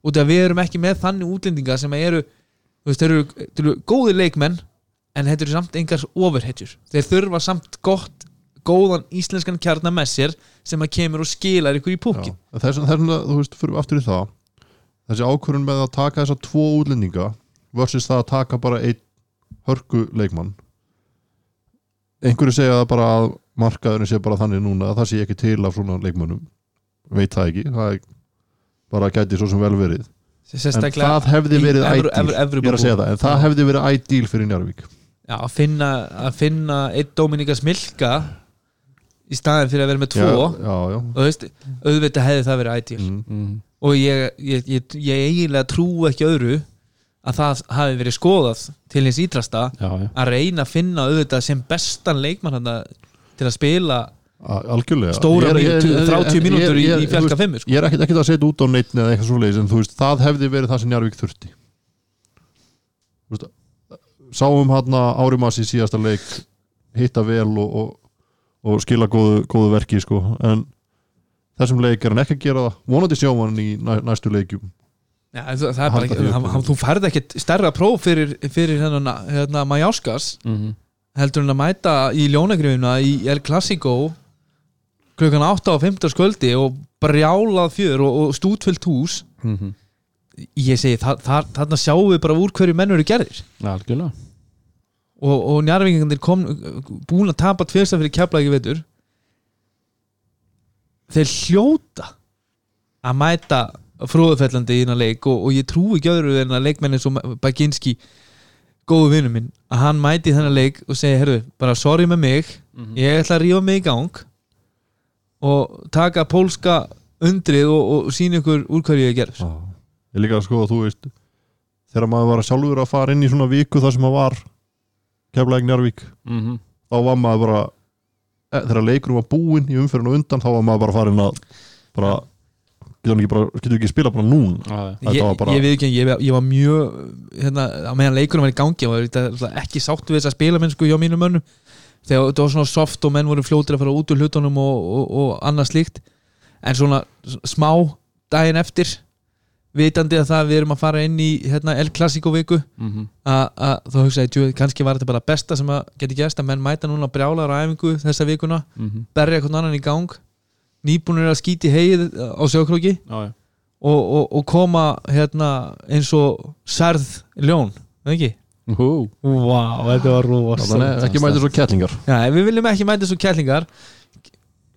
B: út af að við erum ekki með þannig útlendinga sem eru, þú veist, þeir eru, þeir eru góðir leikmenn en þetta eru samt engar overhedjur, þeir þurfa samt gott, góðan íslenskan sér sem að kemur og skilar ykkur í púkin
C: Þess vegna, þú veist, fyrir aftur í það. Þessi ákvörun með að taka þessa tvo útlendinga versus það að taka bara einn hörku leikmann. Einhverju segja það bara að markaðurinn sé bara þannig núna að það sé ekki til af svona leikmannum veit það ekki, það er bara gæti svo sem vel verið. En það hefði verið er það, en það hefði verið ædíl fyrir Njarvík
B: Já, að finna, að finna einn Dominika Smilka í staðin fyrir að vera með tvo
C: já, já, já.
B: og þú veist, auðvitað hefði það verið ideal
C: Mm.
A: mm.
B: og ég, ég, ég, ég eiginlega trú ekki öðru að það hafi verið skoðað til hins ítrasta
A: Já, já
B: að reyna að finna auðvitað sem bestan leikmann til að spila
C: algjörlega
B: stóra
C: Ég er- ég-
B: 30
C: ég-
B: mínútur í, í
C: veist,
B: 5 sko.
C: ég er ekkert ekkert að setja út á neitt eða eitthvað svoleiðis en þú veist, það hefði verið það sem Njarvík þurfti sáum hann árimassi í síðasta leik hitta vel og, og, og skila góðu, góðu verki sko. en þessum leik er hann ekki að gera það vonandi sjá hann í næ, næstu leikjum
B: Já, það, er bara ekki, þú færð ekkert stærra próf fyrir, fyrir hérna, hérna Majáskas
A: mm.
B: heldur hann að mæta í ljónagrifina í El Clasico klukkan 8 á 15 sköldi og brjálað fjör og, og stútfyllt hús.
A: Mm
B: ég segi, þa þa þarna sjáum við bara úr hverju menn eru gerðir.
A: Algjörlega.
B: Og, og njárvingingandir kom búin að tapa tvérsta fyrir keflagi veitur þeir hljóta að mæta fróðufellandi í þennan leik og, og ég trú ekki öðru en að leikmennin svo Baginski góðu vinnu minn að hann mæti í þennan leik og segi, herru, bara sorry með mig
A: Mhm.
B: ég ætla að rífa mig í gang og taka pólska undrið og, og sína ykkur úr hverju ég gerð
C: ég líka að sko að þú veist þegar maður var sjálfur að fara inn í svona viku þar sem maður var keflaðið Njarvík
A: mm
C: þá var maður bara e, þegar leikurum var búinn í umferðinu undan þá var maður bara farin að bara, getur hann ekki ekki spila bara núna? Þetta
B: ég,
C: var bara-
B: ég, ég, ég, ég var mjög hérna, á meðan leikunum var í gangi og var ekki sáttu við þessa spilamennsku hjá mínum mönnum. Þegar þetta var svona soft og menn voru fljótir að fara út úr hlutunum og, og, og annað slíkt. En svona smá daginn eftir vitandi að það við erum að fara inn í hérna, El Clasico viku
A: -hmm.
B: að að þá hugsaði ég, kannski var þetta bara besta sem að geti gæst að menn mæta núna brjálar á æfingu þessa vikuna,
A: Mm
B: berja eitthvað annan í gang nýbúnir að skíti heið á sjókróki
A: Já, já.
B: og, og, og koma hérna eins og særð ljón, ekki?
A: Hú.
B: Vá, þetta var rúa
C: þannig ekki mæti svo kettlingar.
B: Já, við viljum ekki mæta svo kællingar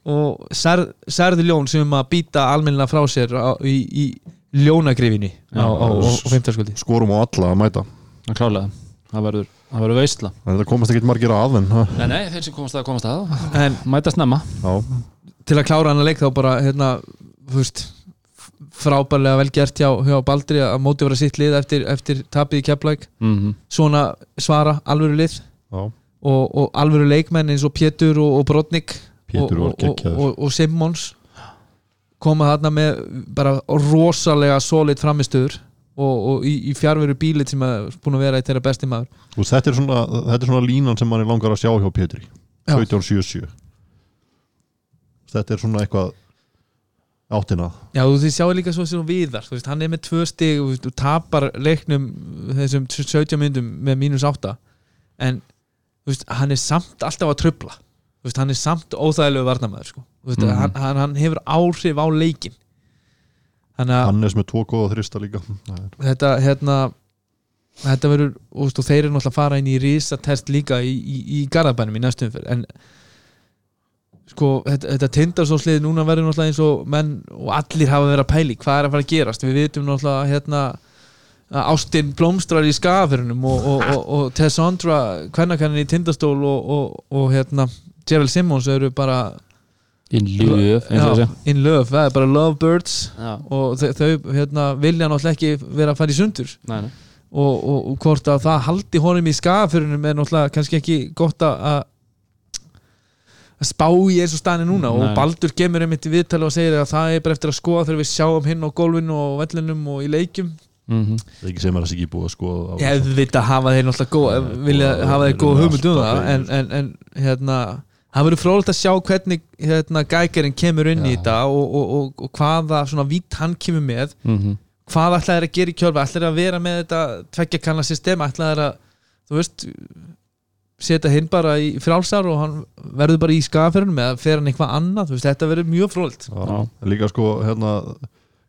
B: og særð, særð ljón sem að býta almennilega frá sér á, í, í ljónagrifinni á,
A: Já,
B: á, á, á fimmtarskvöldi
C: skorum á alla að mæta.
A: Það er klálega. Það verður, það verður veistla
C: það komast ekki margir að en ha,
A: Nei, nei, þeir sem komast að komast að.
B: En
A: Mæta snemma.
C: Já,
B: til að klára hann að leik þá bara hérna, veist frábærlega vel gert hjá, hjá Baldri að móti vera sitt lið eftir, eftir tapið í Keflæk
A: mm
B: svona svara alvöru lið.
C: Já,
B: og, og alvöru leikmenn eins og Pétur og, og Brodnik
C: Pétur
B: og, og,
C: geggjaður.
B: og, og Simmons koma þarna með bara rosalega solid framistöður og, og í, í fjárveru bílit sem er búin að vera eitt þeirra besti maður.
C: Og þetta er svona, þetta er svona línan sem mann er langar að sjá hjá Pétri.
B: Já.
C: 1777 Þetta er svona eitthvað áttina
B: Já, þú sjáu líka svo sem viðar veist, hann er með tvö stig og þú tapar leiknum þessum 17 myndum með mínus 8 en veist, hann er samt alltaf að veist, hann er samt óþægilegu varnamæður sko. Veist,
A: Mhm.
B: hann, hann, hann hefur áhrif á leikin þannig að
C: Hannes með tvo góða þrista líka. Er-
B: þetta hérna þetta verður, og þeir eru náttúrulega að fara inn í risatest líka í, í, í garðabænum í næstum fyrir en sko, þetta, þetta tindarsóðsliði núna verður náttúrulega eins og menn og allir hafa verið að pæli hvað er að fara að gerast. Við vitum náttúrulega hérna að Ástin blómstrar í skafirunum og, og, og, og Tessandra kvennakannin í tindastól og, og, og hérna Gerald Simmons eru bara
A: in og
B: já, in love, það er bara lovebirds
A: já,
B: og þau, hérna, vilja náttúrulega ekki vera að fara í sundur.
A: Nei, nei.
B: og, og, og hvort að það haldi honum í skafurinn er náttúrulega kannski ekki gott að spá í eins og staðni núna
A: Nei.
B: og Baldur gemur einmitt í viðtali og segir að það er bara eftir að skoða þegar við sjáum hinn á gólfinu og vellinum og í leikjum.
A: Mm
C: það er ekki sem er þessi ekki búið að skoða á-
B: ég veit að hafa þeir náttúrulega góð, vilja hafa þeir góð hugmynd um það en, en, en hérna það verður frólægt að sjá hvernig hérna, gækarinn kemur inn í
A: Já.
B: þetta og, og, og, og hvaða svona vít hann kemur með.
A: -hmm.
B: hvað ætlaðir að gera í kjölfa ætlaðir að vera með þetta tveggja kanna system? Ætlaðir að, þú veist setja hinn bara í frálsar og hann verður bara í skafirunum eða fer hann eitthvað annað, þú veist, þetta verður mjög frólt
C: Já, líka sko hérna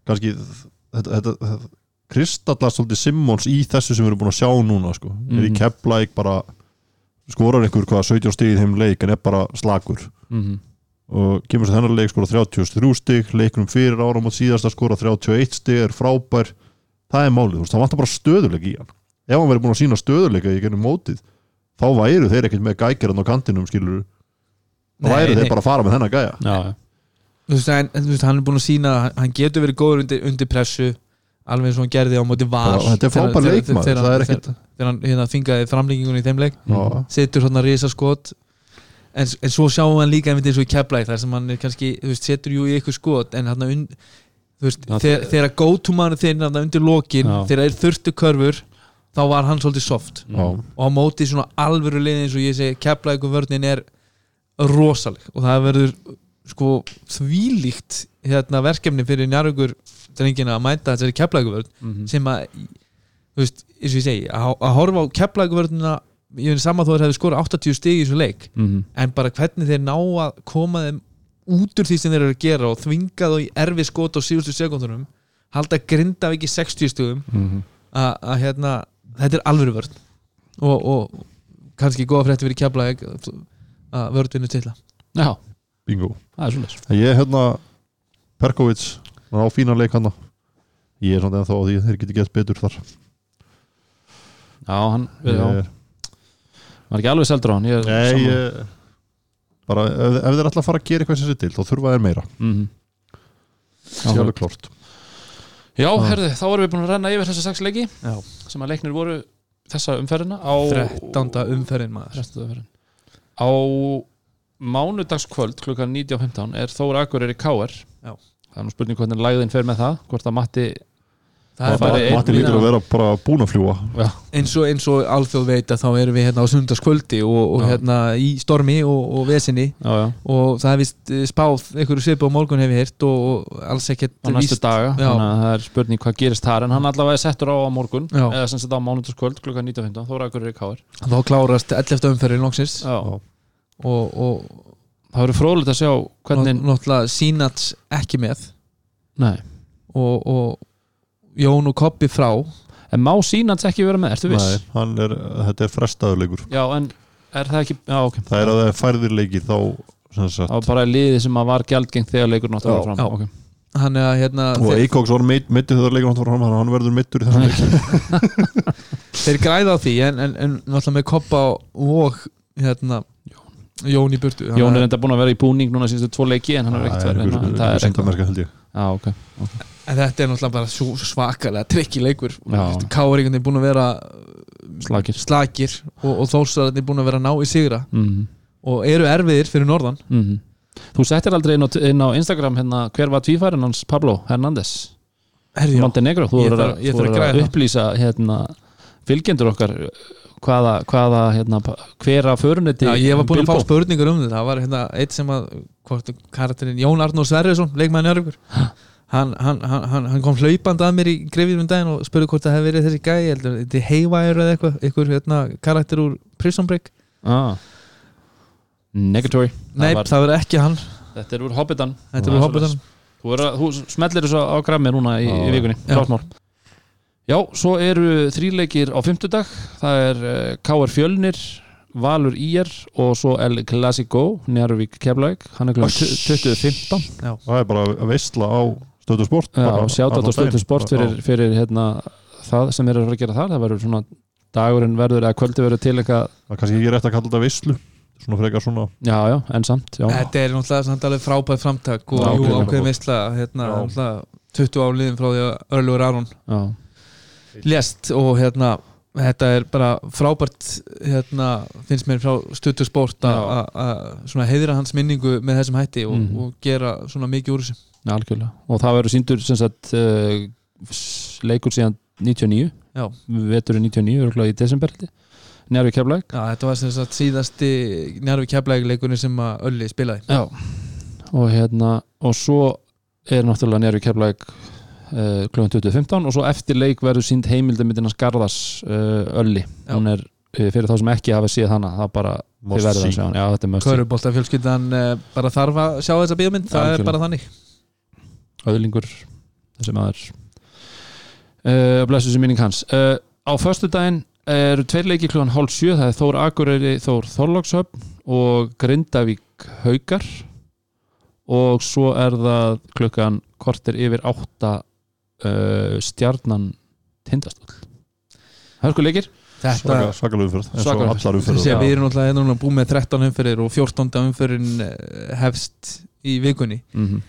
C: kannski þetta, þetta, þetta kristallast svolítið Simmons í þessu sem við erum búin að sjá núna sko. er í
A: Mhm.
C: kepplæk bara skorar einhver hvað 17 stig í þeim leik en er bara slagur
A: Mm
C: og kemur sér þennan leik skora 33 stig leikunum fyrir áram og síðast að skora 31 stig er frábær. Það er málið, þú veist, það vantar bara stöðuleik í hann. Ef hann verið búin að sína stöðuleika í gennum mótið þá væru þeir ekkert með gækirinn á kantinum skilur þá
B: Nei,
C: væru
B: nei.
C: þeir bara að fara með þennan gæja.
A: Já,
B: þú veist, en, en, þú veist, hann er búin að sína að hann getur verið góður undir, undir pressu alveg eins og hann gerði á móti var
C: Já, þetta er frábær leikmaður, það er ekkert-
B: þegar hann hérna, fingaði framlengingunni í þeim leik.
C: Já.
B: setur svona risaskot. En, en svo sjáum við hann líka einmitt eins og í keplæk þar sem hann er kannski, þú veist, setur jú í ykkur skot en hann þú veist, þegar, þinn hann undir lokin, þegar er þurftu körfur þá var hann svolítið soft.
C: Já.
B: og á móti svona alvöru liðin eins og ég segi og vörnin er rosaleg. Og það verður sko þvílíkt hérna verkefni fyrir njárhugur drengina að mæta þessari keplækuvörn
A: Mm
B: sem að þú veist, eins og ég segi, að, að horfa á keplækuvörnina ég finn saman þó að þeir hefði skorað 80 stig í þessu leik.
A: -hmm.
B: en bara hvernig þeir ná að koma þeim út úr því sem þeir eru að gera og þvinga þá í erfi skot á síðustu sekundunum halda grinda ekki 60 stugum
A: Mm
B: að að, hérna, þetta er alvöru vörn. Og, og kannski góða frétti fyrir keflaðeg að vörn vinnu til það
A: já,
C: bingo.
A: Er
C: En Ég hérna Perkovic, á fína leik hann ég er svona ennþá á því að þeir geti gett betur þar.
A: Já, hann
C: ég,
A: var ekki alveg seldur á hann? Ég er
C: Nei,
A: sammála.
C: ég, bara ef, ef þeir að fara að gera eitthvað sem sér til þá þurfa þeir meira,
A: Mhm.
C: það er alveg klárt
A: Já,
C: Já.
A: herðu, þá erum við búin að renna yfir þessa sex leiki
B: Já.
A: sem að leiknir voru þessa umferðina á
B: 13. umferðin maður
A: 13. umferðin á mánudagskvöld klukkan 19.15 er Þóra Akureyri K.R.
B: Já.
A: það er nú spurning hvernig lægðin fer með það hvort að Matti
C: Matti lítur að vera bara búin að fljúa
B: eins og, eins og alþjóð veit að þá erum við hérna á sundarskvöldi og, og hérna í stormi og, og vesinni
A: já, já,
B: og það er vist eh, spáð einhverju svipu á morgun hef ég heyrt og, alls ekkert
A: á næstu
B: víst
A: daga
B: Já.
A: þannig að það er spurning hvað gerist þar en hann allavega er settur á á morgun
B: Já.
A: eða sem sagt á mánudagskvöld klukkan 19.15 Þóra Akureyri K.R.
B: þá klárast 11. umferðin.
A: Já.
B: og, og
A: það verður fróðilegt að sjá hvernig
B: náttúrulega Sínats ekki með
A: Nei.
B: og, og Jón og Koppi frá
A: en má Sínans ekki vera með, ertu viss?
C: Nei, hann er, þetta er frestaðurleikur
A: Já, en er það ekki já, ok,
C: það er að það er færðir leikir þá sem sagt,
A: það var bara liðið sem að var gjaldgengt þegar leikur náttúrulega fram
B: Já.
A: okay.
B: hann er að hérna
C: og
B: þeir,
C: Eikoks var mittið þegar leikur náttúrulega fram, hann verður mittur í þessum leik
B: þeir græða á því en, en, en náttúrulega með Koppa og hérna Jón í burtu
A: Jón er enda búin að vera í búning núna síðustu tvo leiki en hann er ekkert verið en það er eitthvað.
C: síndamerska held ég.
A: Já, ok
B: En þetta er náttúrulega bara svo svakalega trikki leikur. Káringan er búin að vera
A: Slakir.
B: slakir og, og þórsararnir er búin að vera ná í sigra.
A: Mm
B: og eru erfiðir fyrir norðan.
A: -hmm. Þú settir aldrei inn á, inn á Instagram hérna, hver var tvífærin hans? Pablo Hernández. Montenegro, þú voru að,
B: ég
A: þú
B: þarf að
A: að upplýsa hérna, fylgjendur okkar hvaða, hvaða hérna, hver að föruniti
B: Já, ég var búin að fá spurningur um þetta það var hérna eitt sem að hvort, karakterinn Jón Arnór Sverrisson leikmæðin Jörgur hann, hann, hann, hann- hann kom hlaupandi að mér í grefjum um daginn og spurði hvort það hefði verið þessi gæi ég held að þetta er heivæður eða eitthvað einhver hérna, karakter úr Prison Break.
A: Ah. Negatory.
B: Nei,
A: var,
B: það var ekki hann.
A: Þetta er úr Hobbitan.
B: Þetta er úr Hobbitan
A: Þú, er að, þú smellir þessu á grammi núna í, í
C: Já.
A: vikunni.
B: Já.
A: Já, svo eru þríleikir á fimmtudag. Það er uh, K.R. Fjölnir Valur IR og svo El Clasico Njarvík Keflavík. Hann er klukkan 20.15
C: það er bara að veistla á stöðu sport
A: Já, sjátt á stöðu sport fyrir, fyrir hérna, það sem er að gera þar. Það verður svona dagurinn verður eða kvöldi verður til eitthvað
C: það er kannski ekki rétt að kalla þetta veistlu svona frekar svona
A: já, já, en samt já.
B: Þetta er náttúrulega samt alveg frábæð framtak og ákveðin veistla hérna,
C: Já.
B: náttúrulega 20 áliðin frá því að Örlugur Aron
A: Já.
B: Lést og hérna þetta er bara frábært hérna, finnst mér frá stuttu sport
A: Já.
B: að heiðra hans minningu með þessum hætti og,
A: Mhm.
B: og gera svona mikið úr þessu.
A: Já, algjörlega. Og það verður síndur sem sagt uh, leikur síðan 99
B: Já.
A: veturinn 99, örgulega í desember Njarvík Keflavík.
B: Já, þetta var sem sagt síðasti njárfi keflægleikunni sem að Ölli spilaði.
A: Já, og hérna og svo er náttúrulega Njarvík Keflavík uh, kl. 20.15 og svo eftir leik verður sínd heimildamindina Skarðas uh, Ölli
B: Já.
A: hún er uh, fyrir þá sem ekki hafa séð hana það bara, þið
C: Must
A: verður að
C: see.
A: sjá hana Já, þetta er must see.
B: Körubólta fjölskyldan uh, bara þarf að sjá þessa bíómynd, það
A: Algjörlega.
B: er bara þannig
A: öðlingur þessi maður uh, blessu sem minning hans uh, á föstu daginn eru tveir leiki klúan hálf sjö það er Þór Akureyri, Þór Þorlókshöfn og Grindavík Haukar og svo er það klukkan kortir yfir átta uh, stjarnan tindastóll það er leikir
B: Þetta,
C: svaka, svakalega umferð eins og
A: Svakalega
C: allar
A: umferð.
C: umferð
B: Þessi,
A: Já.
B: við erum náttúrulega hérna núna búið með 13 umferðir og 14. umferðin eh, hefst í vikunni
A: mm -hmm.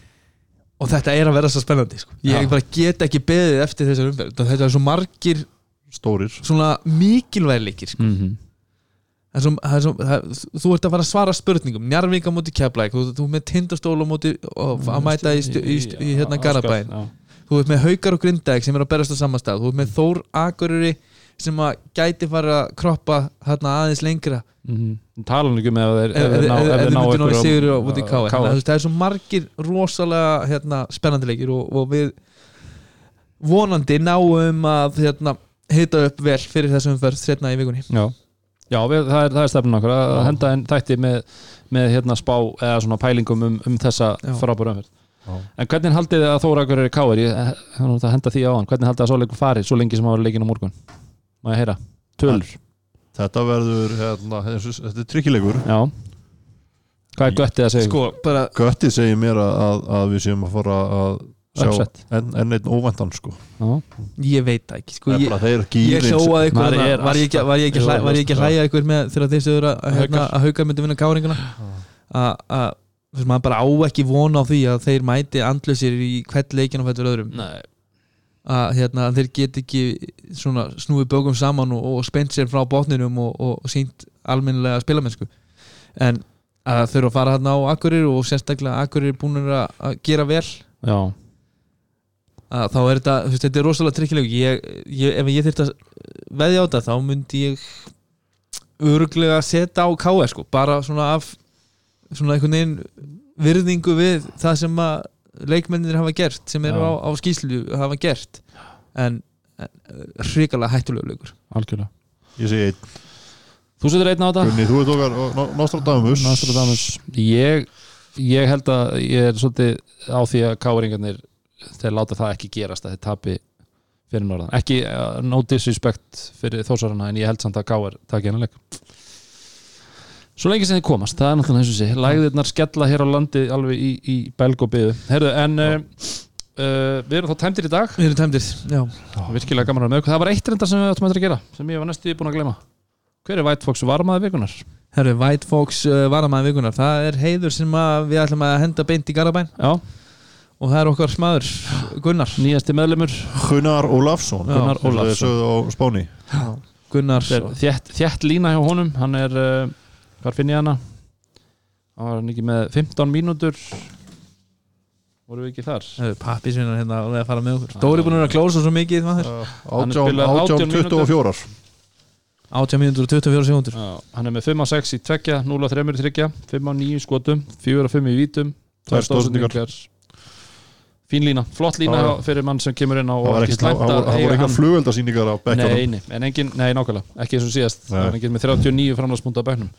B: og þetta er að vera svo spennandi sko. ég bara get ekki beðið eftir þessar umferð þetta er svo margir
C: stórir
B: svona mikilvægleikir sko.
A: Mm -hmm.
B: það er svo, er svo, það, þú ert að fara að svara spurningum Njarvík á móti Keflæk þú, þú með tindastól á móti og að mæta í, stu, í, stu, í hérna Garabæn þú ert með Haukar og Grindæk sem er að berast á samastað þú ert með Þór Akureyri sem að gæti fara að kroppa hérna aðeins lengra.
A: Mm -hmm. tala nú ekki með ef þeir ná-
B: að þú veist, það er svo margir rosalega hérna, spennandi leikir og, og við vonandi náum að hérna, hita upp vel fyrir þessum umferð setna í vikunni.
A: Já, Já við, það, er, er stefnun okkur að henda þætti með, með hérna spá eða svona pælingum um, um þessa frábæra umferð. En hvernig haldið þið að Þóra er í káir? Ég eh, það er henda því á hann Hvernig haldið þið að svo leikur fari svo lengi sem hafa leikin á morgun? Má ég heyra? Tölur?
C: þetta verður hérna, þetta er tryggilegur
A: Já Hvað er göttið að segja?
B: sko, bara
C: Göttið segir mér að, að, að við séum að fara að sjá enn en einn óvæntan sko.
A: Já,
B: ég veit það ekki sko,
C: Það er
B: ég, ég
C: gýrin
B: hljóaði ykkur
A: Maður er
B: var ég ekki, var var að hlæja ykkur með þegar þeir sögur að, að, hérna, myndi vinna káringuna að að þú veist, maður bara á ekki vona á því að þeir mæti andlusir í hvert leikin og fættur öðrum.
A: Nei.
B: Að hérna, þeir get ekki svona snúið bögum saman og, og spennt sér frá botninum og, og, og sínt almennilega spilamennsku. En að þurfa að fara hérna á Akkurir og sérstaklega Akkurir búin að að gera vel
A: Já,
B: að þá er þetta, þú veist, þetta er rosalega ég, ef ég þyrfti að veðja á þetta þá myndi ég öruglega setja á KS sko, bara svona af svona einhvern veginn virðingu við það sem að leikmennir hafa gert, sem eru á, á skýslu hafa gert. En, en hrikalega hættulegu leikur.
A: Algjörlega.
C: Ég segi einn.
A: Þú setur einn á þetta?
C: Gunni, þú ert okkar og Nostradamus.
A: Nostradamus. Ég, ég held að ég er svolítið á því að káringarnir þeir láta það ekki gerast að þeir tapi fyrir norðan. Ekki uh, no disrespect fyrir þósarana en ég held samt að káar taki hennar leik svo lengi sem þið komast það er náttúrulega eins og sé lægðirnar skella hér á landi alveg í, í belg og byðu Herðu, en uh, við erum þá tæmdir í dag.
B: Við erum tæmdir, já.
A: Virkilega gaman að vera með ykkur. Það var eitt reyndar sem við áttum að gera sem ég var næstu búin að glema hver er White Fox varmaði vikunar?
B: Herru, White Fox uh, varamæði vikunar Það er heiður sem að við ætlum að henda beint í Garabæn
A: Já,
B: og það er okkar smaður Gunnar.
A: Nýjasti meðlumur
C: Gunnar Ólafsson.
A: Gunnar Ólafsson.
C: sögðu á Spáni.
B: Gunnar.
A: Þetta er þétt, þétt lína hjá honum. Hann er, uh, hvar finn ég hana? Hann var hann ekki með 15 mínútur Voru við ekki þar?
B: Pappisvinnar hérna að fara með okkur Dóri búin að klósa svo mikið maður.
A: Hann
C: 18
A: spilar 18
C: 18 24
B: 18 mínútur og 24 sekundur
A: Já, hann er með 5 á 6 í tveggja 0 á 3 í tryggja 5 á 9 í skotum 4 á 5 í vítum
C: Tvær stóðsendingar.
A: Fín lína, flott lína
C: Já, já.
A: hjá- fyrir mann sem kemur inn á
C: það voru- eitthvað flugveldasýningar á
A: Nei,
C: bekkjunum
A: nei, en engin, nei, nákvæmlega, ekki eins og síðast
C: Nei.
A: Er engin með 39 framlagspunta á bekknum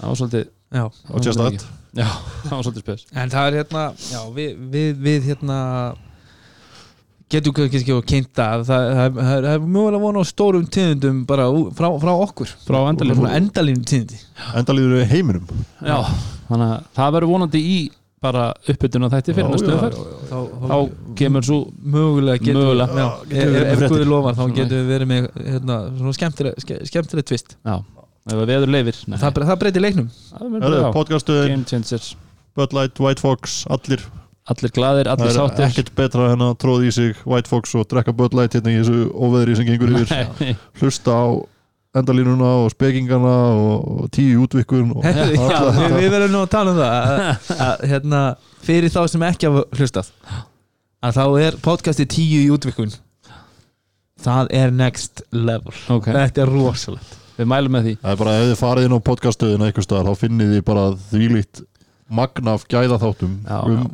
A: Það var svolítið
B: Já.
C: og just that.
A: Já, það var svolítið spes.
B: En það er hérna já, við, við, við hérna getum kannski ekki að kynnta það, það, það, er- það er mjög að vona á stórum tíðundum bara frá, frá okkur.
A: Frá endalínu.
B: Svona endalínu tíðundi
C: endalíður við heiminum.
A: Já, þannig að það verður vonandi í bara uppbytuna þætti fyrir
C: Já,
A: næstu
B: þá,
A: Þá kemur svo
B: mögulega getum
A: Mögulega.
B: já,
C: Já, getum
B: ef,
C: við
B: Guði lofar þá getum við verið með hérna, skemmtileg tvist
A: Já, ef að veður leifir
B: það, það breytir leiknum.
C: Podcastuðin,
A: Game changers.
C: Bud Light, White Fox allir,
A: Allir glaðir, allir
C: það er
A: sáttir.
C: ekkert betra en að tróða í sig White Fox og drekka Bud Light hérna í þessu óveðri sem gengur yfir. Hlusta á endalínuna og spekingana og, tíu útvikkun
B: við, við verðum nú að tala um það að, að, hérna, fyrir þá sem ekki hafa hlustað að þá er podcasti 10 í útvikun. Það er next level.
A: Ok,
B: þetta er rosalegt
A: við mælum með því.
C: Það er bara ef þið farið inn á podcastuðina einhvers staðar þá finnið þið bara þvílíkt magna af gæðaþáttum
A: Já.
C: um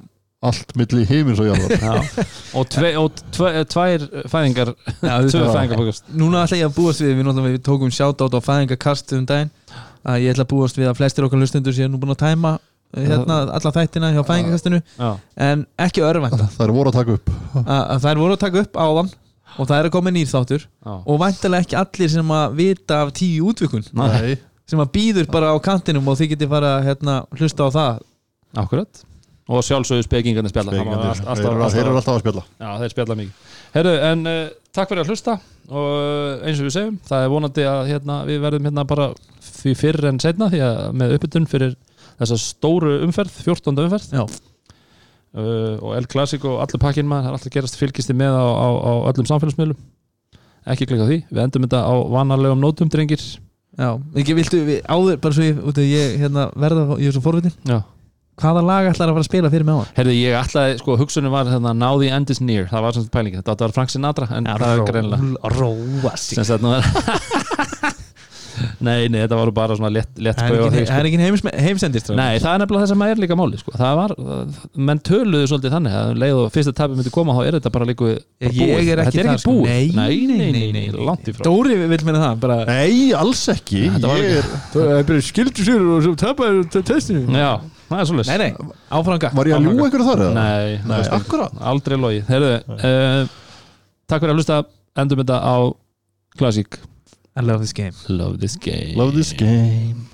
C: allt milli heimins og jarðar.
A: Já. Og, tve, og tve, tvær fæðingar
B: Já,
A: Tvö
B: þetta-
A: fæðingar fókast
B: núna ætla ég að búast við, við, við tókum shoutout á fæðingakast um daginn að ég ætla að búast við að flestir okkar hlustendur séu nú búin að tæma eh, hérna, alla þættina hjá fæðingakastinu
A: Já,
B: en ekki örvænta.
C: Það er voru að taka upp.
B: Að, að og það er að koma nýr þáttur. Og væntalega ekki allir sem að vita af tíu útvikun.
A: Nei,
B: sem að býður bara á kantinum og þið getið fara að hérna, hlusta á það.
A: Akkurat. Og sjálfsögðu spekingarnir spjalla.
C: Þeir
A: alltaf-
C: eru- þeir eru alltaf að spjalla.
A: Já, þeir spjalla mikið. Herru, en uh, takk fyrir að hlusta. Og uh, eins og við segjum, það er vonandi að hérna, við verðum hérna bara því fyrr en setna því að með uppbytun fyrir þessa stóru umferð, 14. umferð.
B: Já.
A: Uh, og El Clasico og allur pakkin maður, það er alltaf gerast fylgisti með á, á, á öllum samfélagsmiðlum. Ekki klika því, við endum þetta á vanalegum nótum drengir.
B: Já, ekki viltu við áður bara svo ég, út af ég hérna, verða, ég er svo forvitin
A: Já.
B: hvaða lag ætlar að fara að spila fyrir mig á
A: Herðu, ég ætlaði, sko, hugsunum var hérna, now the end is near, það var sagt pælingi þetta var Frank Sinatra, en það er greinlega
B: Róa sig
A: sem sagt nú er Nei, nei, þetta var bara svona létt, létt
B: Það er það er engin heims, heimsendist
A: Nei, það er nefnilega það sem er líka máli sko. það var, menn töluðu svolítið þannig að um leið og fyrsta tabi myndi koma þá er þetta bara líka
B: Ég
A: búið.
B: er ekki
A: er ekki
B: sko.
A: búið.
B: Nei,
A: nei, nei, langt í frá.
B: Dóri vil meina það bara,
C: Nei, alls ekki.
A: Ekki-
B: Það skildur sér og tapaði testinu.
A: Já, það er svolítið
B: Nei, nei, áfranga
C: var ég að ljúga einhverju þar? eða?
A: Nei, aldrei logi Heyrðu, uh, takk fyrir að hlusta. Endum þetta á Classic
B: I love this game.
A: Love this game.
C: Love this game